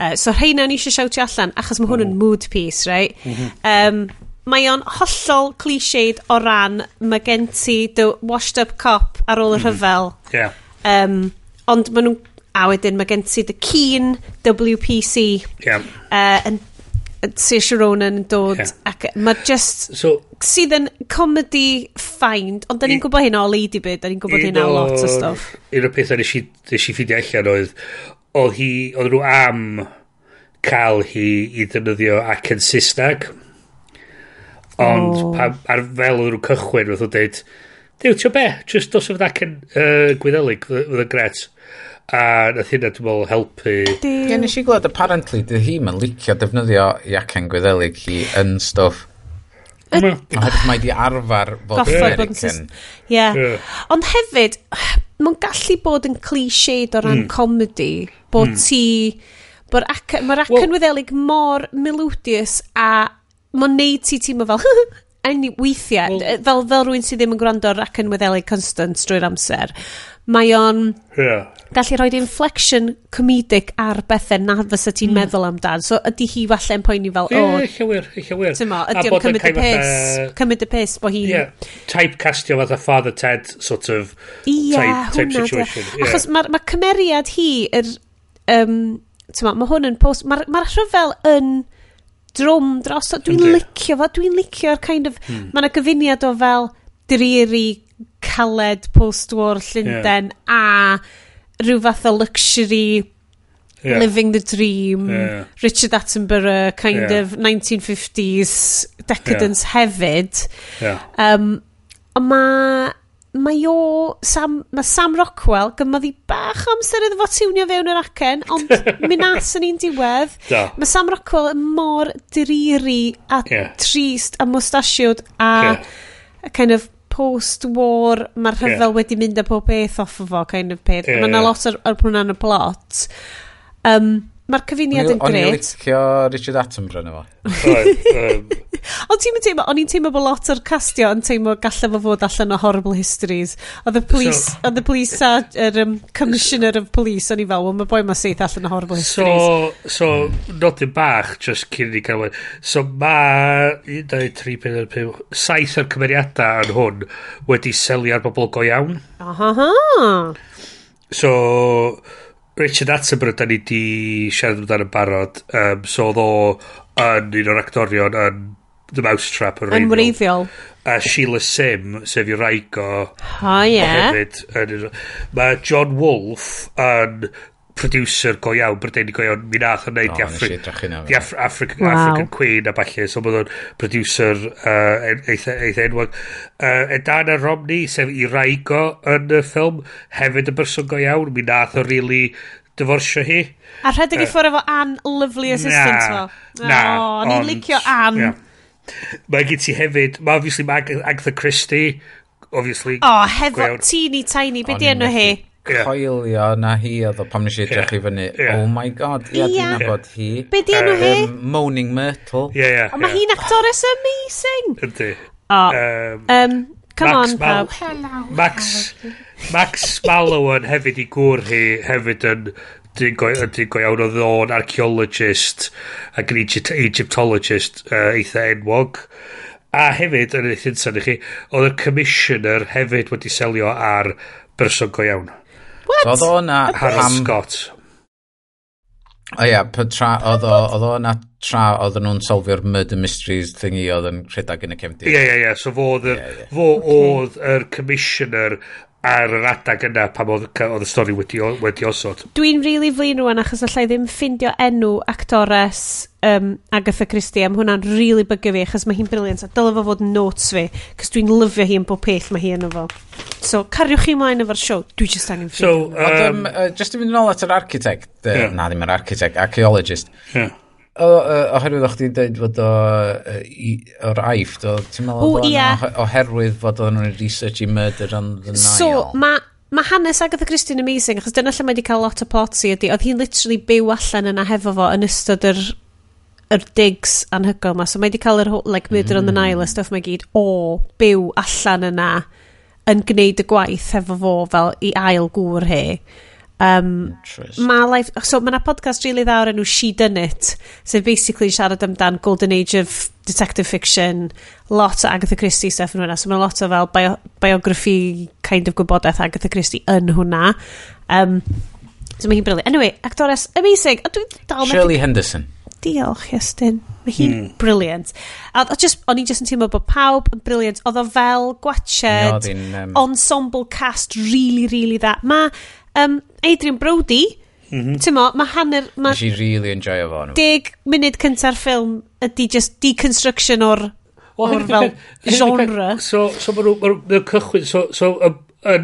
Uh, so rheina ni eisiau siawtio allan, achos mae hwn yn mm. mood piece, right? Mm um, mae o'n hollol cliched o ran mae gen ti dy washed up cop ar ôl y mhm. rhyfel. Yeah. Um, ond maen nhw'n... A wedyn mae gen ti dy Keen WPC. Yeah. Uh, yn Saoirse Ronan yn dod yeah. ac mae just so, sydd yn comedy find ond da ni'n gwybod hyn o Lady Bird, da ni'n gwybod hyn o lot o stuff un o'r pethau nes i, nes i ffidio allan oedd oedd hi, oedd nhw am cael hi i ddefnyddio ac yn Saesneg. Ond oh. pa, ar fel oedd nhw'n cychwyn, oedd nhw'n dweud, Dyw, ti'n be, Just dos oedd ac yn uh, gwyddelig, oedd yn gret. A nath hynna, dwi'n meddwl, helpu. Ie, nes i glod, apparently, dy hi mae'n licio defnyddio iacen gwyddelig hi yn stwff. Oherwydd mae di arfer fod yn American. Ie. Ond hefyd, mae'n gallu bod yn cliché o ran hmm. comedy bod mm. ti... Mae'r ac, ma ac well, wyddelig mor melodious a mae'n neud ti teimlo fel... yn weithiau, well, fel, fel rwy'n sydd ddim yn gwrando'r ac yn wyddelig constant drwy'r amser, mae o'n yeah. gallu rhoi inflection comedic ar bethau na fysa ti'n mm. meddwl amdan. So ydy hi falle yn poeni fel, o... Eich wir, eich wir. Tyma, ydy o'n cymryd y pus, cymryd y pus bo hi... Yeah, typecastio fatha Father Ted sort of yeah, type, type situation. Yeah. Achos mae'r ma cymeriad hi, yr er, um, ma, mae hwn yn post, mae'r ma rhyfel yn drwm dros, dwi'n licio fo, dwi'n licio'r kind of, hmm. mae yna gyfuniad o fel dreiri caled post-war Llundain yeah. a rhyw fath o luxury yeah. living the dream, yeah. Richard Attenborough, kind yeah. of 1950s decadence yeah. hefyd. Yeah. Um, ond mae mae o, Sam, mae Sam Rockwell gymodd i bach amser iddo fo tiwnio fewn yr acen, ond mi nas yn un diwedd. Da. Mae Sam Rockwell yn mor driri a yeah. trist a mustasiwd a yeah. a kind of post-war mae'r rhyfel yeah. wedi mynd a pob beth off o fo, kind of peth. Yeah, yna yeah. lot ar, ar hwnna'n y plot. Um, Mae'r cyfuniad yn gret. O'n i'n licio Richard Attenborough yna fo. Um, Ond ti'n teimlo, o'n i'n teimlo bod lot o'r castio yn teimlo gallai fo fod allan o horrible histories. Oedd y police, so, the police a yr um, commissioner of police, o'n i fel, well, mae boi ma seith allan o horrible histories. So, so nodyn bach, just cyn i gael So mae 1, 2, 3, 4, 5, 7 o'r cymeriadau yn hwn wedi selio ar bobl go iawn. Aha. So, Richard Attenborough, da ni di siarad amdano yn barod. Um, so oedd o yn un o'r actorion yn The Mousetrap yn Yn wreiddiol. A Sheila Sim, sef i raigo. O, ie. Yeah. Hefyd. Mae John Wolfe yn producer go iawn, Brydeinig go iawn, mi nath o'n neud oh, Afri the Afri Afri wow. African Queen a falle, so bod o'n producer uh, eitha, eitha enwag. Uh, Edana Romney, sef i Raigo yn y ffilm, hefyd y berson go iawn, mi nath o'n really dyforsio hi. A rhedeg i ffwrdd efo Anne, lovely assistant na, fo. Na, oh, Ni'n licio Anne. Yeah. Mae gen ti hefyd, mae obviously mae Agatha Christie, obviously. Oh, hefo teeny tiny, beth di enw hi? coelio na hi oedd o pam nes i edrych i fyny. Oh my god, ia, dwi'n nabod hi. Be di enw hi? Um, Moaning Myrtle. Ie, ie. Mae hi'n actores amazing. Ydy. O, um, come Max on, Mal pawb. Max, Max Mallowan hefyd i gŵr hi hefyd yn dwi'n go, dwi go iawn o ddôn archaeologist ac yn Egypt, Egyptologist uh, eitha enwog a hefyd yn eithaf i chi oedd y commissioner hefyd wedi selio ar berson go iawn What? Oedd o na... Harold Scott. O ia, tra, oedd o, oedd o na tra oedd nhw'n solfio'r murder mysteries thingy oedd yn rhedeg yn y cefndir. Ie, ie, ie. So fo oedd, yeah, yeah. fo oedd yr commissioner ar yr adag yna pam oedd, oedd y stori wedi, wedi osod. Dwi'n rili really flin rwan achos allai ddim ffindio enw actores um, Agatha Christie am hwnna'n rili really bygu fi achos mae hi'n briliant a dylai fo fod notes fi cos dwi'n lyfio hi yn bob peth mae hi yn efo. So cariwch chi ymlaen efo'r siow, dwi just angen ffeindio. So, um, Ond, um, uh, just i fynd yn ôl at yr architect, uh, yeah. na ddim yr architect, archaeologist. Yeah O, oherwydd o'ch ti'n dweud fod o, i, o'r aif, do, ti'n meddwl o, ia. oherwydd fod o'n research i murder on the Nile. So, mae ma hanes Agatha Christie'n amazing, achos dyna lle mae wedi cael lot o plotsi ydy, oedd hi'n literally byw allan yna hefo fo yn ystod yr, yr digs anhygoel yma. So mae wedi cael yr like, murder mm. on the mm. Nile a stuff mae gyd o byw allan yna yn gwneud y gwaith hefo fo fel i ail gŵr he. Um, ma life, so mae yna podcast really dda o'r enw She Done It, sef so basically siarad amdan Golden Age of Detective Fiction, lot o Agatha Christie stuff yn hwnna, so mae lot o fel bio, biography kind of gwybodaeth Agatha Christie yn hwnna. Um, so mae hi'n briliant. Anyway, actores amazing. A dwi'n dal Shirley methu... Henderson. Diolch, Iestyn. Mae hi'n mm. briliant. A, a just, o'n i just yn teimlo bod pawb yn briliant. Oedd o fel gwached, no, um... ensemble cast, really, really that. Mae um, Adrian Brody, mm -hmm. tymo, mae hanner... Ma Nes i really enjoy fo. Deg munud cynta'r ffilm ydy just deconstruction o'r well, o'r fel genre. So, so mae nhw'n cychwyn, so, so y, y,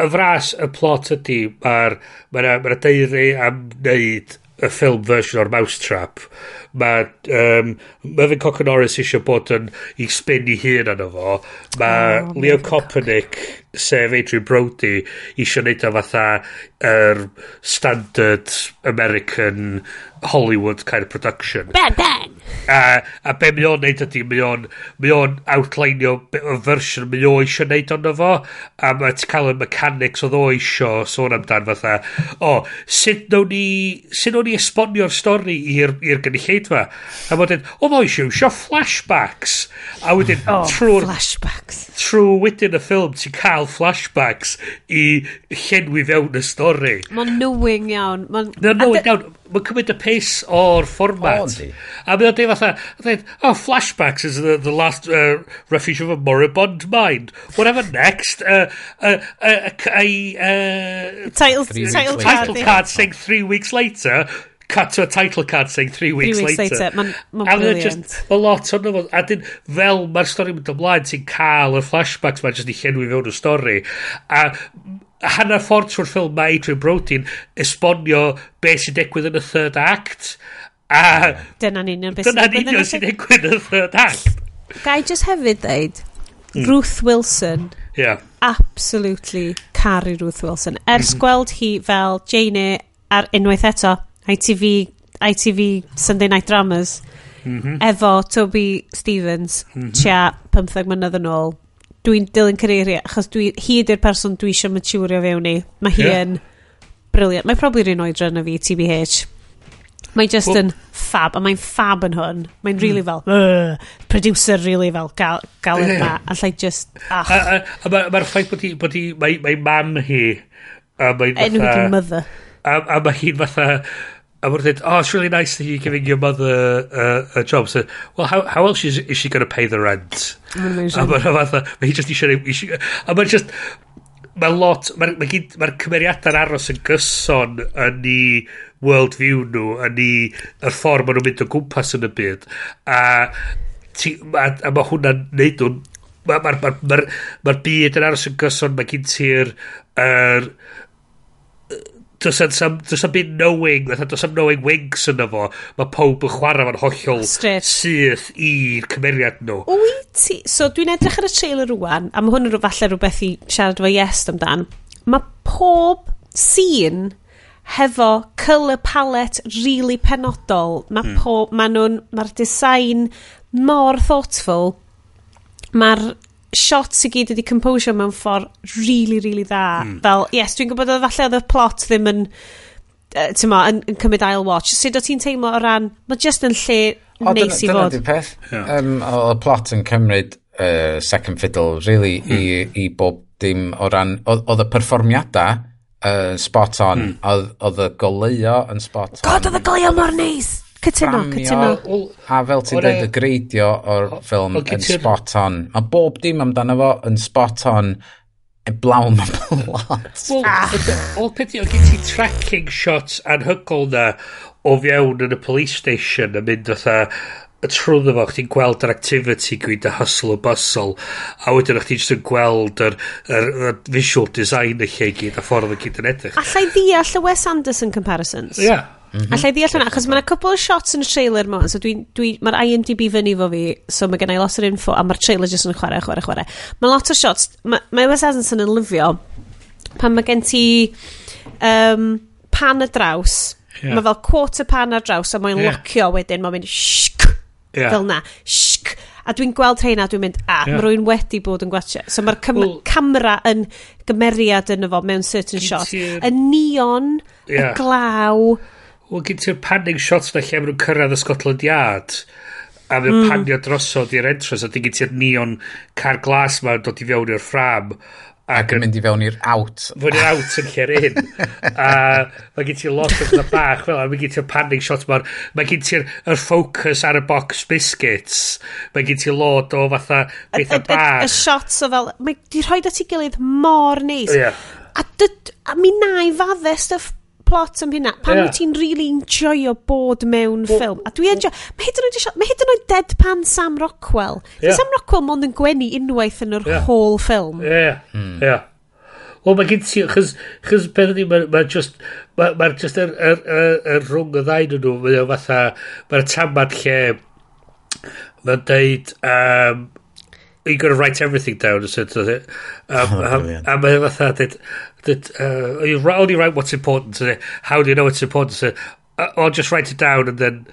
y fras y plot ydy, mae'r ma, ma ma deiri am wneud y film version o'r Mousetrap mae um, Mervyn Cocker Norris eisiau bod yn i spennu hun arno fo. Mae oh, Leo Copernic, sef Adrian Brody eisiau neud o fatha yr er standard American Hollywood kind of production. Bad bad A, a be mae o'n neud ydy, mae o'n, mae o'n outlineio y fersiwn mae o eisiau neud ond fo, a mae ti cael y mechanics oedd o eisio sôn amdan fatha, o, sut nawn ni, sut nawn ni esbonio'r stori i'r gynulleidfa? A mae dweud o, mae eisiau eisiau flashbacks. A wedyn, oh, trwy'r... flashbacks. Trwy wedyn y ffilm, ti'n cael flashbacks i llenwi fewn y stori. Mae'n knowing iawn. Mae'n knowing iawn mae'n cymryd y pace o'r fformat. A mae'n dweud fatha, dweud, oh, flashbacks is the, the last uh, refuge of a moribund mind. Whatever next. Uh, uh, uh, uh, uh, title, title, title card saying three weeks later cut to a title card saying three weeks, three weeks later. later. Mae'n ma, ma brilliant. Mae lot o'n nhw. A dyn, fel mae'r stori mynd ymlaen, ti'n cael y flashbacks mae'n just i llenwi fewn y stori. A hanner ffordd trwy'r ffilm mae Adrian Brody'n esbonio beth sy'n digwydd yn y third act a dyna'n union beth dyna'n union sy'n digwydd yn y third act Gai just hefyd dweud mm. Ruth Wilson yeah. absolutely caru Ruth Wilson ers mm -hmm. gweld hi fel Jane ar unwaith eto ITV, ITV Sunday Night Dramas mm -hmm. efo Toby Stevens mm -hmm. tia 15 mlynedd yn ôl dwi'n dilyn cyreiriau, achos dwi, hi ydy'r person dwi eisiau maturio fewn i. Mae hi yeah. yn briliant. mae probably rhan oedra na fi, TBH. Mae just well, yn fab, a mae'n fab yn hwn. Mae'n mm. really fel, uh, producer really fel, gal, gal yeah. yma, a llai just, ach. A, a, a mae'r ma ffaith bod hi, bod hi, mae, mae mam hi, a mae'n fatha... Enw mother. A, a mae hi'n fatha, A mae'n dweud, oh, it's really nice that you're giving your mother uh, a job. So, well, how, how else is, is she going to pay the rent? Amazing. A mae'n fatha, mae hi just eisiau... A mae'n just... Mae lot... Mae'r ma ma cymeriadau'n aros yn gyson yn ni world view nhw, yn ni... y ffordd maen nhw'n mynd o gwmpas yn y byd. A, ti, a, a mae hwnna'n neud nhw'n... Mae'r ma, ma, ma, ma, ma byd yn aros yn gyson, mae gen ti'r... Er, does am, byd knowing, fatha does am knowing wings yna fo, mae pob yn chwarae fan hollol Straight. syth i'r cymeriad nhw. Wyt ti? So dwi'n edrych ar y trailer rwan, a mae hwn yn rhyw falle rhywbeth i siarad efo yes amdan. Mae pob sîn hefo colour palette really penodol. Mae hmm. pob, mae nhw'n, mae'r design mor thoughtful. Mae'r shots i gyd wedi composio mewn ffordd really, really dda. Mm. Fel, yes, dwi'n gwybod oedd falle oedd y plot ddim yn, uh, ma, yn, yn cymryd ail watch. Sut o ti'n teimlo o ran, mae just yn lle o, neis i fod. Dyna peth. Yeah. Um, o, y plot yn cymryd uh, second fiddle, really, mm. i, hmm. i bob dim o ran, oedd y perfformiadau uh, spot on, mm. oedd y goleuo yn spot on. God, oedd y goleuo mor neis! Cytuno, cytuno. A fel ti'n dweud, y greidio o'r ffilm yn spot on. Mae bob dim amdano fo yn spot on e blawn mae blot. Wel, ah. o'r peth i, o gen ti tracking shots anhygol na o fewn yn y police station yn mynd fatha trwyddo fo, chdi'n gweld yr activity gwyd y hustle o bustle, a wedyn o'ch ti'n yn gweld yr, yr, yr, visual design y lle gyd, a ffordd o gyd yn edrych. Allai ddeall y Wes Anderson comparisons? Ie. Yeah. Mm -hmm. Alla i ddeall hwnna, achos mae yna cwpl o shots yn y trailer mewn, so dwi, dwi, mae'r IMDb fyny fo fi, so mae gennau lot o'r info, a mae'r trailer jyst yn chwarae, chwarae, chwarae. Mae lot o shots, mae, mae Wes Anderson yn lyfio, pan mae gen ti um, pan y draws, yeah. mae fel quarter pan ar draws, a mae'n yeah. locio wedyn, mae'n mynd shk, yeah. fel na, shk, a dwi'n gweld rheina, dwi'n mynd, a, yeah. mae rhywun wedi bod yn gwachio. So mae'r cam well, camera yn gymeriad yn fo mewn certain shot. Y neon, yeah. y glaw, Wel, gyn ti'r panning shots na lle maen nhw'n cyrraedd y Scotland Yard a mae'n mm. panio drosodd i'r entrance a di gyn ti'r neon car glas ma'n dod i fewn i'r ffram ac yn mynd i fewn i'r out. Fewn i'r out yn lle'r un. a mae gen ti lot o fydda bach fel, a mae gen ti'r panning shot ma'r mae gen ti'r focus ar y box biscuits, mae gen ti lot o fatha bethau bach. Y shots o fel, mae di rhoi at ei gilydd mor neis. Yeah. A, dyd, a mi na i fadde stuff plot am hynna. Pan yeah. wyt ti'n really enjoyo bod mewn well, ffilm. A dwi enjoy... Mae hyd yn oed, mae hyd yn oed deadpan Sam Rockwell. Yeah. Sam Rockwell mond yn gwenu unwaith yn yr yeah. whole ffilm. Ie, yeah. mm. yeah. Wel, mae gen ti, chys, chys peth ni, mae'n ma just, mae'n ma just yr, yr, yr, yr rhwng y ddain nhw, mae'n fatha, Mae'r tamad lle, mae'n deud, um, you gotta write everything down so does it? Um, oh, um, a mae fatha that did, uh, you only write what's important so, how do you know it's important? So, uh, or just write it down and then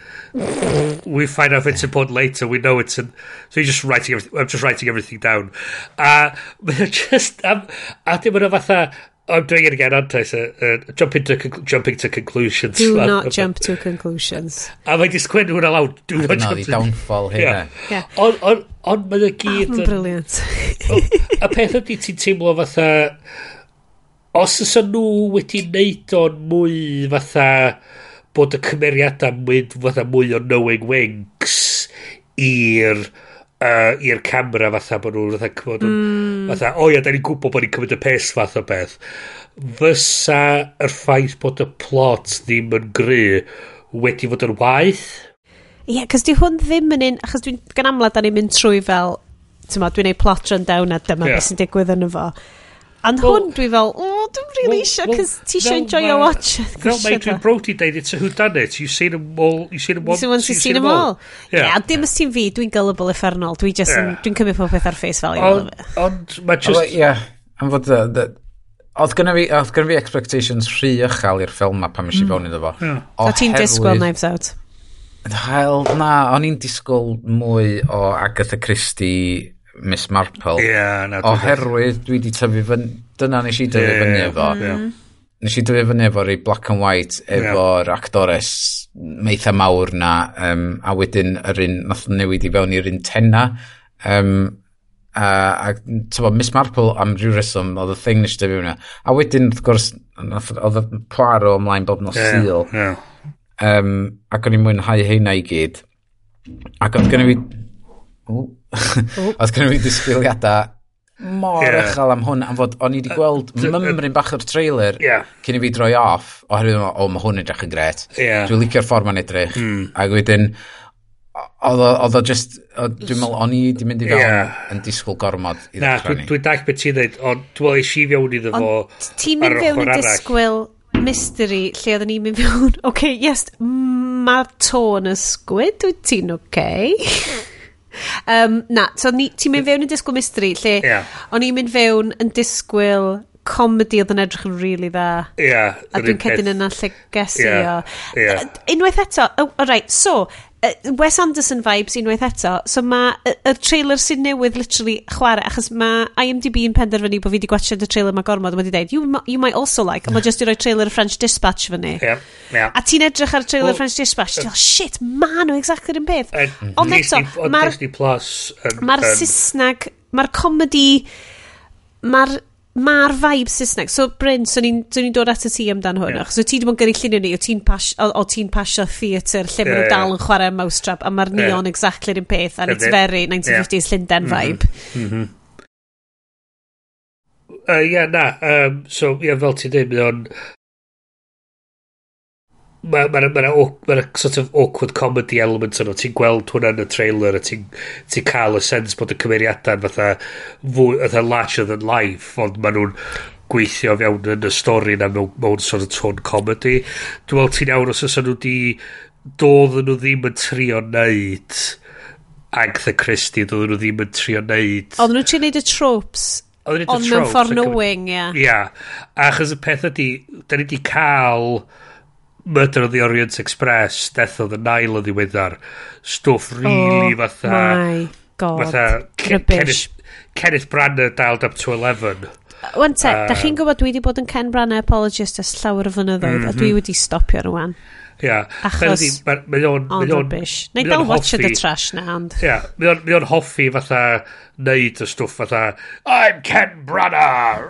we find out if it's important later we know it's in, so you're just writing everything I'm just writing everything down. Uh, just um, a dim fatha I'm doing it again, aren't I? So, uh, jumping, to jumping to conclusions. Do man. not jump to conclusions. A mae di sgwennu hwnna lawr. Do not jump to... downfall hynna. Yeah. Ond on, on, ah, mae'n y gyd... Oh, briliant. A peth ydy ti'n teimlo fatha... Os ys nhw wedi neud o'n mwy fatha bod y cymeriadau mwy, fatha mwy o knowing winks i'r... Er, uh, i'r camera fatha bod nhw'n fatha cymryd mm. fatha o ia da ni'n gwybod bod ni'n cymryd y pes fath o beth fysa yr ffaith bod y plot ddim yn gry wedi fod yn waith Ie, yeah, cos di hwn ddim yn un, achos dwi'n gan amlad da ni'n mynd trwy fel, ti'n ma, dwi'n ei plot run down a dyma yeah. beth sy'n digwydd yn y fo. And well, hwn dwi fel, o, dwi'n really well, eisiau, cos ti eisiau enjoy o watch. Fel mae dwi'n brodi dweud, it's a whodunit, you've seen them all, you've seen them once, you've seen them all. Yeah, a dim ysyn fi, dwi'n gullible effernol, dwi'n just, yeah. dwi'n cymryd pob peth ar face value. Ond, mae just... Yeah, am fod, oedd gynna fi, oedd gynna fi expectations rhy ychel i'r ffilm ma pan mis i mm. fewn iddo fo. O ti'n disgwyl Knives Out? Hel, na, o'n i'n disgwyl mwy o Agatha Christie Miss Marple. Ie, yeah, na. Oherwydd dwi wedi tyfu fyny, dyna nes i tyfu yeah, fyny efo. Yeah. Nes i tyfu fyny efo rei black and white efo'r yeah. actores meitha mawr na, um, a wedyn yr un, nath newid i fewn i'r un tenna. Um, a, a tyfo, Miss Marple am rhyw reswm, oedd y thing nes i tyfu fyny. A wedyn, wrth gwrs, oedd y poaro ymlaen bob nos yeah, syl. Yeah. Um, ac o'n i'n mwynhau heina i gyd. Ac oedd gynnu fi... Oh, oedd gen i disgwyliadau mor yeah. uchel am hwn, am fod o'n i wedi gweld uh, mymryn bach o'r trailer yeah. cyn i fi droi off, oherwydd o, oh, mae hwn edrych yn gret. Yeah. Dwi'n licio'r ffordd mae'n edrych. Mm. Ac wedyn, oedd o just, dwi'n meddwl, o'n i wedi mynd i fewn yeah. yn disgwyl gormod i ddechrau ni. Dwi'n dall beth ti'n dweud, ond dwi'n meddwl eisiau fewn iddo fo Ond ti'n mynd fewn i disgwyl mystery lle oedden ni'n mynd fewn, oce, okay, yes, mae tôn ysgwyd, wyt ti'n oce? Okay? Um, na, so ti'n mynd fewn yn disgwyl mystery, lle yeah. o'n i'n mynd fewn yn disgwyl comedy oedd yn edrych yn really dda. Ie. Yeah, a dwi'n cedyn yna lle gesi yeah, o. Yeah. Unwaith eto, o, oh, right, so, Wes Anderson vibes unwaith eto. So mae y, y trailer sy'n newydd literally chwarae, achos mae IMDb yn penderfynu bod fi wedi gwachod y trailer mae gormod wedi dweud, you, you might also like, a mae just i roi trailer French Dispatch fyny. Yeah, yeah. A ti'n edrych ar trailer well, French Dispatch, ti'n uh, shit, ma nhw exactly yr un peth. Uh, Ond eto, mae'r Disney Plus... Mae'r Saesneg, mae'r comedy, mae'r Mae'r vibe Saesneg. So, Bryn, so ni'n so ni dod at y ti amdan hwn. Yeah. So, ti ddim yn gyrru llunio ni, o ti'n pas, o, o ti pasio theatr lle yeah, maen nhw dal yn chwarae mousetrap a mae'r neon yeah. exactly yr un peth and it's very 1950s yeah. Llundain mhm. vibe. Mm -hmm. Ie, uh, yeah, na. Um, so, yeah, fel ti'n dweud, mae o'n mae ma, ma, ma, ma, ma sort of awkward comedy element yno. Ti'n gweld hwnna yn y trailer a ti'n ti cael y sens bod y cymeriadau fatha, fwy, fatha larger than life, ond maen nhw'n gweithio fewn yn y stori na mewn, mewn sort of tone comedy. Dwi'n meddwl ti'n iawn os oes nhw di doedd nhw ddim yn trio neud Agatha Christie, doedd nhw ddim yn trio neud. Oedden nhw trio neud y tropes Ond mewn ffordd knowing, ia. Ia, achos y peth ydy, da ni wedi cael... Yeah Murder of the Orient Express, Death of the Nile o ddiweddar, stwff really oh, fatha... my god. Fatha... Kenneth, Kenneth Branagh dialed up to 11. Wan te, uh, da chi'n um, gwybod dwi wedi bod yn Ken Branagh apologist ys llawer o fynyddoedd, mm -hmm. a dwi mhm. wedi stopio rwan. Ia. Achos Mae o'n... ond rubbish. Neu dal watch the trash na, ond... Ia, mae o'n hoffi fatha neud y stwff fatha I'm Ken Branagh!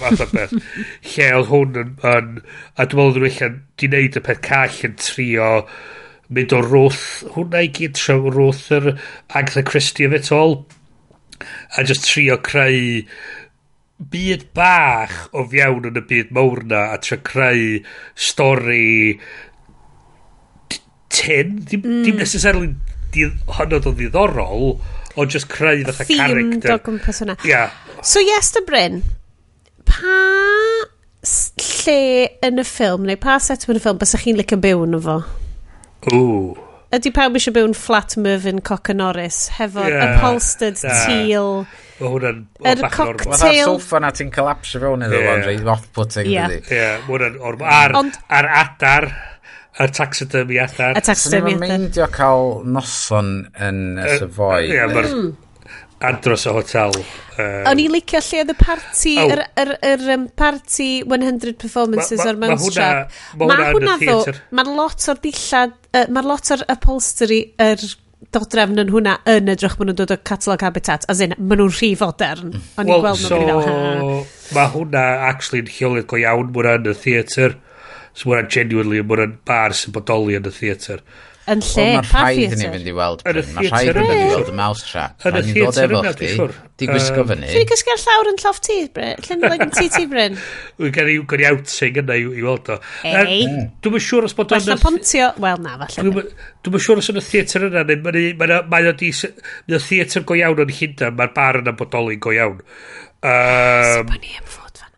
Fatha beth. Lle oedd hwn yn... yn a dwi'n meddwl dwi'n allan di neud y peth call yn trio mynd o rwth... Hwna i gyd trwy rwth yr Agatha Christie of it all. A just trio creu byd bach o fiewn yn y byd mawr na a tra creu stori tin dim, mm. dim necessarily hynod o ddiddorol o just creu fatha character theme gwmpas hwnna yeah. so yes the Bryn pa lle yn y ffilm neu pa set yn y ffilm bys chi'n licio byw yn fo Ooh. ydy pawb eisiau byw yn flat Mervyn Cock and Norris hefo'r yeah. upholstered yeah. teal Mae hwnna'n... Yr cocktail... Mae'r sofa na ti'n collapse fewn iddo yeah. fo'n off-putting. Ie. mae hwnna'n. Ar, ar adar, y taxidermy adar. Y taxidermy adar. Swn meindio cael noson yn y Savoy. Ie, mae'r mm. andros o hotel. Um, O'n i licio lle oedd y party, oh. yr oh. er, er, er, um, party 100 performances ma, ma, o'r Mousetrap. Mae hwnna, ma hwnna ddo, mae'n lot o'r dillad, uh, mae'n lot o'r upholstery yr er dodrefn yn hwnna yn edrych bod nhw'n dod o catalog habitat as in maen nhw'n rhy fodern. Mm. O'n well, i'n gweld so, nhw'n fel mae hwnna actually yn lleolydd go iawn mwyn yn y theatr. So mwyn genuinely mwyn bar sy'n bodoli yn y theatr. Yn lle, pa theatr? Mae rhaid i ni fynd i weld Bryn. Mae rhaid i ni fynd i weld y mouse trap. Yn y theatr yna, dwi'n siwr. Di gwisgo fyny. Dwi'n gysgu ar llawr yn lloff ti, Bryn. Lle'n dod yn ti ti, Bryn? Wy'n gen i outing yna i weld o. Ei. Dwi'n mm. siŵr os bod o'n... Falle pontio. Wel, na, falle. Dwi'n siŵr os yn y theatr yna, mae o di... Mae o theatr go iawn yn Llundain, mae'r bar yna bodoli go iawn. Um, Sut bod ni am fod fan?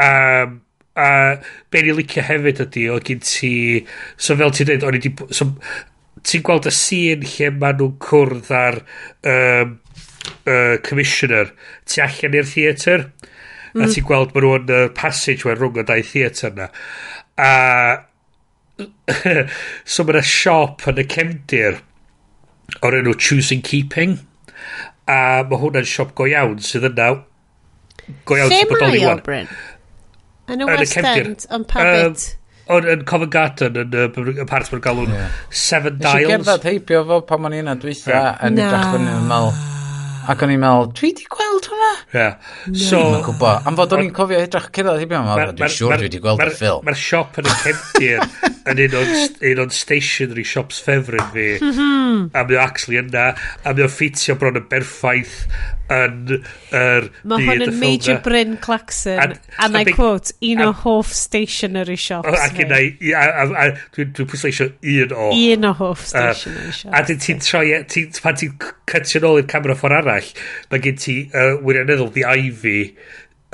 Um, A be' ni licio hefyd ydy o' gin ti so fel ti'n dweud o'n i 'di so ti'n gweld y sîn lle ma' nhw'n cwrdd ar um, uh, Commissioner tu allan i'r theatr mm. a ti'n gweld ma' nhw'n uh, passage passageway rhwng y dau theatr 'na a so mae'n siop yn y cefndir o'r enw Choosing Keeping a mae hwnna'n siop go iawn sydd yna go iawn... sy'n bodoli o Bryn? Yn y West End, yn pa bit? Ond yn Covent Garden, yn y part mae'n galw'n yeah. Seven Dials. Nes i gerdded heibio fo pan o'n i'n adweitha yn edrych fyny yn meddwl. Ac o'n i'n meddwl, dwi di gweld hwnna? Ie. Yeah. So, dwi'n gwybod. Am fod o'n i'n cofio edrych cyrraedd heibio, meddwl, dwi'n siŵr dwi di gweld y ffilm. Mae'r siop yn y cefnir yn un o'n stationary shops ffefryn fi. a mae o actually yna, a mae o ffitio bron y berffaith yn yr Mae hwn yn Major Bryn Claxon, and, and I quote, un o hoff stationery shops. Oh, ac yna, dwi'n pwysleisio un o. Un o hoff stationery shops. A dyn ti'n troi, e, pan ti'n cytio nôl i'r camera ffordd arall, mae gen ti wirioneddol the Ivy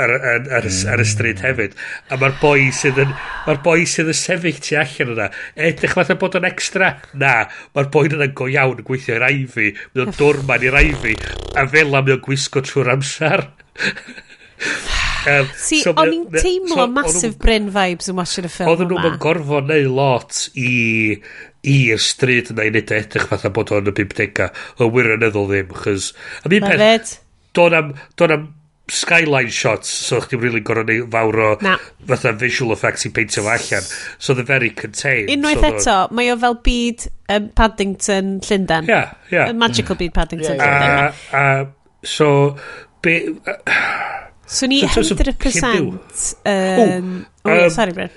ar, ar, ar, ar y stryd hefyd. A mae'r boi sydd yn, mae'r boi sydd yn sefyll tu allan yna. Edrych fatha bod yn extra? Na, mae'r boi yna go iawn yn gweithio i'r aifi. Mae o'n dorman i'r aifi. A fel am o'n gwisgo trwy'r amser. um, si, so, o'n i'n teimlo so, massive Bryn vibes yn watching y ffilm yma. Oedden nhw'n gorfod neu lot i i'r stryd yna i wneud e, edrych fatha bod o'n y 50au. Yn wirioneddol ddim, chys... Mae fed. Do'n am, do'n am skyline shots, so chdi'n really gorau neud fawr o Na. fatha visual effects i peintio fo allan. So the very contained. Unwaith so eto, the... mae o fel byd um, Paddington Llundain. Yeah, yeah. A magical byd Paddington yeah, yeah. Llundain. Uh, uh, so, be... Uh, so ni so, 100% um, oh, um, sorry Bryn.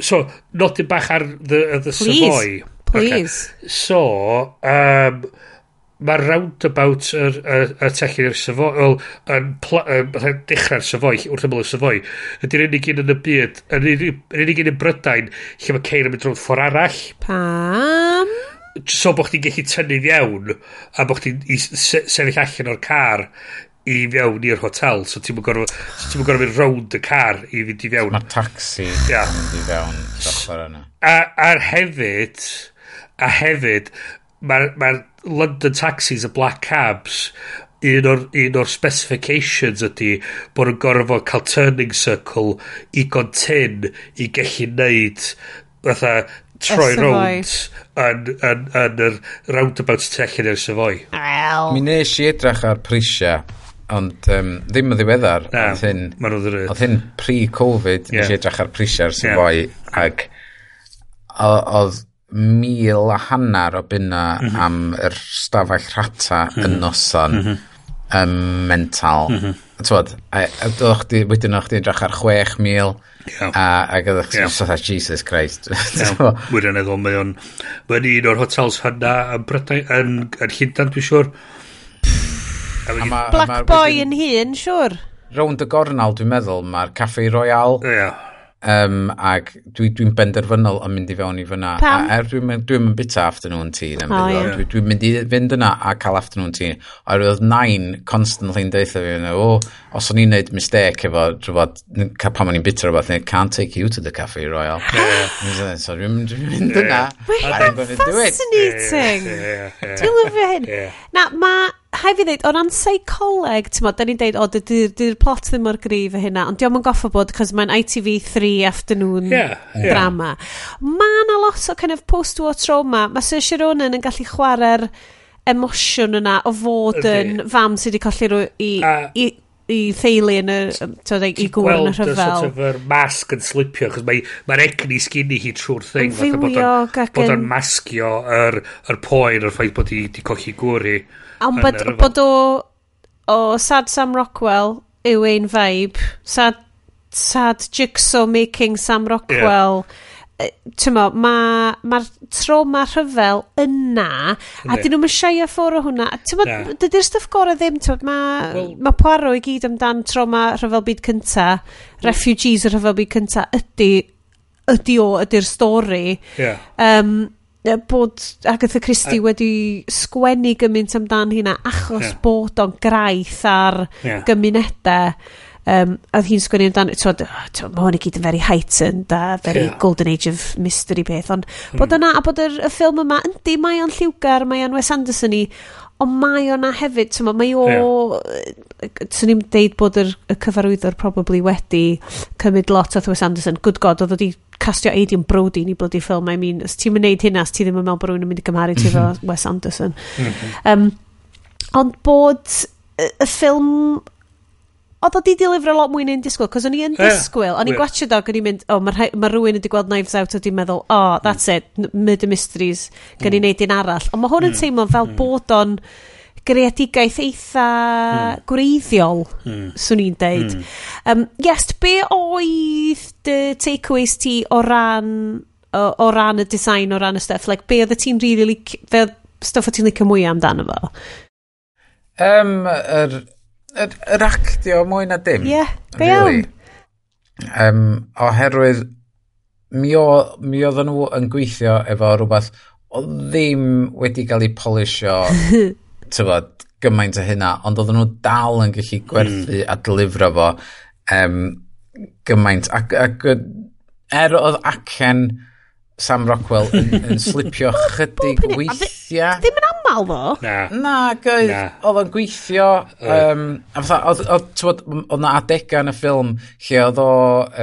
So, nodyn bach ar the, uh, the Please. Savoy. Please. Okay. So, um, mae'r roundabout yr, y, y tellyn i'r syfoi, wel, yn, yn dechrau'r syfoi, wrth ymwyl y syfoi, ydy'r unig un yn y byd, yn unig un yn Brydain, lle mae ceir yn mynd drwy'r ffordd arall. Pam? So bod chdi'n gallu tynnu fiewn, a bod chdi'n sefyll allan o'r car i fewn i'r hotel, so ti'n gorfod so ti'n gorfod mynd round y car i fynd i fewn. Mae taxi yeah. yn mynd i fewn, a, a hefyd, a hefyd, mae'r ma London taxis, y black cabs, un o'r, un o'r specifications ydy bod yn gorfod cael turning circle i gontyn i gallu neud fatha troi rownd yn, yn, yn, yr roundabout tu allan i'r sefoi. Mi nes i edrych ar prisiau, ond um, ddim yn ddiweddar. Na, Oedd hyn pre-Covid, yeah. nes i edrych ar prisiau'r sefoi, yeah. ac oedd mil a hanner o bunna mm -hmm. am yr stafell rhata mm -hmm. yn noson mm -hmm. um, mental. Mm -hmm. Twod, a, a ddoch di, wedyn o'ch di edrych ar 6,000 yeah. a, ac ydych chi'n yeah. sotha Jesus Christ. Wedyn eddol, mae o'n mae'n un o'r hotels hynna yn Brydain, yn, yn Llundan, dwi'n siŵr. Black Boy yn hun, siwr. Rownd y gornal, dwi'n meddwl, mae'r Caffi Royal. Ie. Yeah Um, ac dwi'n dwi, benderfynol yn mynd i fewn i fyna. Pam? A er dwi'n dwi mynd bita afternoon tea. Oh, yeah. Dwi'n dwi mynd i fynd yna a cael afternoon tea. A roedd nain constantly yn deitha fi, o, oh, os o'n i'n neud mistake efo, rhywbeth, pam o'n i'n bita rhywbeth, I can't take you to the cafe royal. Yeah. so dwi'n mynd, dwi mynd yna. Yeah. Wait, that's fascinating. Dwi'n lyfio hyn. Na, mae hai fi ddeud, o ran seicoleg, ti'n modd, da ni'n deud, o, dy'r dy plot ddim mor grif y hynna, ond diolch yn goffa bod, cos mae'n ITV3 afternoon yeah, yeah. drama. Mae yna lot o kind of post-war trauma. Mae Sir Sharonan yn gallu chwarae'r emosiwn yna o fod yn fam sydd wedi colli rwy i, uh, i, i theulu yn y, tywed, i gwr yn y rhyfel. Gweld sort of yr masg yn slipio, chos mae'r mae, mae egni sgini hi trwy'r thing. Yn fywiog ac yn... Bod o'n masgio yr, yr poen, yr ffaith bod hi wedi colli gwr i. Ond bod, bod o, o Sad Sam Rockwell yw ein vibe, Sad, sad Jigsaw Making Sam Rockwell... Yeah tymo, mae'r ma, ma troma rhyfel yna, a dyn nhw'n siai a ffwr o hwnna. Tymo, yeah. dydy'r stuff gorau ddim, tymo, mae well, ma Poirot i gyd amdan troma rhyfel byd cynta, refugees y rhyfel byd cynta, ydy, ydy o, ydy'r stori. Yeah. Um, bod Agatha Christie a, wedi sgwennu gymaint amdan hynna achos yeah. bod o'n graith ar yeah. gymunedau um, a hi'n sgwennu amdan twod, twod, mae hwn i gyd yn very heightened a very yeah. golden age of mystery beth ond mm. bod yna a bod y, y ffilm yma yndi mae o'n lliwgar mae o'n Wes Anderson i ond mae o'na hefyd tyma, mae o yeah. swn i'n deud bod yr, y cyfarwyddwr probably wedi cymryd lot o Wes Anderson good god oedd wedi castio Aidan Brody ni bloody ffilm. I mean, os ti'n mynd hynna, os ti ddim yn meddwl bod rhywun yn mynd i gymharu ti efo mhm. Wes Anderson. um, ond bod y, y ffilm oedd o di dilifro lot mwy na'n disgwyl, cos o'n i yn disgwyl, o'n i'n gwachio dog, o'n i'n mynd, o, oh, mae ma rhywun wedi gweld Knives Out, o'n i'n meddwl, o, oh, that's it, Murder Mysteries, gan i mm. wneud un arall. Ond mae hwn yn mm. teimlo fel mm. bod o'n greadigaeth eitha mm. gwreiddiol, mm. swn i'n deud. Mm. Um, yes, be oedd dy takeaways ti o ran, o, o ran y design, o ran y stuff? Like, be oedd ti'n really lic, fe stuff o ti'n licio mwy amdano fo? Um, yr, yr, yr actio mwy na dim. Ie, yeah, be really. iawn. Um, oherwydd, mi, o, mi oedden nhw yn gweithio efo rhywbeth o ddim wedi cael ei polisio, tyfod, gymaint o hynna, ond oedden nhw dal yn gallu gwerthu mm. a delifro fo um, gymaint. Ac, ac er oedd acen Sam Rockwell yn, yn slipio chydig weithiau. Ddim yn aml ddo? Na. Na, oedd o'n gweithio. Um, a fatha, oedd, oedd, tywod, oedd na adega yn y ffilm lle oedd o,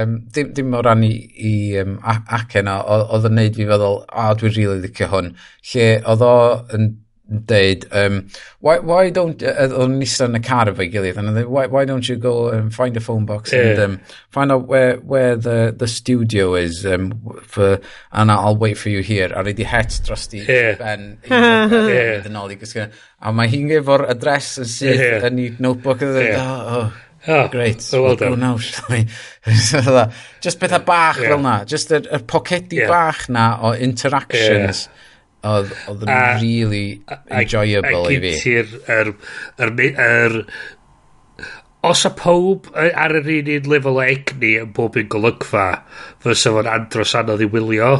um, dim, dim o ran i, i um, acen o, oedd yn neud fi feddwl, a dwi'n rili really licio hwn. Lle oedd o yn deud, um, why, why don't, o'n nista yn y car efo'i gilydd, and they, why, why don't you go and find a phone box yeah. and um, find out where, where the, the studio is, um, for, and I'll wait for you here. A rydw i het dros di yeah. ben, yn ôl i gysgu. A mae hi'n efo'r adres yn sydd yeah. yn ei notebook, and yeah. oh, oh. Oh, Great. So well done. Now, Just bit a bach yeah. fel na. Just y, y pocedi yeah. bach na o interactions. Yeah Oedd, oedd yn really enjoyable i fi. A gyti'r... Er, er, er, os y pob ar yr un un lefel o egni yn bob un golygfa, fysa fo'n andros anodd i wylio,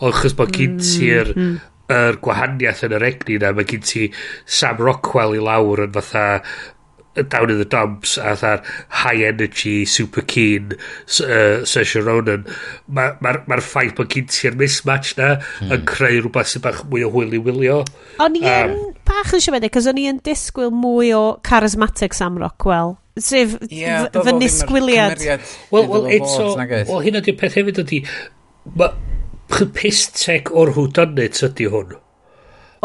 ond chys bod mm, gyti'r mm. er gwahaniaeth yn yr egni na, mae gynti Sam Rockwell i lawr yn fatha down in the dumps a fatha'r high energy super keen uh, Saoirse Ronan. Mae'r ma, ma, ma ffaith bod gen ti'r mismatch na hmm. yn creu rhywbeth sy'n bach mwy o hwyl i wylio. O'n i um, bach yn siomedig cos o'n i yn disgwyl mwy o charismatic Sam Rockwell sef yeah, fy nisgwyliad. wel, well, eto wel hyn ydy'r peth hefyd ydy mae pistec o'r hwdonit ydy hwn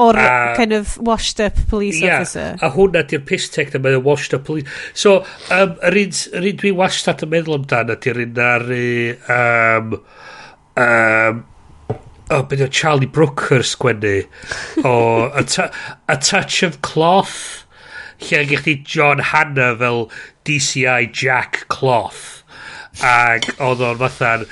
o'r a, kind of washed up police yeah, officer. A hwnna di'r piss tech na mae'n washed up police. So, um, yr un, yr un dwi wastad yn meddwl amdano ydy'r un ar um, um, o, beth o Charlie Brooker sgwennu o a, a Touch of Cloth lle gych chi John Hanna fel DCI Jack Cloth ac oedd o'n fathan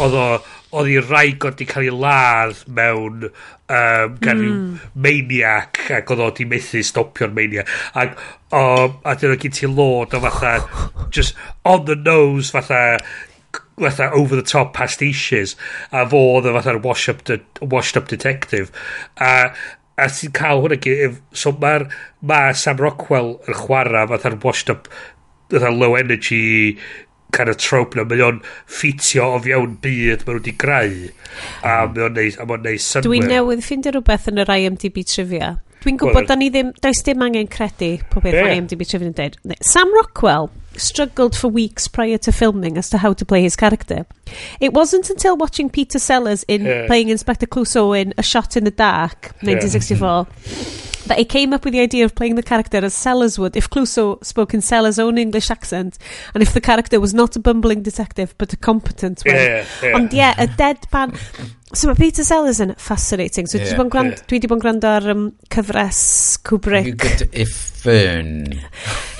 oedd o oedd i rai godi cael ei ladd mewn um, gan mm. maniac ac oedd oedd i methu stopio'r maniac ac o, a dyn nhw gyd ti lod o fatha just on the nose fatha fatha over the top pastiches a fo oedd y fatha'r wash up, de, washed up detective a a ti'n cael hwnna gyd so mae'r ma Sam Rockwell yn chwarae fatha'r washed up fatha low energy kind of trope na, mae o'n ffitio o fiewn byd hmm. mae nhw wedi greu a mae o'n neud, a mae o'n neud synwyr Dwi'n newydd ffindio rhywbeth yn yr IMDb trivia. Dwi'n gwybod well, da ni ddim, does dim angen credu pob beth yeah. mae IMDb trivia yn dweud Sam Rockwell. Struggled for weeks prior to filming as to how to play his character. It wasn't until watching Peter Sellers in Yeah. playing Inspector Clouseau in A Shot in the Dark, 1964, that he came up with the idea of playing the character as Sellers would if Clouseau spoke in Sellers' own English accent, and if the character was not a bumbling detective but a competent one. Yeah, yeah. Ond ie, y deadpan... So mae Peter Sellers yn fascinating. So Ie, yeah, grand, ie. dwi wedi bod yn gwrando ar um, cyfres You Kubrick. could effern.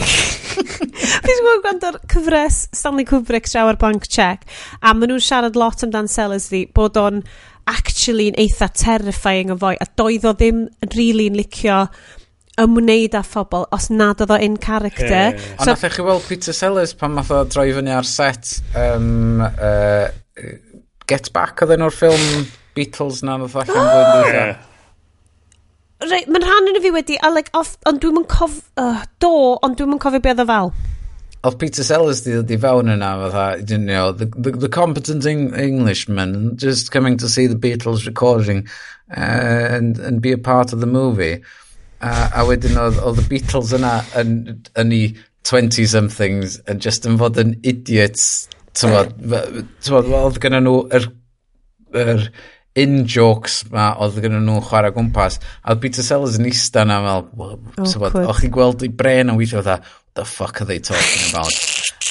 Dwi Fi ddim yn gwrando'r cyfres Stanley Kubrick Shower Blank Check a maen nhw'n siarad lot amdan Sellersdy bod o'n actually yn eitha terrifying o fwy a doedd o ddim yn really licio ymwneud â phobl os nad oedd o in character. Yeah. So, a nath e chi weld Peter Sellers pan math o droi fyny ar set um, uh, Get Back oedd enw'r ffilm Beatles na nath allan blwyddyn Rei, mae'n rhan yn y fi wedi, a like, off, ond dwi'n yn cof... Uh, do, ond dwi'n yn cofio beth o fel. Oedd Peter Sellers di ddod i fewn yna, fatha, you know, the, the, the competent Eng Englishman just coming to see the Beatles recording uh, and, and be a part of the movie. Uh, a wedyn oedd, oedd the Beatles yna yn, yn i 20-somethings yn just yn fod yn idiots. Tymod, oedd gyda nhw yr, yr in-jokes ma oedd gen nhw chwarae gwmpas. A oedd Peter Sellers yn eista na fel, well, oh, o'ch chi'n gweld i bren yn weithio fatha, what the fuck are they talking about?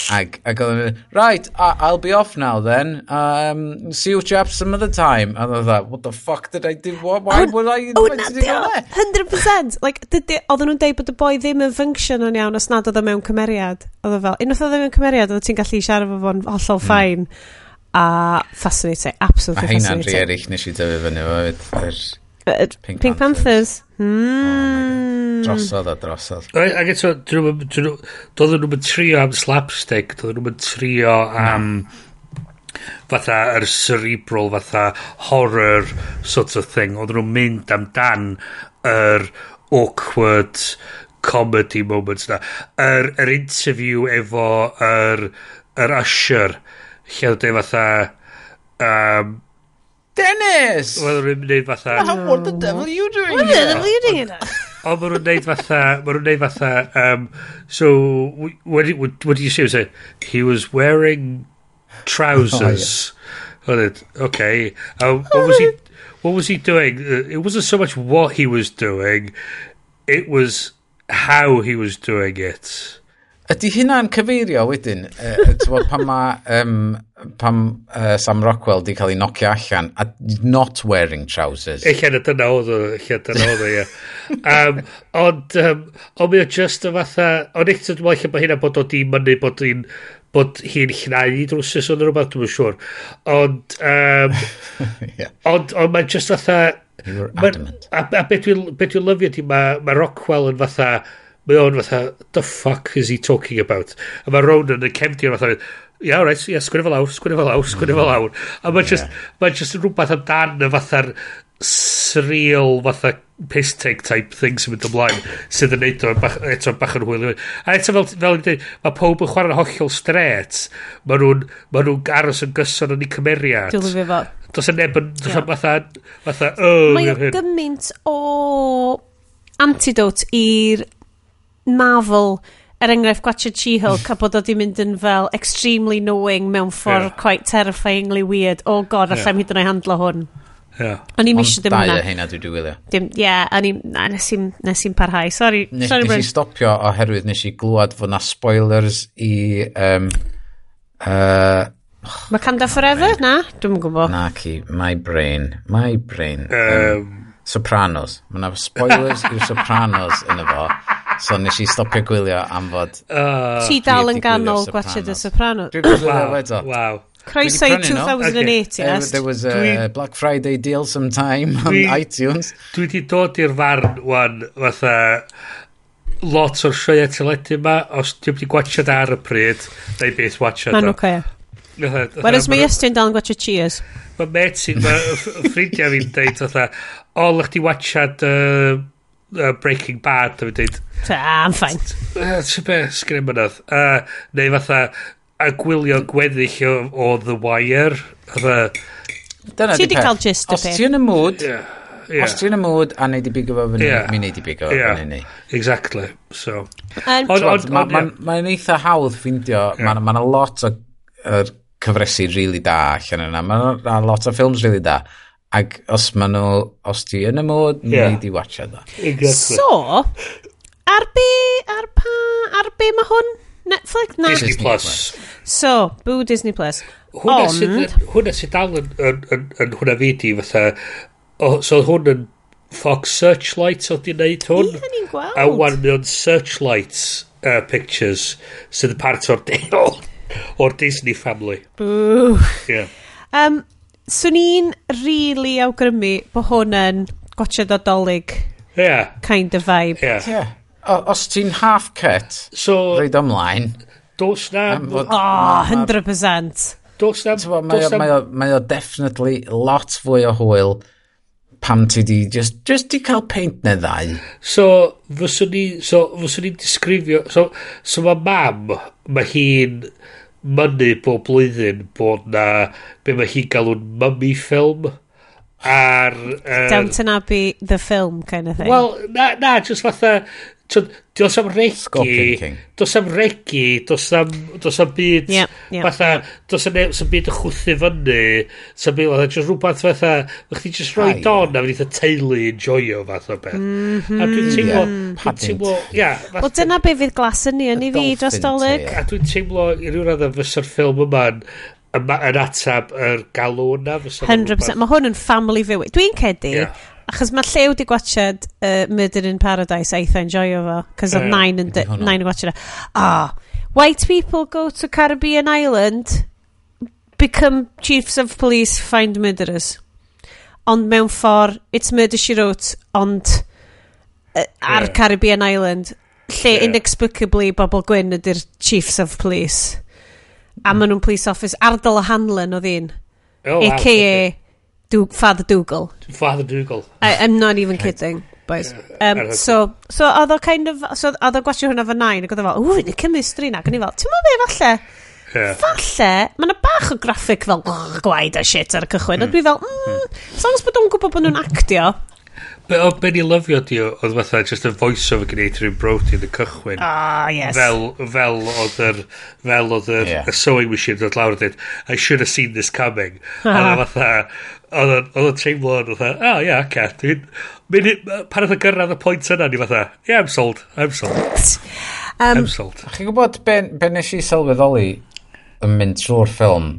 Ag, ag oedd yn right, I'll be off now then. Um, see you chaps some other time. A oedd e that, what the fuck did I do? What, why oh, would I... Oh, na, 100%. like, oedden nhw'n deud bod y boi ddim yn function yn iawn os nad oedd o mewn cymeriad. Oedd o fel, unwaith oedd o mewn cymeriad, oedd ti'n gallu siarad fo fo'n hollol ffain. Mm a fascinating, absolutely a fascinating. A heina'n rhi eraill nes i dyfu fyny fo, yr Pink, Pink Panthers. Panthers. Hmm. Oh drosodd a drosodd. Ac eto, doedden nhw'n trio am slapstick, doedden nhw'n trio am fatha yr cerebral, fatha horror sort of thing. Oedden nhw'n mynd amdan yr awkward comedy moments na. Yr, yr interview efo yr, yr usher lle oedd e fatha um, Dennis! Wel, rwy'n gwneud fatha... Oh, what the devil are you doing What the devil are you doing here? O, maen nhw'n neud fatha, maen nhw'n neud fatha, um, so, what, what, what do you see? So, he was wearing trousers. Oh, yeah. Okay. Um, what was he, what was he doing? Uh, it wasn't so much what he was doing, it was how he was doing it. Ydy hynna'n cyfeirio wedyn, uh, bod, pan mae um, pam, uh, Sam Rockwell di cael ei nocio allan, a not wearing trousers. Eich na dyna oedd o, eich dyna oedd o, ie. Um, ond, um, ond mi o just y fatha, ond eich tyd mwyn bod hynna bod o di mynnu bod hi'n bod hi'n llnau i drwsus o'n rhywbeth, dwi'n siŵr. Ond, um, yeah. ond, ond mae'n just fatha... You were adamant. Ma, a, a beth dwi'n dwi lyfio di, mae ma Rockwell yn fatha mae o'n fatha, the fuck is he talking about? A mae Ronan yn cefnir fatha, ia, yeah, right, yeah, sgwini fel awr, sgwini fel awr, sgwini mm. fel awr. A mae'n just, yeah. mae just rhywbeth amdan y fatha'r surreal fatha piss take type thing sy'n mynd ymlaen sydd yn neud o'n bach, eto bach yn hwyl a eto fel, fel yn dweud mae pob yn chwarae'n hollol stret mae nhw'n ma nhw aros yn gyson yn ei cymeriad dwi'n fo dos yn neb yn yeah. fatha fatha oh, mae o gymaint o antidote i'r Marvel er enghraifft gwachod She-Hulk a bod o di mynd yn fel extremely knowing mewn ffordd yeah. quite terrifyingly weird. Oh god allai yeah. hyd yn o'i handlo hwn. Yeah. o'n i'n misio ddim hwnna ond dau heina dwi dwi wylio. Dim ie yeah, o'n nes i'n nes i'n parhau. Sorry nes, sorry nes i stopio oherwydd nes i glwad fod na spoilers i um, uh, oh, Macanda Forever? Na? Dwi'n gwybod na ci my brain my brain um, um, Sopranos. Mae na spoilers i'r Sopranos yn y fo. So nes i stopio gwylio am fod... Uh, Ti dal yn ganol gwachod y Sopranos. Dwi'n gwylio wedyn. Waw. Croeso i 2008 Okay. There was a dwi, Black Friday deal sometime dwi, on iTunes. Dwi di dod i'r farn wan fatha lot o'r sioia teledu yma os dwi wedi gwachod ar y pryd neu beth wachod Ma'n oce. Whereas mae Ystyn dal yn gwachod Cheers. Mae met i, mae ffrindiau fi'n deud fatha, o, lych di wachod uh, uh, Breaking Bad, dwi'n dweud... Ta, I'm fine. Ti'n be, sgrim mynydd. Uh, neu fatha, a gwylio gweddill o, o The Wire. Fatha... Dyna ti di cael gist o peth. Os ti yn y mood, yeah. Yeah. Os ti'n y mood a neud i bigo fo fyny, yeah. mi neud i bigo fo yeah. fyny. Exactly. So. Um, Mae'n ma, eitha hawdd ffindio, yeah. mae'n ma lot o er, cyfresu rili really da allan yna. Mae'n lot o ffilms rili really da. Ac os maen nhw, os ti yn y mod, yeah. neud i watcha dda. Exactly. So, ar be, ar pa, ar be mae hwn? Netflix? Na. Disney, Disney Plus. So, bw Disney Plus. Hwna Ond... sydd hwna sydd dal yn, yn, yn, yn hwna fi di fatha, oh, so hwn yn Fox Searchlight oedd di wneud hwn. Ie, ni'n gweld. A wan mae Searchlight uh, Pictures sydd yn part o'r deol o'r Disney family. Bw. Yeah. Um, swn i'n really awgrymu bod hwn yn gotcha dodolig yeah. kind of vibe. Yeah. yeah. O, os ti'n half cut, so, reid ymlaen. Dos na... Oh, 100%. Dos na... Mae o, mae, o, mae o definitely lot fwy o hwyl pam ti di just, just di cael paint neu ddau. So, fyswn ni, so, fyswn ni'n disgrifio, so, so mae mam, mae hi'n, mynnu bob blwyddyn bod na be mae hi'n galw'n mummy film ar... Uh, Downton Abbey, the film, kind of thing. Wel, na, na, just fatha Does am regi, dos am regi, dos am, dos am e- byd, yep, yep. fatha, does am, does am byd y chwthu fyny, does am byd, fatha, e just rhywbeth fatha, mae chdi just roi don a fydd y teulu enjoyo fath o beth. Mm -hmm. A dwi'n mhm. teimlo, dwi'n teimlo, ia. Wel dyna be fydd glas yn ni yn i fi dros dolyg. A dwi'n teimlo, i ryw radda fysa'r ffilm yma'n, yn atab yr galw yna. 100%. Mae hwn yn family fywyd. Dwi'n cedi, yeah. Achos mae llew di gwachod uh, Murder in Paradise a eitha enjoyo fo. Cos oedd nain yn gwachod e. Ah, white people go to Caribbean island, become chiefs of police, find murderers. Ond mewn ffordd, it's murder she wrote, ond uh, ar yeah. Caribbean island, lle yeah. inexplicably bobl gwyn ydy'r chiefs of police. A mm. maen nhw'n police office. Ardal o Hanlon oedd un. Oh, A.K.A. Wow, Du Father Dougal. Father Dougal. I, I'm not even kidding. Boys. Um, so, so oedd o kind of, so oedd o gwasio hwnna fy nain, ac oedd o fel, ww, ni chemistry na, ac o'n i fel, ti'n mwyn be, falle, Yeah. Falle, mae yna bach o graffic fel oh, gwaed a shit ar y cychwyn, mm. a dwi fel, hmm. mm, mm. sounds bod o'n gwybod bod nhw'n actio. Be o be ni lyfio di oedd fatha just a voice over gwneud rhywun Brody yn y cychwyn. Ah, yes. Fel, fel oedd yr, fel oedd yr yeah. sewing machine dod lawr dweud, I should have seen this coming. a e fatha, oedd o'n teimlo yn fatha, oh, ia, yeah, okay. Dwi'n, pan oedd y gyrraedd y pwynt yna, ni fatha, yeah, I'm sold, I'm sold. Um, I'm sold. Chi'n gwybod be, be nes i sylweddoli yn mynd trwy'r ffilm,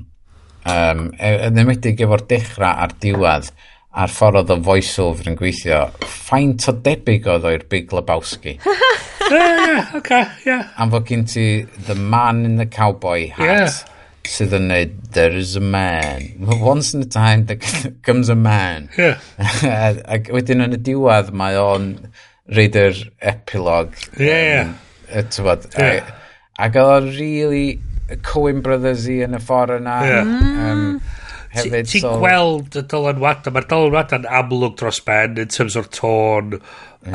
um, yn ymwedig efo'r dechrau a'r diwedd, a'r ffordd oedd y voiceover yn gweithio, faint o debyg oedd o'r Big Lebowski. yeah, yeah, okay, yeah. Am fod gen ti the man in the cowboy hat. Yeah sydd yn neud there is a man once in a time there comes a man yeah. ac wedyn yn y diwedd mae o'n reid yr epilog yeah, um, yeah. Tywod, yeah. ac oedd o'n really Coen Brothers i yn y ffordd yna yeah. um, mm. hefyd ti'n so... gweld y dylanwadau mae'r dylanwadau'n amlwg dros ben in terms o'r tôn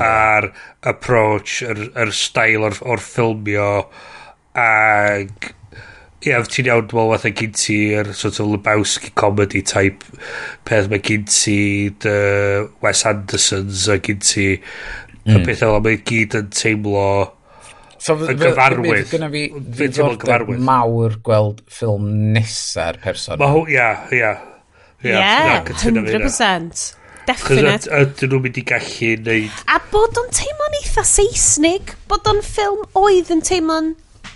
a'r approach yr, yr stael o'r, or ffilmio ag ie, yeah, ti'n iawn, dwi'n meddwl fatha gyn ti'r sort of Lebowski comedy type peth mae gyn ti the Wes Andersons a gyn ti mm. y peth fel mae gyd yn teimlo so, yn gyfarwydd. Gynna fi ddiddordeb mawr gweld ffilm nesa'r person. Mae hw, ia, ia. Ia, 100%. Definite. Ydyn nhw'n mynd i gallu neud... A bod o'n teimlo'n eitha Saesnig, bod o'n ffilm oedd yn teimlo'n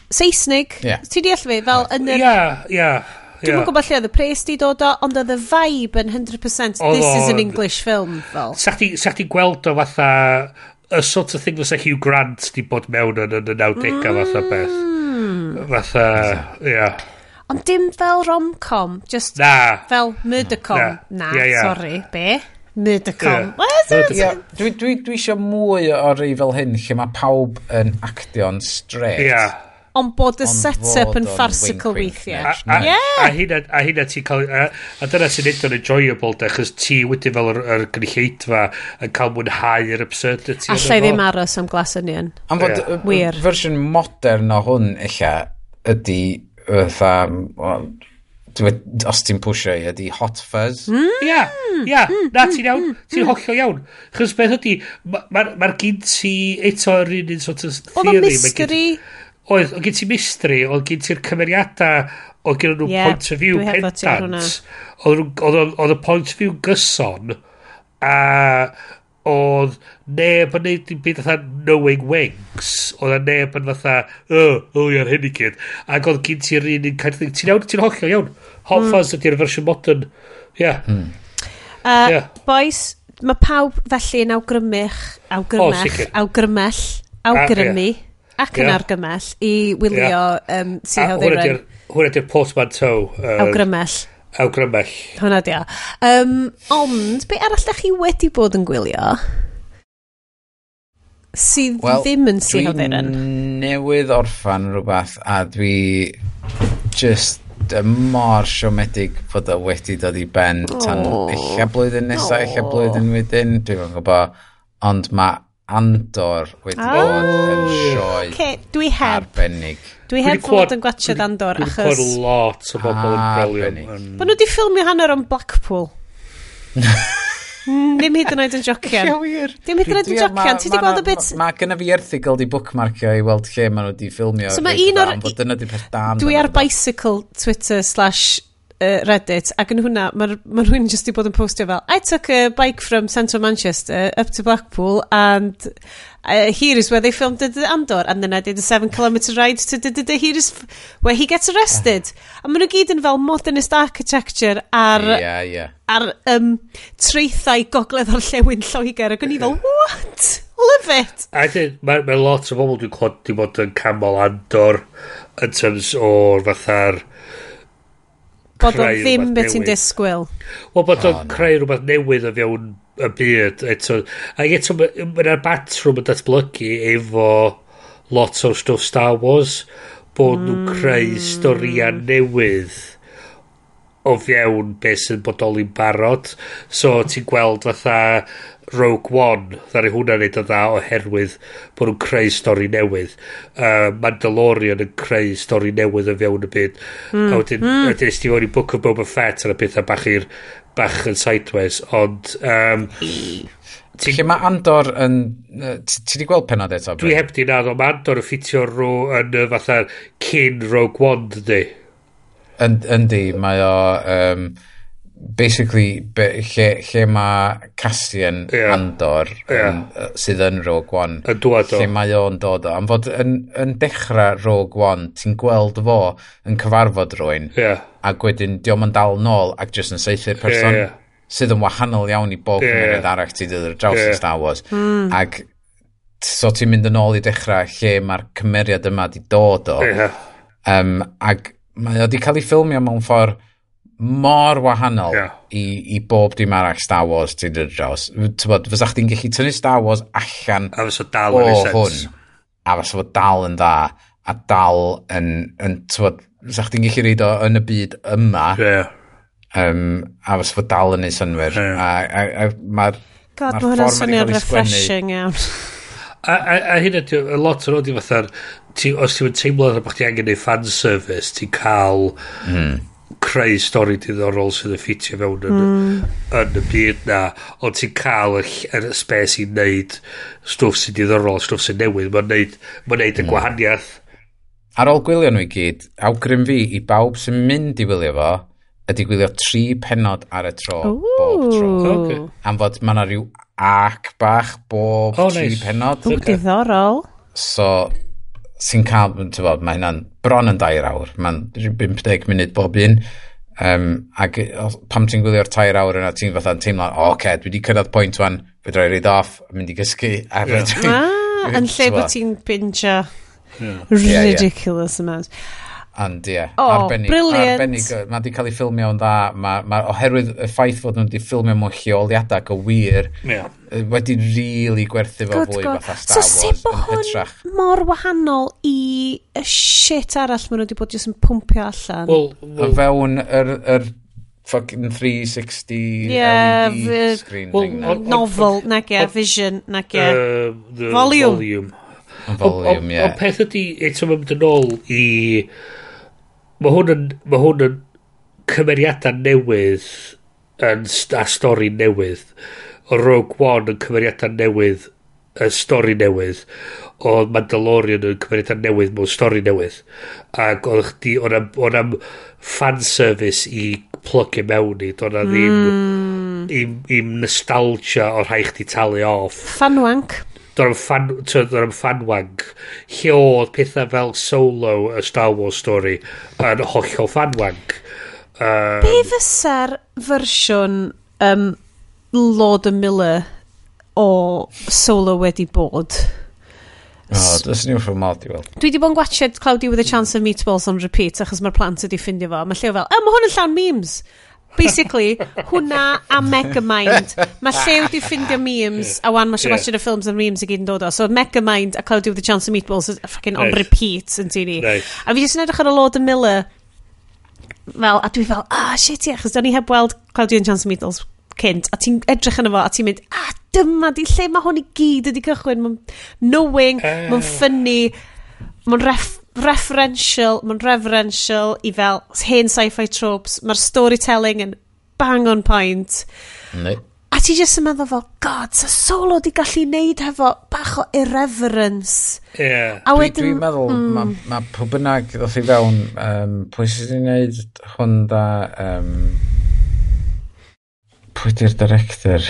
Saesnig. Yeah. Ti'n deall fi? Fel yn yr... Ia, ia. Dwi'n yeah. gwybod lle oedd y pres di dod o, ond oedd y vibe yn 100% oh, this is an English film fel. Sa ti gweld o fatha y sort of thing fysa Hugh Grant di bod mewn yn y 90 a fatha beth. Mm. Fatha, ia. Ond dim fel rom-com, just na. fel murder-com. Na, na yeah, yeah. sorry, be? Murder-com. Yeah. Dwi eisiau mwy o rei fel hyn lle mae pawb yn actio'n straight. Yeah ond bod y set-up yn farcical weithiau. A, a, yeah. a hynna, a hynna ti'n cael... A, a dyna sy'n neud o'n enjoyable, da, chos ti wedi fel yr, yr gynulleidfa yn cael mwynhau'r absurdity. Alla i ddim aros am Glass Onion. Am fod y Weir. fersiwn modern o hwn, illa, ydy... Fatha, os ti'n pwysio i, ydy hot fuzz. Mm. Ia, ia, mm, na mm, ti'n iawn, ti'n hollio iawn. Chos beth ydy, mae'r ma, ma, gyn ti eto yr un un sort of theory. Oedd o mystery. Oedd, oedd gen ti mystery, oedd gen ti'r cymeriadau, oedd gen nhw yeah, point of view pendant. Oedd y point of view gyson, a oedd neb yn neud dim byd fatha knowing wings. Oedd neb yn fatha, o, o, iawn, hyn i gyd. Ac oedd gen ti'r un un kind of thing. Ti'n iawn, ti'n hollio, iawn. Hot mm. Fuzz ydy'r fersiwn modern. Yeah. Mm. Uh, yeah. Boys, mae pawb felly yn awgrymych, awgrymell, oh, awgrymell, awgrymu. Ah, yeah ac yn yeah. argymell i wylio yeah. um, See How They Run. Hwna di'r portmanteau. Uh, awgrymell. Awgrymell. Hwna di o. Um, ond, be arall da chi wedi bod yn gwylio? Sydd well, ddim yn See How They Run. newydd orffan rhywbeth a dwi just y mor siomedig fod o wedi dod i ben tan oh. eich blwyddyn nesaf, eich blwyddyn wedyn, dwi'n gwybod, ond mae Andor wedi ah, bod yn oh. sioe okay. dwi heb. arbennig. Dwi heb fod yn gwachod Andor achos... Dwi'n gweld lot o bobl yn ah, gwylio. Bo nhw wedi ffilmio hanner o'n Blackpool. Mm, ddim hyd yn oed yn jocian. Dim hyd yn oed yn jocian. Ti wedi gweld y bit... Mae gynna fi erthigol di bookmarkio i weld lle maen nhw wedi ffilmio. So mae un o'r... Dyna di peth dan. Dwi ar bicycle Twitter slash uh, Reddit, ac yn hwnna, mae ma rhywun jyst i bod yn postio fel, I took a bike from central Manchester up to Blackpool, and uh, here is where they filmed the Andor, and then I did a seven kilometre ride to the, the, the, here is where he gets arrested. A maen nhw gyd yn fel modernist architecture ar, yeah, yeah. ar um, treithau gogledd o'r llewn Lloegr, ac o'n i fel, what? Love it! A mae ma lot o bobl dwi'n clod di bod yn camol Andor in terms o'r fatha'r bod o ddim beth ti'n disgwyl. Wel, bod o'n creu rhywbeth newydd o fewn y byd. Eto, a eto, mae'r batrwm yn datblygu efo lot o stwff Star Wars, bod mm. nhw'n creu storia newydd o fewn beth sy'n bodoli'n barod. So, ti'n gweld fatha Rogue One ddaru hwnna neud yn dda oherwydd bod nhw'n creu stori newydd uh, Mandalorian yn creu stori newydd yn fewn y byd mm. a hmm, wedyn mm. wedyn ysdi fo'n i Book of Boba Fett yn y pethau bach i'r bach yn sideways ond um, Ti... Lle mae Andor yn... Ti wedi gweld penod eto? Dwi heb di naddo. Mae Andor yn ffitio rw yn fatha cyn Rogue One, di. Yndi, mae o... Um, basically be, lle, lle mae Cassian yeah. Andor yeah. Yn, uh, sydd yn Rogue One yn dod o lle mae o'n dod o am fod yn, yn dechrau Rogue One ti'n gweld fo yn cyfarfod rwy'n yeah. ac wedyn diom yn dal nôl ac jyst yn seithi'r person yeah, yeah. sydd yn wahanol iawn i bob yeah. cymryd arach ti dydw draws yeah. Star Wars mm. ac so ti'n mynd yn ôl i dechrau lle mae'r cymeriad yma di dod o yeah. um, ac mae o di cael ei ffilmio mewn ffordd mor wahanol yeah. i, i bob dim arall Star Wars ti'n dod draws. Tybod, fysa chdi'n gallu tynnu Star Wars allan a fysa dal o hwn. A fysa fod dal yn dda a dal yn, yn tybod, fysa chdi'n gallu reid o yn y byd yma. Yeah. Um, a fysa fod dal yn ei synwyr. Yeah. A, a, a mae'r God, mae hwnna'n swnio'n refreshing iawn. a, a, a hyn ydy, a lot o'n oeddi fatha'r, ti, os ti'n teimlo bod chdi angen ei fanservice, ti'n cael mm creu stori diddorol sydd yn ffitio fewn yn, mm. yn y byd na ond ti'n cael y, y spes i wneud stwff sy'n diddorol stwff sy'n newydd mae'n neud, ma neud y hmm. gwahaniaeth ar ôl gwylio nhw i gyd awgrym fi i bawb sy'n mynd i wylio fo ydy gwylio tri penod ar y tro Ooh. bob tro okay. am fod mae yna rhyw arc bach bob oh, tri nice. penod Ooh, diddorol so sy'n cael, ti'n bod, mae hynna'n bron yn dair awr, mae'n 50 munud bob un, um, ac pam ti'n gwylio'r tair awr yna, ti'n fatha'n teimlo, o, oh, okay, dwi wedi cyrraedd pwynt wan, fe droi reid off, mynd i gysgu, a yeah. Dwi, ah, yn lle bod ti'n bintio yeah. ridiculous yeah, yeah. amount. And ie, yeah, oh, arbennig. Brilliant. Arbennig, mae wedi cael ei ffilmio yn dda, ma, ma, oherwydd y ffaith fod nhw wedi ffilmio mewn lleoliadau go wir, yeah. wedi really gwerthu fo fwy fatha Star so, Wars. So sut bod hwn mor wahanol i y shit arall maen nhw wedi bod jyst yn pwmpio allan? Wel, well, fewn yr, yr fucking 360 yeah, LED screen well, thing. Well, novel, nag ie, vision, nag ie. Uh, volume. Volume, Volume, ie. Yeah. Ond peth ydy, eto mae'n mynd yn ôl i mae hwn yn, ma hwn yn cymeriadau newydd yn, a stori newydd. O Rogue One yn cymeriadau newydd, y stori newydd. O Mandalorian yn cymeriadau newydd mewn stori newydd. Ac oedd chdi, o'n am fanservice i plygio mewn i, do'n ddim mm. i'm, im nostalgia o rhai chdi talu off. Fanwank. Doedd o'n fan, fanwag. Lle oedd pethau fel solo y Star Wars story yn hollol fanwag. Um, Be fysa'r fersiwn um, Lord and Miller o solo wedi bod? Oh, dys ni'n ffwrdd mod i weld. Dwi wedi bod yn gwachod Cloudy with a Chance of Meatballs on repeat achos mae'r plant wedi ffindio fo. Mae lle fel, e, mae hwn yn llawn memes basically, hwnna a Megamind. Mae llew di ffindio memes, a wan mae eisiau yeah. watching y ffilms a memes i gyd yn dod o. So Megamind a Cloudy with a Chance of Meatballs is fucking nice. on repeat yn tini. Nice. A fi jyst yn edrych ar y Lord y Miller, fel, a dwi fel, ah, shit, ie, achos da ni heb weld Cloudy and Chance of Meatballs cynt, a ti'n edrych yna fo, a ti'n mynd, ah, dyma di lle mae hwn i gyd wedi cychwyn. Mae'n knowing, uh. mae'n ffynnu, mae'n ref, referential, mae'n referential i fel hen sci-fi tropes. Mae'r storytelling yn bang on point. No. A ti jyst yn meddwl fel, god, sa solo di gallu neud hefo bach o irreverence. Ie. Yeah. A wedyn... Dwi'n meddwl, mm. mae ma, pwy bynnag ddoth i fewn, um, pwy sydd wedi neud hwn da... Um, pwy di'r director?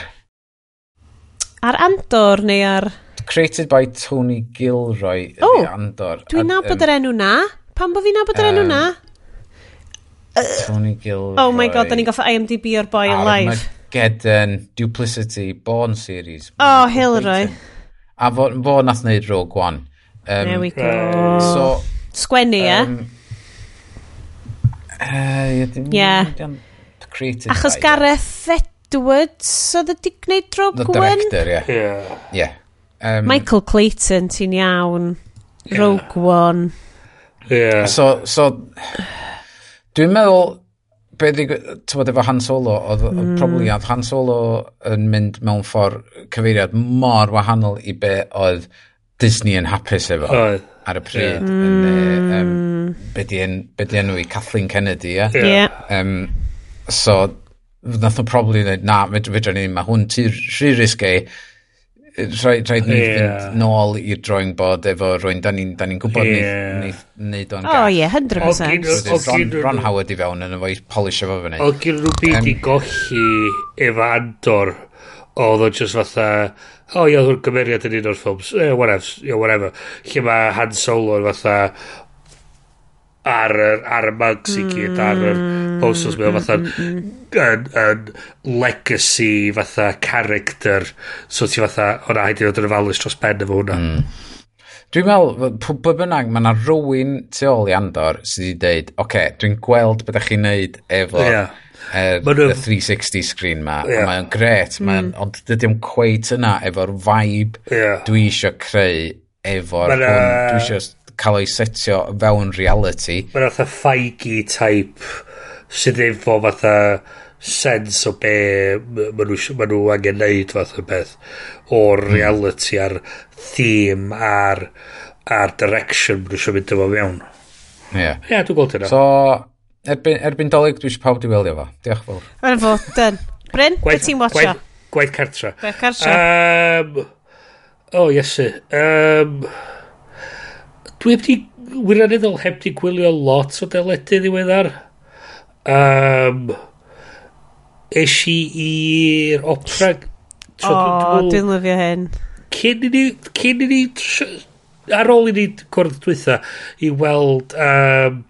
Ar Andor neu ar created by Tony Gilroy ydi oh, Andor. Dwi'n nabod yr enw na. Pam bod fi'n nabod yr um, enw na? Tony Gilroy. Oh my god, da ni'n goffa IMDb o'r boi yn live. Armageddon, Duplicity, Born series. Oh, Hilroy. A fo, fo nath wneud Rogue One. Um, There we go. So, Sgwennu, um, e? Uh, yeah. Created Achos Gareth Edwards oedd wedi gwneud Rogue One? The director, yeah. Yeah. yeah. Um, Michael Clayton, ti'n iawn. Yeah. Rogue One. Yeah. So, so dwi'n meddwl, be ddi, bod efo Han Solo, oedd mm. probably oedd Han Solo yn mynd mewn ffordd cyfeiriad mor wahanol i be oedd Disney yn hapus efo. Oedd. Oh. Ar y pryd. Yeah. Yn, um, be di, en, be di enw i Kathleen Kennedy, ie? Yeah. yeah. Um, so, nath nhw probably dweud, na, fedra ni, mae hwn ti rhy risgau, e rhaid, rhaid ni yeah. fynd nôl i'r drawing board efo rwy'n, da ni'n ni gwybod yeah. neith wneud o'n gael. O ie, 100%. Ron Ron Howard i fewn yn efo i polish efo fyny. O gyn nhw byd i golli efo Andor, oedd o'n just fatha, o oh, ie, oedd hwn gymeriad yn un o'r ffilms, eh, whatever, yeah, whatever. Lle mae Han Solo yn fatha, ar y, ar y mugs i gyd, mm. ar yr mm. posters mewn fatha mm, mm, yn, yn, legacy fatha character so ti fatha, o na, haid i fod yn ofalus dros ben efo hwnna mm. Dwi'n meddwl, pwy bynnag, mae yna rhywun tu ôl i Andor sydd wedi dweud, oce, okay, dwi'n gweld beth ydych chi'n neud efo yeah. er, ma y 360 screen ma, yeah. mae'n gret, ma mm. ond dydy o'n cweit yna efo'r vibe yeah. dwi eisiau creu efo'r hwn, dwi eisiau cael ei setio fewn reality. Mae'n fatha feigi type sydd efo fatha sens o be maen nhw, ma nhw angen neud fath o beth o'r hmm. reality a'r theme a'r, ar direction maen nhw eisiau mynd efo mewn. Ie. Yeah. Ie, yeah, dwi'n gweld hynna. So, erbyn, erbyn dolyg dwi eisiau pawb di weldio fo. Diolch fawr. Yn fo, dyn. Bryn, beth ti'n watcha? Gwaith cartra. Gwaith cartra. Um, o, oh, iesu. Um, Dwi heb di, wirioneddol heb di gwylio lot o deledu ddiweddar. Um, es i i'r opera... O, oh, dwi'n lyfio hyn. Cyn i ni, cyn i ni, ar ôl i ni gwrdd dwytha, i weld um,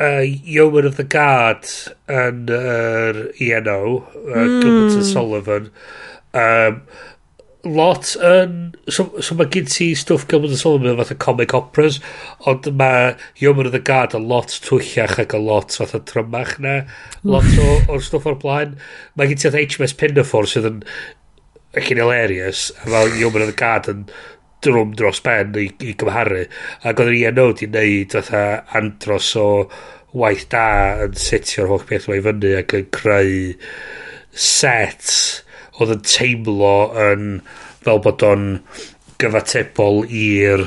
uh, Yeoman of the Guard yn yr uh, ENO, uh, mm. Gilbert and Sullivan, um, lot yn... So, so mae gen ti stwff Gilbert and Sullivan o comic operas, ond mae Yeoman of the Guard a lot twyllach ac a lot fath o trymach na lot o, o'r stwff o'r blaen. Mae gen ti fatha HMS Pinafore sydd yn ac yn hilarious, a fel Yeoman of the Guard yn drwm dros ben i, i gymharu. Ac oedd yr ENO di wneud fatha andros o waith da yn setio'r holl beth mae fyny ac yn creu sets oedd yn teimlo yn fel bod o'n gyfatebol i'r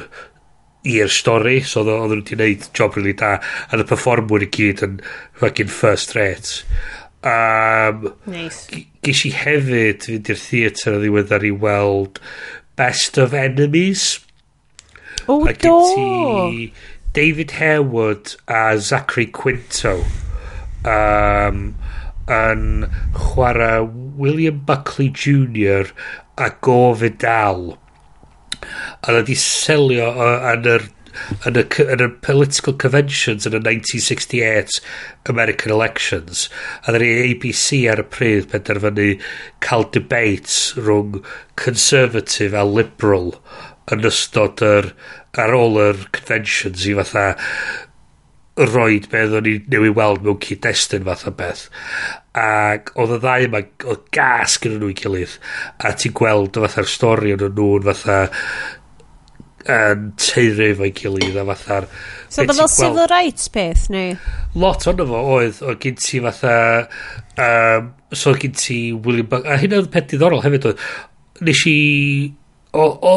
i'r stori. So oedd oedd nhw wedi gwneud job really da. A y performwyr i gyd yn fucking first rate. Um, nice ges i hefyd fynd i'r theatr o ddiweddar i weld Best of Enemies. O do! ti David Harewood a Zachary Quinto um, yn chwarae William Buckley Jr. a go Vidal. A na di selio uh, yn yr yn y, yn y political conventions yn y 1968 American elections a ddyn ni ABC ar y pryd penderfynu cael debates rhwng conservative a liberal yn ystod yr ar ôl yr conventions i fatha roed beth o'n i newydd weld mewn cyd-destun fath o beth. Ac oedd y ddau yma, oedd gas gyda nhw'n gilydd. A ti'n gweld y fatha'r stori o'n nhw'n fatha yn teirif efo'i gilydd a fatha'r... So oedd fel civil rights peth, neu? Lot ond fo oedd, oedd gyn ti fatha... Um, so oedd gen ti William Buck... A hyn oedd peth diddorol hefyd oedd... Nes i... O, o,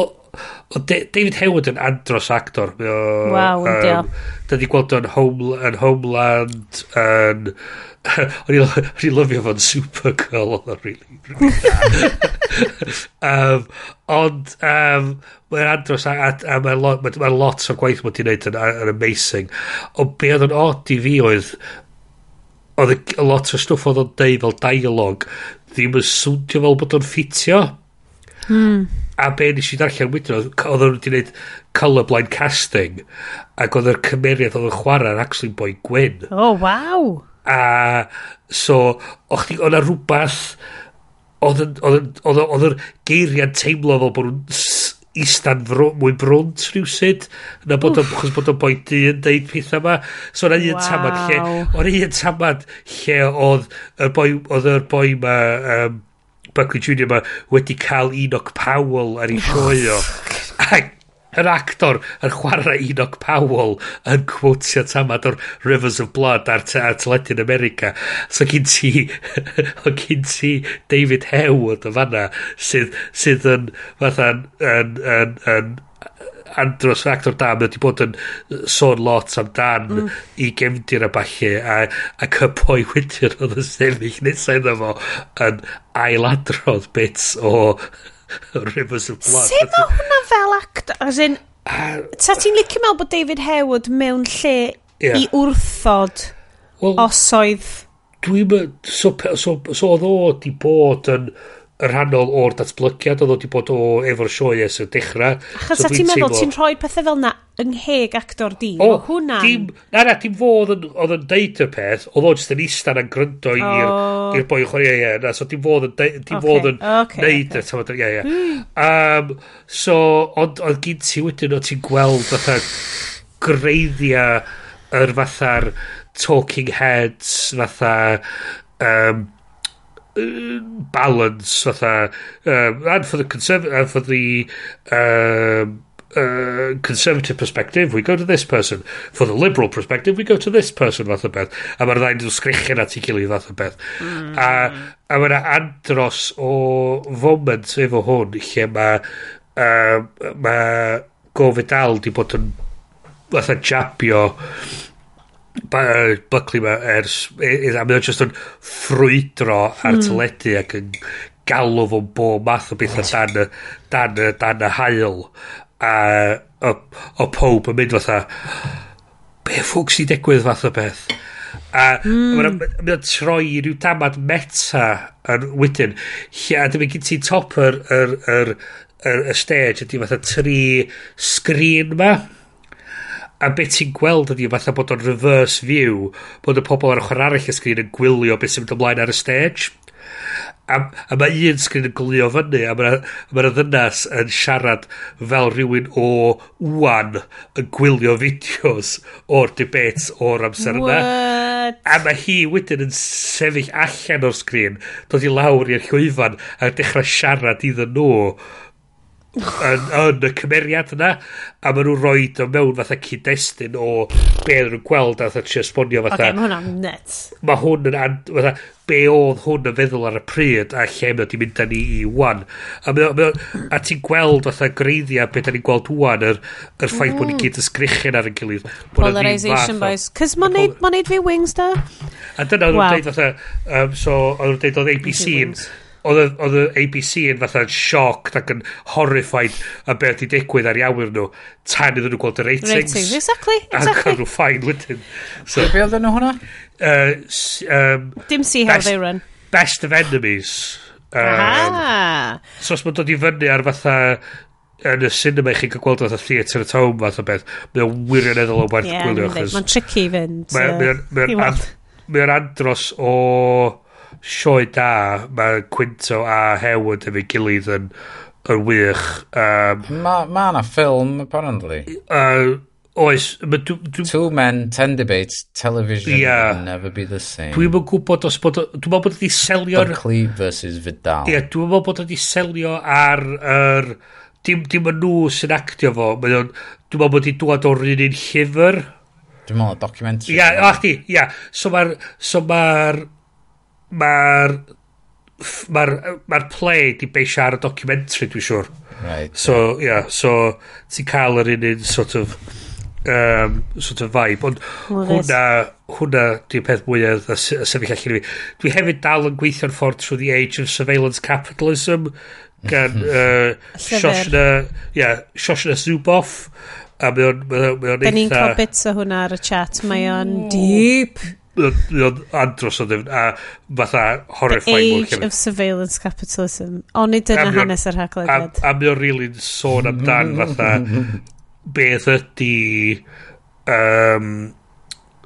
Ond David Heward yn andros actor. O, Waw, yn um, Da di gweld o'n home, yn Homeland, yn... O'n i'n lyfio fo'n Supergirl, o'n o'n really... um, ond um, mae'n andros a, a a mae'n lot, mae, mae lot o gwaith mae'n wneud yn, yn amazing ond be oedd yn odd i fi oedd oedd y lot o stwff oedd o'n deud fel dialog ddim yn swndio fel bod o'n ffitio Hmm a be nes i ddarllen wedyn oedd oedd nhw wedi gwneud colourblind casting ac oedd yr cymeriad oedd yn chwarae yn actually boi gwyn. Oh waw! A so o'ch chi o'na rhywbeth oedd yr geiriad teimlo fel bod nhw'n istan fro, mwy brwnt rhywsyd na bod o'n chos bod o'n boi di yn deud pethau yma so o'n un wow. tamad lle o'n un tamad lle oedd y boi oedd yr boi ma um, Buckley Jr. yma wedi cael Enoch Powell ar ei sioio. Oh, Ac yr actor yn chwarae Enoch Powell yn quotio tamad o'r Rivers of Blood ar, ar Teledyn America. So gyn ti, o gyn ti David Heward o fanna sydd, sydd yn, fatha, yn, yn, yn, yn Andros, actor da, mae wedi bod yn sôn lot amdan mm. i gefndir a falle, a, ac y poi wydyr oedd yn sefyll nesaf iddo fo yn ailadrodd bits o Rivers of Blood. Sef mae hwnna fel actor, as in, ta ti'n licio meddwl bod David Heward mewn lle yeah. i wrthod well, os oedd... Dwi'n... So, so, so, so oedd o di bod yn... So, rhannol o'r datblygiad oedd wedi bod o efo'r sioe ers y dechrau. Achos so ti'n meddwl ti'n rhoi pethau fel na yngheg actor di? O, o hwnna... Dim, na na, dim yn, oedd yn deud y peth, oedd o'n just yn istan yn gryndo oh. i'r boi o chwarae, ie, na, so dim fo fod yn neud y tamod, ie, ie. Hmm. So, ond oedd gyd ti wedyn oedd ti'n gweld fatha greiddiau yr fatha'r talking heads, fatha um, balance fatha um, and for the conservative and for the um, uh, conservative perspective we go to this person. For the liberal perspective we go to this person fath o beth. A mae'r ddau'n dwi'n at ei gilydd fath o beth. Mm. a, a mae'na andros o foment efo hwn lle mae uh, mae gofid al di bod yn fatha jabio Buckley ma ers a mae o just yn ffrwydro ar hmm. teledu ac yn galw fo'n bob math o beth dan y, dan y, dan y hael a o, o pob yn mynd fatha be ffwg sy'n digwydd fath o beth a mm. mae'n troi rhyw damad meta yn wedyn lle a dyma gyd ti top yr, yr, yr, yr, y stage ydy fatha tri sgrin ma a beth ti'n gweld ydy fatha bod o'n reverse view, bod y pobl ar ochr arall y sgrin yn gwylio beth sy'n mynd ymlaen ar y stage. A, a mae un sgrin yn glio fyny, a mae'r ma ddynas yn siarad fel rhywun o wan yn gwylio fideos o'r debates o'r amser yna. What? A mae hi wedyn yn sefyll allan o'r sgrin, dod i lawr i'r llwyfan a dechrau siarad iddyn nhw. No yn, yn y cymeriad yna a maen nhw'n rhoi o mewn fatha cyd-destun o be oedden nhw'n gweld a trio esbonio fatha. Okay, mae hwnna'n net. Mae hwn yn an, fatha, be oedd hwn yn feddwl ar y pryd a lle mae wedi mynd â ni i wan a, mae, mae, a ti'n gweld fatha greiddiau be da ni'n gweld wan yr, yr ffaith mm. bod ni gyd ysgrichen ar y gilydd. Polarisation boys cys mae'n neud, ma neud fi wings da. A dyna oedd wow. nhw'n deud fatha um, so oedd nhw'n deud oedd ABC yn oedd y, oedd y ABC yn fatha sioc ac yn horrified a beth i digwydd ar iawn nhw tan iddyn nhw gweld y ratings. Ratings, exactly, exactly. Ac oedd nhw ffain wedyn. So, Be oedd nhw hwnna? Uh, um, Dim see how best, they run. Best of enemies. Um, ah. So os mae'n dod i fyny ar fatha yn y cinema i chi'n cael gweld fatha y theatr at home fath o beth, mae'n wirioneddol o werth yeah, gwylio. Mae'n tricky fynd. Mae'n andros o sioe da, mae Quinto a Heward efo'i gilydd yn, yn wych. Um, mae ma yna ma ffilm, apparently. Uh, oes. Ma, dw, dw, Two men, ten debates, television yeah. will never be the same. Dwi'n mwyn gwybod os bod... Dwi'n mwyn bod wedi selio... Buckley versus Vidal. Ie, yeah, dwi'n mwyn bod wedi selio ar... Er, dim, dim yn nhw sy'n actio fo. Dwi'n mwyn bod wedi dŵad o'r un un llyfr. Dwi'n mwyn documentary. Ie, yeah, o, chdi, ie. Yeah. So mae'r... So ma mae'r mae'r mae play di beisio ar y documentary dwi'n siŵr. Right, so yeah. yeah so ti'n cael yr un un sort of um, sort of vibe. Ond hwnna hwnna di'r peth mwyaf y sefyll allan i fi. Dwi hefyd dal yn gweithio'n ffordd through the age of surveillance capitalism gan uh, Shoshna yeah, Shoshna Zuboff a mae o'n mae o'n eitha da ni'n cael bits o hwnna ar y chat. Mae o'n deep oedd andros o ddefn, a fatha horrifying. The age of surveillance capitalism. O, nid dyna hanes yr haglediad. A, a mi o'n really sôn amdan fatha beth ydy um,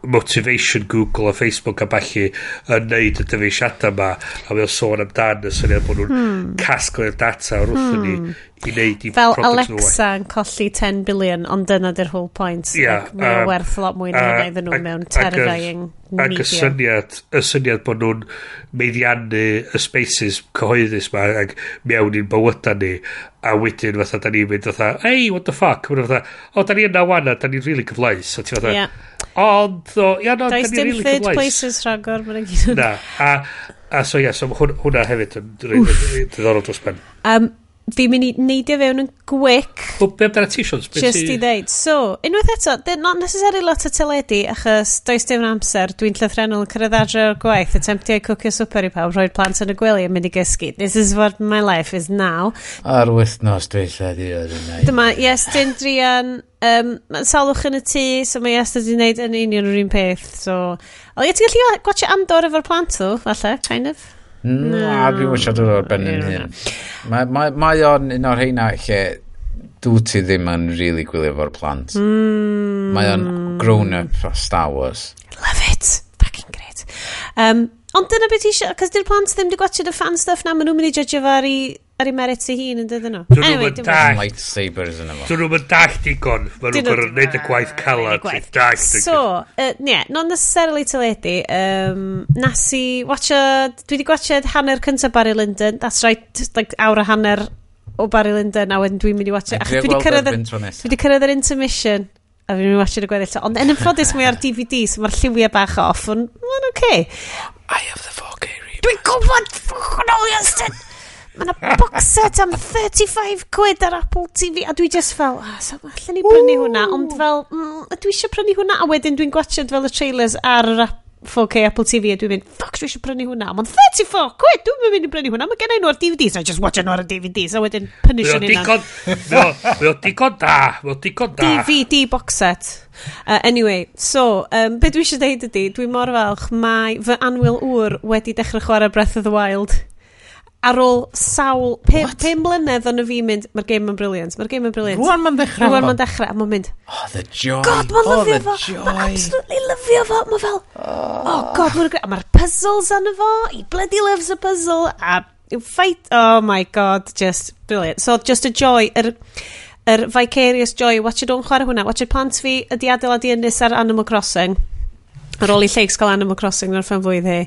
motivation Google a Facebook a balli yn neud y dyfeisiadau yma a mae o'n sôn amdan y syniad bod nhw'n hmm. casglu'r data o'r wrth hmm. ni i neud i fel Alexa yn colli 10 billion ond dyna dy'r whole point yeah, like, mae'n um, werth lot mwy na hynny iddyn nhw mewn terrifying media ac y syniad y syniad bod nhw'n meiddiannu y spaces cyhoeddus ma ac mewn i'n bywydau ni a wedyn fatha da ni'n mynd fatha hey what the fuck? O da ni yna wana da ni'n really cyfleus a ti fatha yeah Ond, so, ia, no, Does dim really third cyfleis. places rhagor, mae'n gyd. Na, a, a so ia, yeah, so hwnna hefyd yn diddorol dros ben. Um, fi'n mynd i neidio fewn yn gwic. Wel, be amdana t-shirts? Just i ddeud. So, unwaith eto, they're not necessarily lot o teledu, achos does dim amser, dwi'n llythrenol yn cyrraedd adre o'r gwaith, attemptio i cwcio swper i pawb, roi'r plant yn y gwely yn mynd i gysgu. This is what my life is now. Ar wythnos dwi'n lledu o'r yna. Dyma, yes, dyn drian, um, salwch yn y tŷ, so mae yes, wedi gwneud yn union yr un peth. So, o, ie, ti'n gallu gwachio andor efo'r plant, though, falle, kind of. Na, dwi'n wisio dod o'r ben yn hyn. Mae o'n un o'r heina lle dwi ti ddim yn really gwylio fo'r plant. Mm. Mae o'n grown up o Star Wars. Love it. Fucking great. Um, ond dyna beth ti eisiau, cos di'r plant ddim wedi gwachod y fan stuff na, maen nhw'n mynd i judge fo ar i ar ei merit ei hun yn dydyn nhw. Dyn nhw'n dall... Lightsabers yn efo. Dyn nhw'n dall digon. Mae nhw'n gorfod gwneud y gwaith calad. So, uh, nie, non necessarily teledu. Um, nas i watchad... Dwi wedi gwachod hanner cyntaf Barry Lyndon. That's right, like awr a hanner o Barry Lyndon. A wedyn dwi'n mynd i watchad... Dwi wedi cyrraedd yr intermission a fi'n mynd i watchad y gweddill. Ond yn ymffodus mae ar DVD, so mae'r lliwiau bach off. Ond, mae'n oce. Okay. I have the 4K reboot. Dwi'n gwybod ffwchwn o Iastin! mae yna box set am 35 quid ar Apple TV a dwi just fel ah, so, allan ni brynu hwnna. Ond fel mm, dwi eisiau prynu hwnna a wedyn dwi'n gwachod fel y trailers ar yr 4K Apple TV a dwi'n mynd fuck dwi eisiau prynu hwnna. Ond 34 quid dwi'n mynd i brynu hwnna mae gennau nhw ar DVDs I just watch nhw ar y DVDs a wedyn pynysio ni hwnna Mae o digon da mae o digon da. DVD box set Uh, anyway, so, um, be dwi eisiau deud ydy, dwi mor falch, mae fy anwyl wr wedi dechrau chwarae Breath of the Wild ar ôl sawl... Pe, What? pe mlynedd o'n fi mynd, mae'r game yn briliant, mae'r game yn briliant. Rwan ma'n dechrau. Rwan ma'n dechrau, a ma'n mynd... Oh, the joy. God, ma'n oh, lyfio fo. Ma'n absolutely lyfio fo. Ma'n fel, oh, oh god, ma'n A mae'r puzzles yn fo. He bloody loves a puzzle. A yw fight, oh my god, just brilliant. So, just a joy. Yr... Er, yr er vicarious joy, watch it o'n chwarae hwnna, watch it plant fi ydi adeiladu ynys ar Animal Crossing ar ôl i lleigs gael Animal Crossing na'r ffyn fwydd hi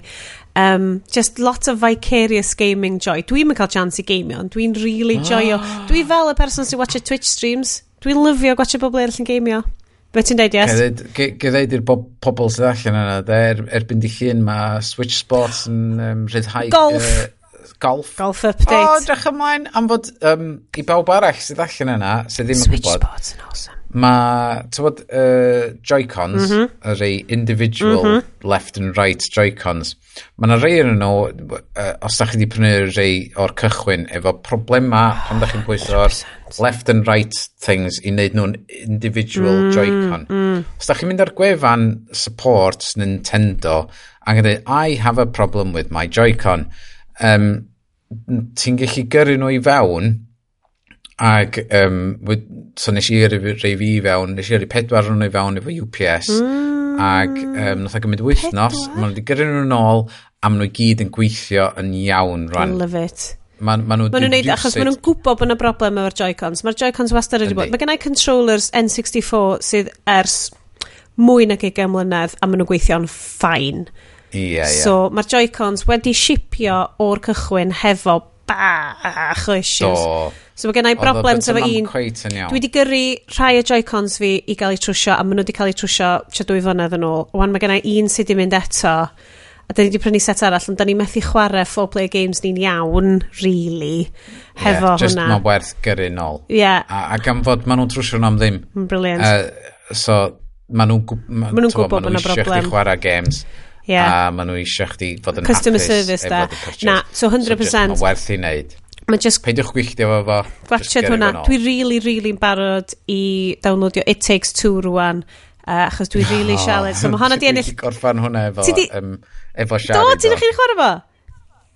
um, just lot of vicarious gaming joy. Dwi'n mynd cael chance i gameio, ond dwi'n really oh. joio. Dwi fel y person sy'n watch Twitch streams. Dwi'n lyfio gwatcha bobl eraill yn gameio. Be ti'n deud, yes? Gyrraedd i'r bob, pobl sydd allan yna, er, erbyn di llun mae Switch Sports yn um, rhyddhau... Golf. Uh, golf. Golf update. O, oh, drach ymlaen am fod um, i bawb arall sydd allan yna, sydd ddim yn gwybod. Switch Sports yn awesome. Mae, ti'n bod, uh, Joy-Cons, mm -hmm. y rei individual mm -hmm. left and right Joy-Cons, mae yna rei yn nhw, uh, os da chi wedi prynu rei o'r cychwyn, efo problema pan da chi'n pwyso o'r oh, left and right things i wneud nhw'n individual mm, Joy-Con. Mm. Os da chi'n mynd ar gwefan support Nintendo, ac yn I have a problem with my Joy-Con, um, ti'n gallu gyrru nhw i fewn, Ac, um, so nes i rei fi fewn, nes i rei pedwar o'n i fewn efo UPS. Mm. Ac um, nath o gymryd wythnos, maen nhw wedi gyrru nhw'n ôl, a maen nhw gyd yn gweithio yn iawn rhan. Love it. Maen ma nhw maen nhw'n neud, achos maen nhw'n gwybod bod yna broblem efo'r Joy-Cons. Mae'r Joy-Cons wastad wedi bod. Mae gennau controllers N64 sydd ers mwy nag 20 mlynedd a maen nhw'n gweithio'n ffain. Yeah, yeah. So mae'r Joy-Cons wedi shipio o'r cychwyn hefo bach o issues. Do. So mae gennau broblem efo un. Dwi wedi gyrru rhai o Joy-Cons fi i gael eu trwsio, a maen nhw wedi cael eu trwsio tra dwy flynedd yn ôl. Wan mae gennau un sydd wedi mynd eto, a da ni wedi prynu set arall, ond da ni methu chwarae four player games ni'n iawn, really, hefo yeah, just hwnna. Just werth gyrru nôl. Yeah. A, a gan fod maen nhw'n trwsio'n am ddim. Mm, brilliant. Uh, so, maen nhw'n ma, ma gwybod bod yna broblem. chwarae games. Yeah. A maen nhw eisiau chdi fod yn Customer hapus. Customer service, da. Na, so 100%. So, just, werth i wneud. Mae just... Peidiwch gwylltio fo fo. Watched hwnna. Dwi really, really'n barod i downloadio It Takes Two rwan. Uh, achos dwi really oh, sialed. So mae hwnna di ennill... Dwi'n gorffan hwnna efo, ti di... um, efo sialed. Do, ti'n chi'n chwarae fo?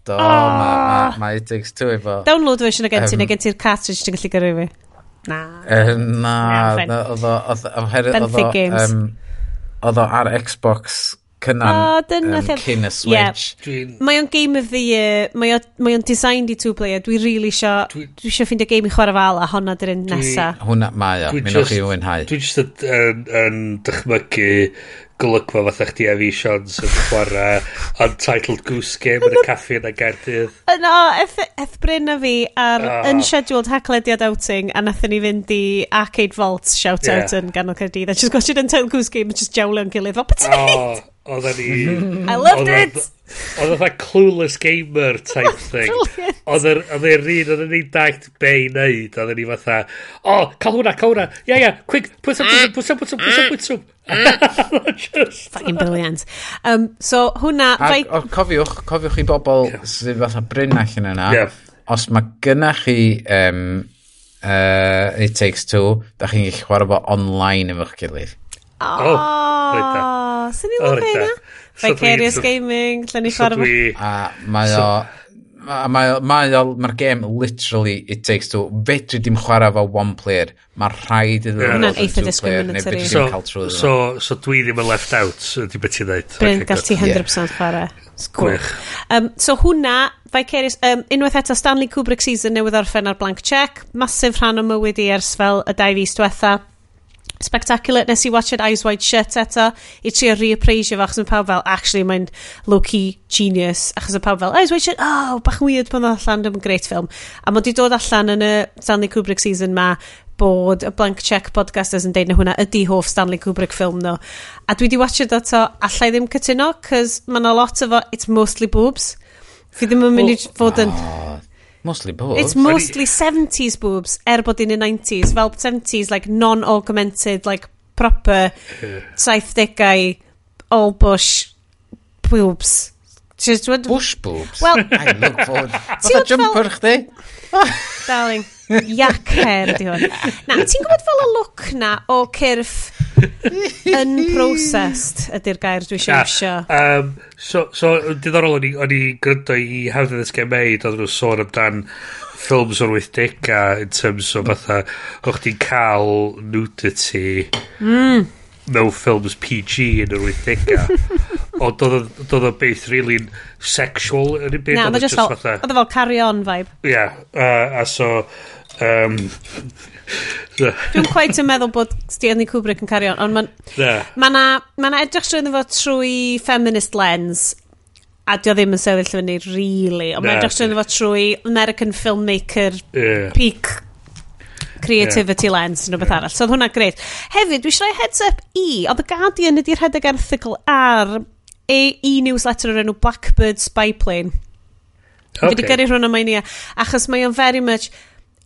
Do, oh. mae ma, ma It Takes Two efo. Download version o gen ti, um, neu gen ti'r cartridge ti'n gallu gyrru fi. Na. Uh, na, oedd o... Benfig Games. Oedd o ar Xbox cynnan oh, um, llef... cyn y Switch. Yeah. Mae o'n game of the year, mae o'n designed i two-player, dwi really isio, dwi, dwi isio ffeindio game i chwarae fel a honna dyr un nesa. Hwna mae o, mi nwch chi wynhau. Dwi just yn, yn yn dychmygu golygfa fatha chdi a fi Sions yn chwarae Untitled Goose Game yn y caffi yn y Gaerdydd. Yno, eth bryn a fi ar oh. unscheduled hacklediad outing a nathon ni fynd i Arcade Vault shout-out yeah. yn ganol Caerdydd a just gwachod Untitled Goose Game a just jawlio'n gilydd. Fel, beth ti'n oh oedden ni... I loved it! Oedd oedd clueless gamer type thing. Oedd yr un, oedd ni'n dagt be i wneud. Oedd ni fatha, o, oh, cael hwnna, cael hwnna. Ia, ia, quick, pwys am, pwys am, pwys am, pwys am, pwys Fucking brilliant. Um, so, hwnna... Fai... o, cofiwch, cofiwch i bobl sydd fatha bryn allan yna. Yeah. Os mae gynnach chi um, uh, It Takes Two, da chi'n gallu chwarae fo online efo'ch gilydd. Oh, oh. O, sy'n ni'n lyfio yna? Vicarious Gaming, Llenny Ffarm. A mae o... Mae mae'r game literally it takes two. Fedri dim chwarae fo one player. Mae rhaid iddo yeah. hwnna'n eitha discriminatory. so, so, so, so dwi ddim yn left out ydy beth ti'n dweud Bryn, gall ti 100% chwarae Cool. Um, so hwnna, Vicarious, um, unwaith eto Stanley Kubrick season newydd orffen ar Blank Check, masif rhan o mywyd i ers fel y dau fis diwetha, spectacular. Nes i watched Eyes Wide Shut eto i trio reappraisio fo, achos mae pawb fel, actually, mae'n low-key genius. Achos mae pawb fel, Eyes Wide Shut, oh, bach weird pan ddod allan, dyma'n great film. A mae di dod allan yn y Stanley Kubrick season ma, bod y Blank Check podcasters yn deud na hwnna ydy hoff Stanley Kubrick ffilm nhw. No. A dwi di watched o to, allai ddim cytuno, cos mae yna lot o fo, it's mostly boobs. Fi ddim yn mynd i fod yn... Oh Mostly boobs. It's mostly 70s boobs, er bod in y 90s. Fel 70s, like, non-augmented, like, proper 70au all bush boobs. Just, what, bush boobs? Well, I look forward. Fatha jumper chdi? Darling, yak hair di hwn. Na, ti'n gwybod fel y look na o cyrff Unprocessed ydy'r gair dwi eisiau ah, iwsio. Um, so, so diddorol o'n i, on i gryndo i How Did This Get Made, oedd nhw sôn amdan ffilms o'r 80au in terms o fatha o'ch ti'n cael nudity mm. mewn ffilms PG yn yr 80au. Ond doedd o beth really sexual yn y byd. Na, oedd o just fel, oedd o fel carry on vibe. Ie, yeah, uh, a so... Um, Dwi'n quite yn meddwl bod Stanley Kubrick yn cario on, ond mae'n yeah. ma na, ma na edrych trwy fo trwy feminist lens, a dio ddim yn sefyll fyny, really, ond mae'n edrych trwy fo trwy American filmmaker yeah. peak creativity yeah. lens yn rhywbeth yeah. arall. So oedd hwnna greit. Hefyd, dwi eisiau heads up i, oedd y Guardian ydy'r rhedeg erthigol ar e, e newsletter o'r enw Blackbird Spyplane. Okay. Fi wedi gyrru hwnna mae'n ia, achos mae o'n very much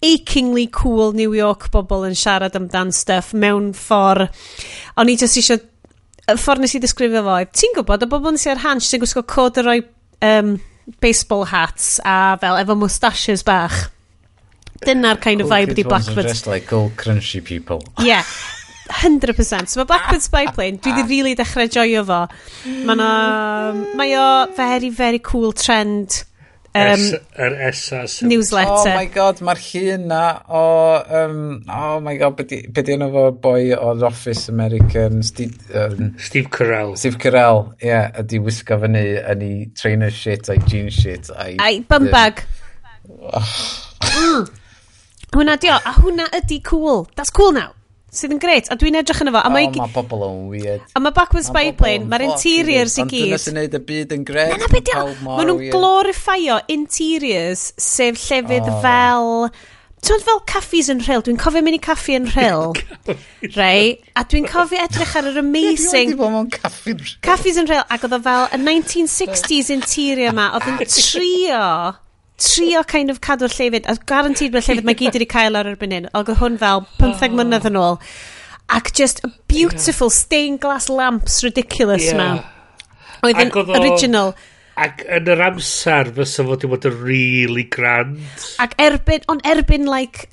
achingly cool New York bobl yn siarad amdan stuff mewn ffordd. O'n i just eisiau... Y ffordd nes i ddisgrifio fo, ti'n gwybod, y bobl nes i ar hans sy'n gwisgo cod y roi um, baseball hats a fel efo mustaches bach. Dyna'r kind of vibe ydi Blackbird. Dressed like all crunchy people. Yeah. 100%. So mae Blackbird Spyplane, dwi wedi ah. really dechrau joio fo. Mae no, mae o very, very cool trend Um, yr ESA newsletter. Oh my god, mae'r llun na o... Um, oh my god, be di enw fo boi o'r Office American... Steve, um, Steve Carell. Steve Carell, ie. Yeah, ydi wisgo fyny yn ei trainer shit a'i jean shit a'i... A'i bum bag. Hwna dio, a hwna ydi cool. That's cool now sydd yn gret, a dwi'n edrych yn efo. A mae oh, mae bobl o'n weird. A mae Backwards ma Biplane, mae'r interiors i gyd. Ond dyna sy'n neud y byd yn gret. Na, na, beth Mae nhw'n glorifio interiors, sef llefydd oh. fel... Ti'n fel caffis yn rhyl, dwi'n cofio mynd i caffi yn rhyl, rei, a dwi'n cofio edrych ar yr amazing... Dwi'n mewn caffi yn rhyl. Caffis yn rhyl, ac oedd o fel y 1960s interior ma, oedd yn trio trio kind of cadw'r llefyd, a guaranteed mae'r llefyd mae gyd wedi cael ar erbyn hyn, ac hwn fel 15 mlynedd yn ôl, ac just a beautiful yeah. stained glass lamps ridiculous yeah. ma. Oedd yn original. Ac yn yr amser fysa fod wedi bod yn really grand. Ac erbyn, ond erbyn like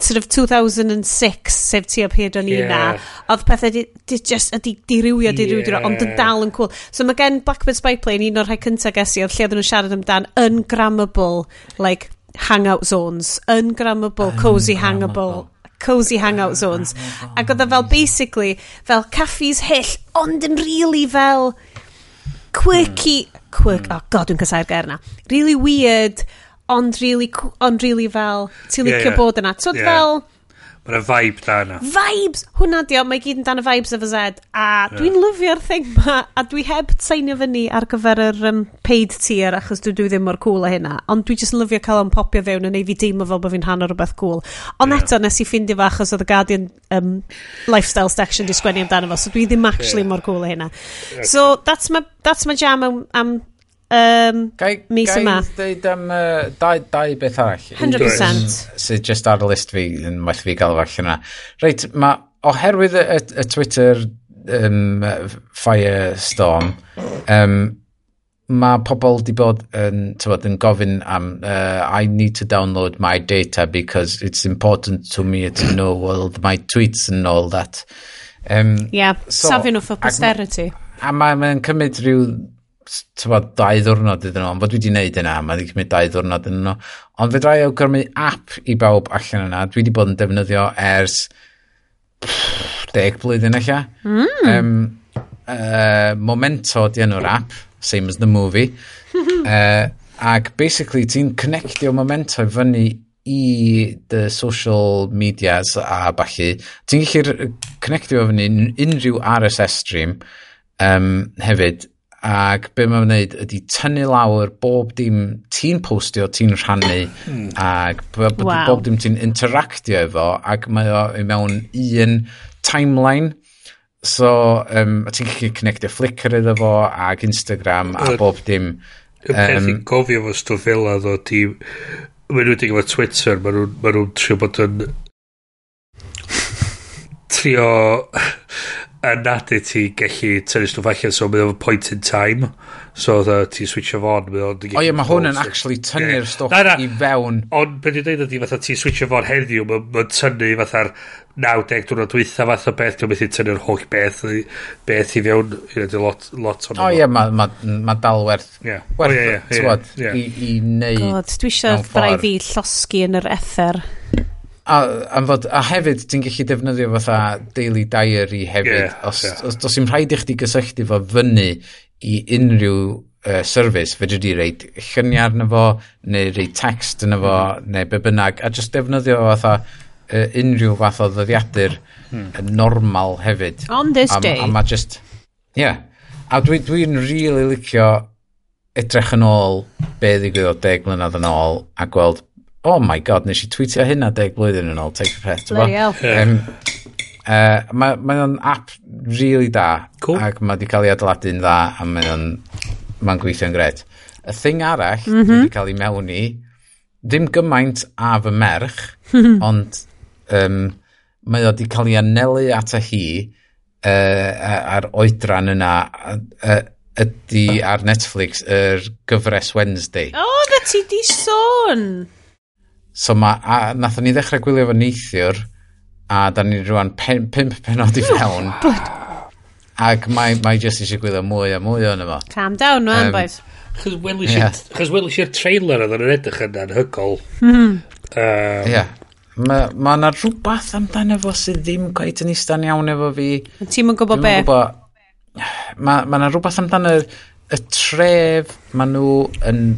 sort of 2006 sef ti o pryd o'n i yeah. na oedd pethau di, di just ydi dirywio dirywio yeah. ond yn dal yn cool. So mae gen Blackbird Spyplane un o'r rhai cyntaf ges i oedd lle oedden nhw'n siarad amdan ungrammable like hangout zones. Ungrammable cozy hangable cozy hangout zones. Ac oedd e fel basically fel caffis hyll ond yn really fel quirky quirk oh god dwi'n casau'r gair na really weird ond really, ond really fel, ti'n licio yeah, yeah. bod yna. So yeah. fel... Mae'n vibe da yna. Vibes! Hwna di o, mae gyd yn dan y vibes efo Zed. A yeah. dwi'n lyfio'r thing ma, a dwi heb seinio fyny ar gyfer yr um, paid tier, achos dwi, dwi ddim mor cool a hynna. Ond dwi jyst yn lyfio cael o'n popio fewn yn ei fi deimlo fel bod fi'n rhan o rhywbeth cool. Ond yeah. eto, nes i ffindio fa, achos oedd y Guardian um, lifestyle section di sgwennu amdano fo, so dwi ddim actually yeah. mor cool a hynna. Okay. So, that's my, that's my jam am, am um, gai, mis gai yma. Gai ddeud am uh, dau, dau beth arall. 100%. Sydd just ar y list fi, yn well fi gael falle yna. Reit, mae oherwydd y, y, y Twitter um, firestorm, um, mae pobl di bod yn, tywod, yn gofyn am uh, I need to download my data because it's important to me to know all my tweets and all that. Um, yeah, so, safio nhw for posterity. A mae'n ma cymryd rhyw tywod, dau ddwrnod iddyn nhw, ond bod dwi wedi gwneud yna, mae wedi cymryd dau ddwrnod iddyn nhw. Ond fe drai awgrymu app i bawb allan yna, dwi wedi bod yn defnyddio ers pff, deg blwyddyn eich mm. um, uh, Momento di enw'r app, same as the movie. uh, ac basically ti'n connectio Momento i fyny i the social medias a balli. Ti'n gallu connectio fyny unrhyw RSS stream um, hefyd Ac be mae'n wneud ydy tynnu lawr bob dim ti'n postio, ti'n rhannu, hmm. ac bob, wow. bob dim ti'n interactio efo, ac mae o i mewn un timeline. So, um, ti'n gallu connectio Flickr iddo fo, ac Instagram, a bob dim. Y peth um, i'n gofio fo stwff fel a ddo, ti... Mae nhw'n digwydd Twitter, mae nhw'n ma nhw trio bod yn... trio yn nadu ti gallu tynnu stwff allan so mae o'n point in time so dda ti switch fo on o ie mae hwn yn actually tynnu'r yeah. stwff na, na. i fewn ond beth i'n dweud ydi fatha ti switch fo on heddiw mae'n ma tynnu fatha'r 90 dwi'n dweitha fath o beth dwi'n methu tynnu'r holl beth beth i fewn you ydy lot, lot o'n o ie mae ma, ma dal werth yeah. werth oh, yeah, yeah, yeah, yeah. i, i neud God dwi eisiau brai fi llosgi yn yr ether A, am fod, a hefyd, ti'n gallu defnyddio fatha daily diary hefyd. Yeah, os, yeah. os does i'n rhaid i chdi gysylltu fo fyny i unrhyw uh, service, fe di reid lluniau arno fo, neu reid text arno fo, hmm. neu be bynnag, a just defnyddio fo fatha uh, unrhyw fath o ddyddiadur hmm. normal hefyd. On this a, day. A, a ma just, yeah. A dwi'n dwi, dwi really licio edrych yn ôl be ddigwyddodd deg mlynedd yn ôl a gweld oh my god, nes i tweetio hynna deg blwyddyn yn ôl, take a pet. Bloody hell. Um, uh, mae ma o'n app really da, cool. ac mae wedi cael ei adeiladu'n dda, a mae o'n mae'n gweithio'n gred. Y thing arall mm -hmm. wedi cael ei mewn i, ddim gymaint a fy merch, ond um, mae o wedi cael ei anelu at y hi uh, a'r oedran yna uh, ydy ar Netflix yr er gyfres Wednesday. O, oh, na ti di sôn! So ma, a nathon ni ddechrau gwylio fo neithiwr, a da ni rwan pen, pimp penod i fewn. Ac mae, mae jyst eisiau gwylio mwy a mwy o'n efo. Calm down, man, um, boys. Chos welis yeah. i'r trailer oedd yn edrych yn anhygol. Mm. Um, yeah. Mae ma yna rhywbeth amdano fo sydd ddim gwaith yn istan iawn efo fi. Ti'n yn gwybod be? Gwybod, mae ma yna rhywbeth amdano y tref maen nhw yn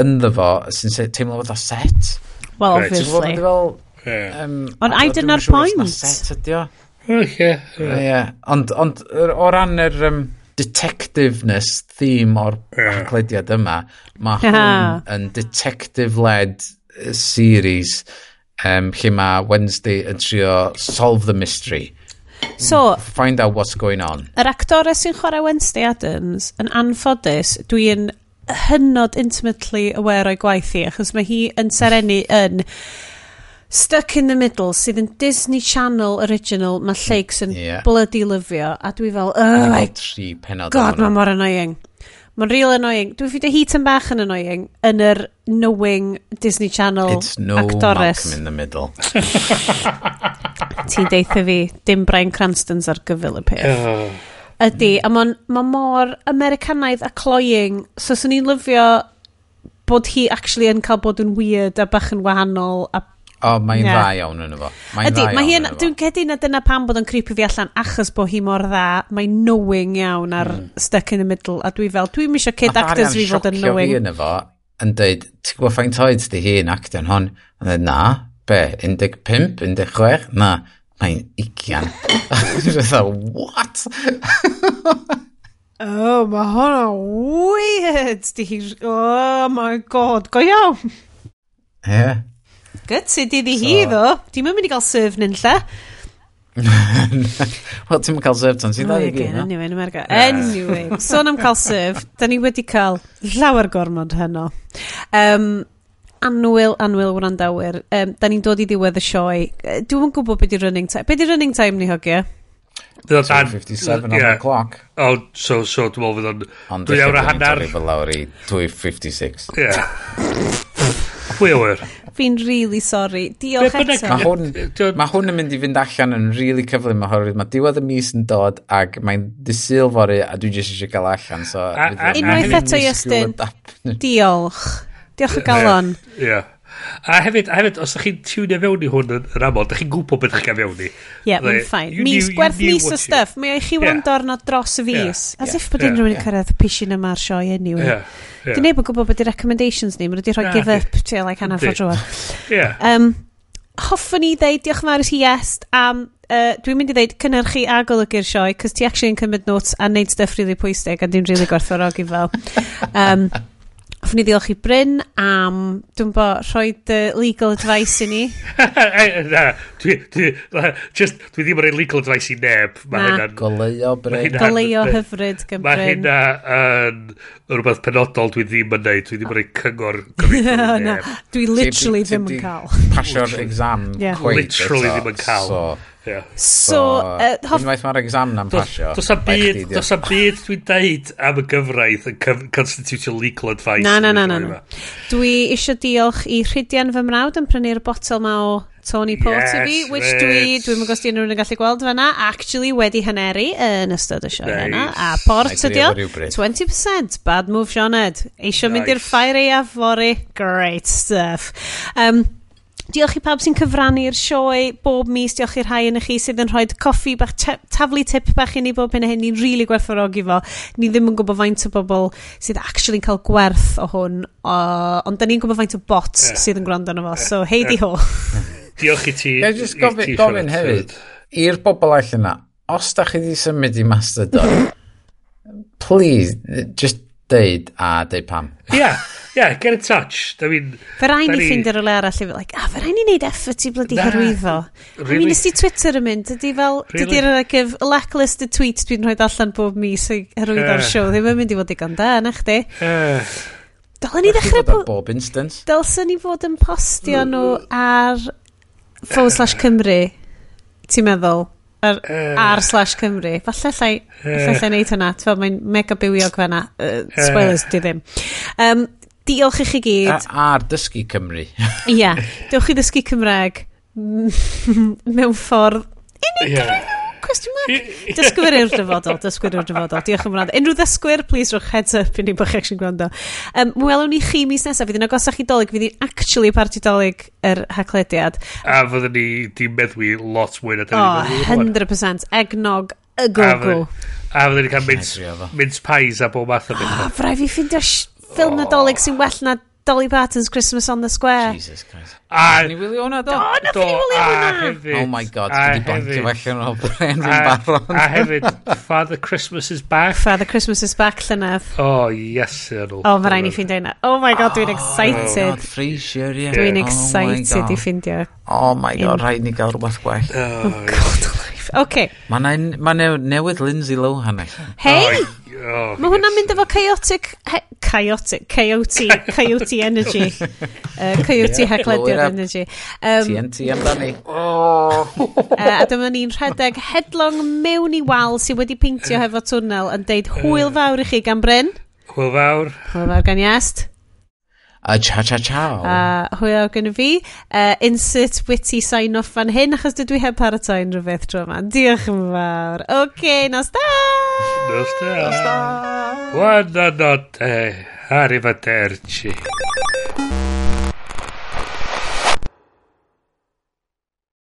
ynddo fo sy'n se- teimlo fatha set. Well, Right. obviously. Fel, Ie. um, Ond ai dyna'r point? Set ydi o. Ie. Ie, Ond, ond yr- o ran yr um, detectiveness theme o'r Ie. haclediad yma, mae hwn yn detective-led uh, series um, lle mae Wednesday yn trio solve the mystery. So, Find out what's going on. yr actores sy'n chwarae Wednesday Adams, yn anffodus, dwi'n hynod intimately aware o'i gwaith hi, achos mae hi yn serenu yn Stuck in the Middle, sydd yn Disney Channel original, mae Shakes yn yeah. bloody lyfio, a dwi fel, oh my god, mae mor annoying. Mae'n real annoying. Dwi'n ffeindio hit yn bach yn annoying yn yr knowing Disney Channel It's no actores. Malcolm in the middle. Ti'n deitha fi, dim Brian Cranston's ar gyfil y peth. Oh. Ydy, a mae'n ma mor Americanaidd a cloying, so swn i'n lyfio bod hi actually yn cael bod yn weird a bach yn wahanol a O, oh, mae'n yeah. dda iawn yn efo. Ydy, mae hi'n, dwi'n cedi na dyna pam bod yn creepy fi allan, achos bod hi mor dda, mae'n knowing iawn ar mm. stuck in the middle, a dwi fel, dwi'n misio kid actors fi fod yn knowing. Mae yn efo, yn dweud, ti'n gwybod ffaint oed di hi yn actio'n hon? Yn dweud, na, be, 15, 16, na, mae'n ugian. Fytha, what? oh, mae hwnna weird. Di hi, oh my god, go iawn. Ie. Yeah. Gytid iddi so, hi ddo. Dim yn mynd i gael serve nyn lle. Wel, ti'n cael serve tan sy'n dda i gyd, oh no? Anyway, America. Anyway, sôn am cael serve, da ni wedi cael llawer gormod heno. Um, anwyl, anwyl wrandawyr. Um, da ni'n dod i ddiwedd y sioe. Dwi'n gwybod beth di running time. Beth di running time ni hogia? 257 on the clock. O, so, so dwi'n meddwl fydd o'n... Ond dwi'n awr a hanner. Dwi'n lawr i 256. Ie. Pwy o. Fi'n really sorry. Diolch eto. Mae hwn, ma hwn yn mynd i fynd allan yn really cyflym oherwydd mae diwedd y mis yn dod ac mae'n disil disilfory a dwi jyst eisiau gael allan. So, Unwaith eto, Iestyn. Diolch. Diolch o galon. Ie. Yeah. A hefyd, a hefyd, os ydych chi'n tiwnio fewn i hwn yn, yn aml, ydych chi'n gwybod beth ydych chi'n fewn i. Ie, yeah, mae'n ffain. Mis, gwerth mis o stuff. Mae eich chi wrando yeah. arno dros y fus. Yeah. As yeah. if bod unrhyw yeah. yn cyrraedd pishin yma'r sioe anyway. Yeah. Yeah. Dwi'n neb yn gwybod beth ydy recommendations ni. Mae wedi rhoi give up to like hanner ffordd drwy'r. Ie. Um, hoffwn i ddeud diolch yn fawr i ti yes am uh, dwi'n mynd i ddeud cynnyrchu a golygu'r sioe cos ti actually yn cymryd notes a neud stuff really pwysig a dwi'n really gwerthfawrogi fel um, Hoffwn i ddiolch i Bryn am, dwi'n bo, rhoi dy legal advice i ni. Na, dwi, dwi, just, dwi ddim yn rhoi legal advice i neb. Ma Na. goleio Bryn. Goleo hyfryd gan Bryn. Mae hynna yn rhywbeth penodol dwi ddim yn neud. Dwi ddim yn rhoi cyngor gyfeithio neb. Dwi literally ddim yn cael. Pasio'r exam. Literally ddim yn cael. Yeah. So, uh, hoff... Unwaith mae'r exam na'n pasio. Does am byd, does am byd dwi'n deud am y gyfraith yn constitutional legal advice. Na, na, na, na. na. Dwi eisiau diolch i Rhydian fy mrawd yn prynu'r botel ma o Tony Port yes, i fi, which rich. dwi, dwi'n mynd gosdi unrhyw'n yn gallu gweld fyna, actually wedi hyneru yn ystod y sioe nice. yna. A port ydi o, 20%, bad move Sioned. Eisiau nice. mynd i'r ffair ei afori, great stuff. Um, Diolch i pawb sy'n cyfrannu'r sioe bob mis. Diolch i'r rhai yn chi sydd yn rhoi coffi bach, taflu tip bach i ni bob hyn a hyn. Ni'n rili really gwerthfawrogi fo. Ni ddim yn gwybod faint o bobl sydd actually cael gwerth o hwn. O, ond da ni'n gwybod faint o bots yeah. sydd yn gwrando arno fo. So, hei di ho. Diolch i ti. Ie, jyst gofyn, gofyn hefyd. I'r bobl allan yna, os da chi wedi symud i Mastodon, please, just deud a deud pam. Ia, yeah, yeah, get in touch. I mean, fe rai ni ffind ffeindio rhywle arall i fel, like, ah, fe rai ni wneud effort i blydi hyrwyddo. Really? I mean, nes i Twitter yn mynd, ydy fel, really? dydy'r argyf, lackluster tweet dwi'n rhoi allan bob mis i hyrwyddo'r uh. siow, ddim yn mynd i fod digon da, na chdi. Uh. Dylen ni ddechrau... Po bob instance. Dylsyn ni fod yn postio nhw ar forward slash Cymru, ti'n meddwl? Ar, uh, ar slash Cymru. Falle llai, falle llai neud hwnna. Fel mae'n mega bywiog fanna. Uh, spoilers, di ddim. Um, diolch i chi gyd. A, a'r dysgu Cymru. Ie. yeah, diolch i ddysgu Cymraeg. mewn ffordd unigryw. Yeah. Cwestiwn mark? Dysgwyr i'r dyfodol, dysgwyr i'r dyfodol. Diolch yn fawr. Unrhyw ddysgwyr, please rwy'ch heads up i ni bod chi eich gwrando. Um, Welwn ni chi mis nesaf, fydd yn agosach i dolyg, fydd hi'n actually party dolyg yr er haclediad. A fyddwn ni di meddwi lot mwy na da oh, ni. O, 100%. Egnog y gogo. A fyddwn ni cael mince pies a bob math o ah, beth. O, frai fi ffindio ffilm nadolig sy'n well na Dolly Parton's Christmas on the Square. Jesus Christ. A... Ni wylio hwnna, do? Do, do a hefyd... Oh my god, a hefyd... Bantio felly yn o'r hen barod. A hefyd, Father Christmas is back. Father Christmas is back, llynedd. Oh, yes, Earl. Oh, mae rhaid i ffeindio hynna. Oh my god, dwi'n oh, excited. Oh, god, Frasier, ie. Yeah. Dwi'n excited i ffeindio. Oh my god, rhaid ni gael rhywbeth gwell. Oh, god, life. Okay. Mae newydd Lindsay Lohan. Hei! Oh, Mae hwnna'n mynd efo chaotic... he, Chaotic... Coyote... Coyote energy. Uh, coyote yeah, hegledion energy. Um, TNT amdani. Uh, a dyma ni'n rhedeg headlong mewn i wal sydd wedi peintio hefo twnnel yn deud hwyl fawr i chi gan Bryn. Hwyl fawr. Hwyl fawr gan Iast. A cha cha cha. A hwyl gen i fi. Uh, insert witty sign off fan hyn achos dydw i heb paratoi unrhyw beth tro yma. Diolch yn fawr. Oce, okay, nos da! Nos da! Nos da! Buona notte. Arrivederci.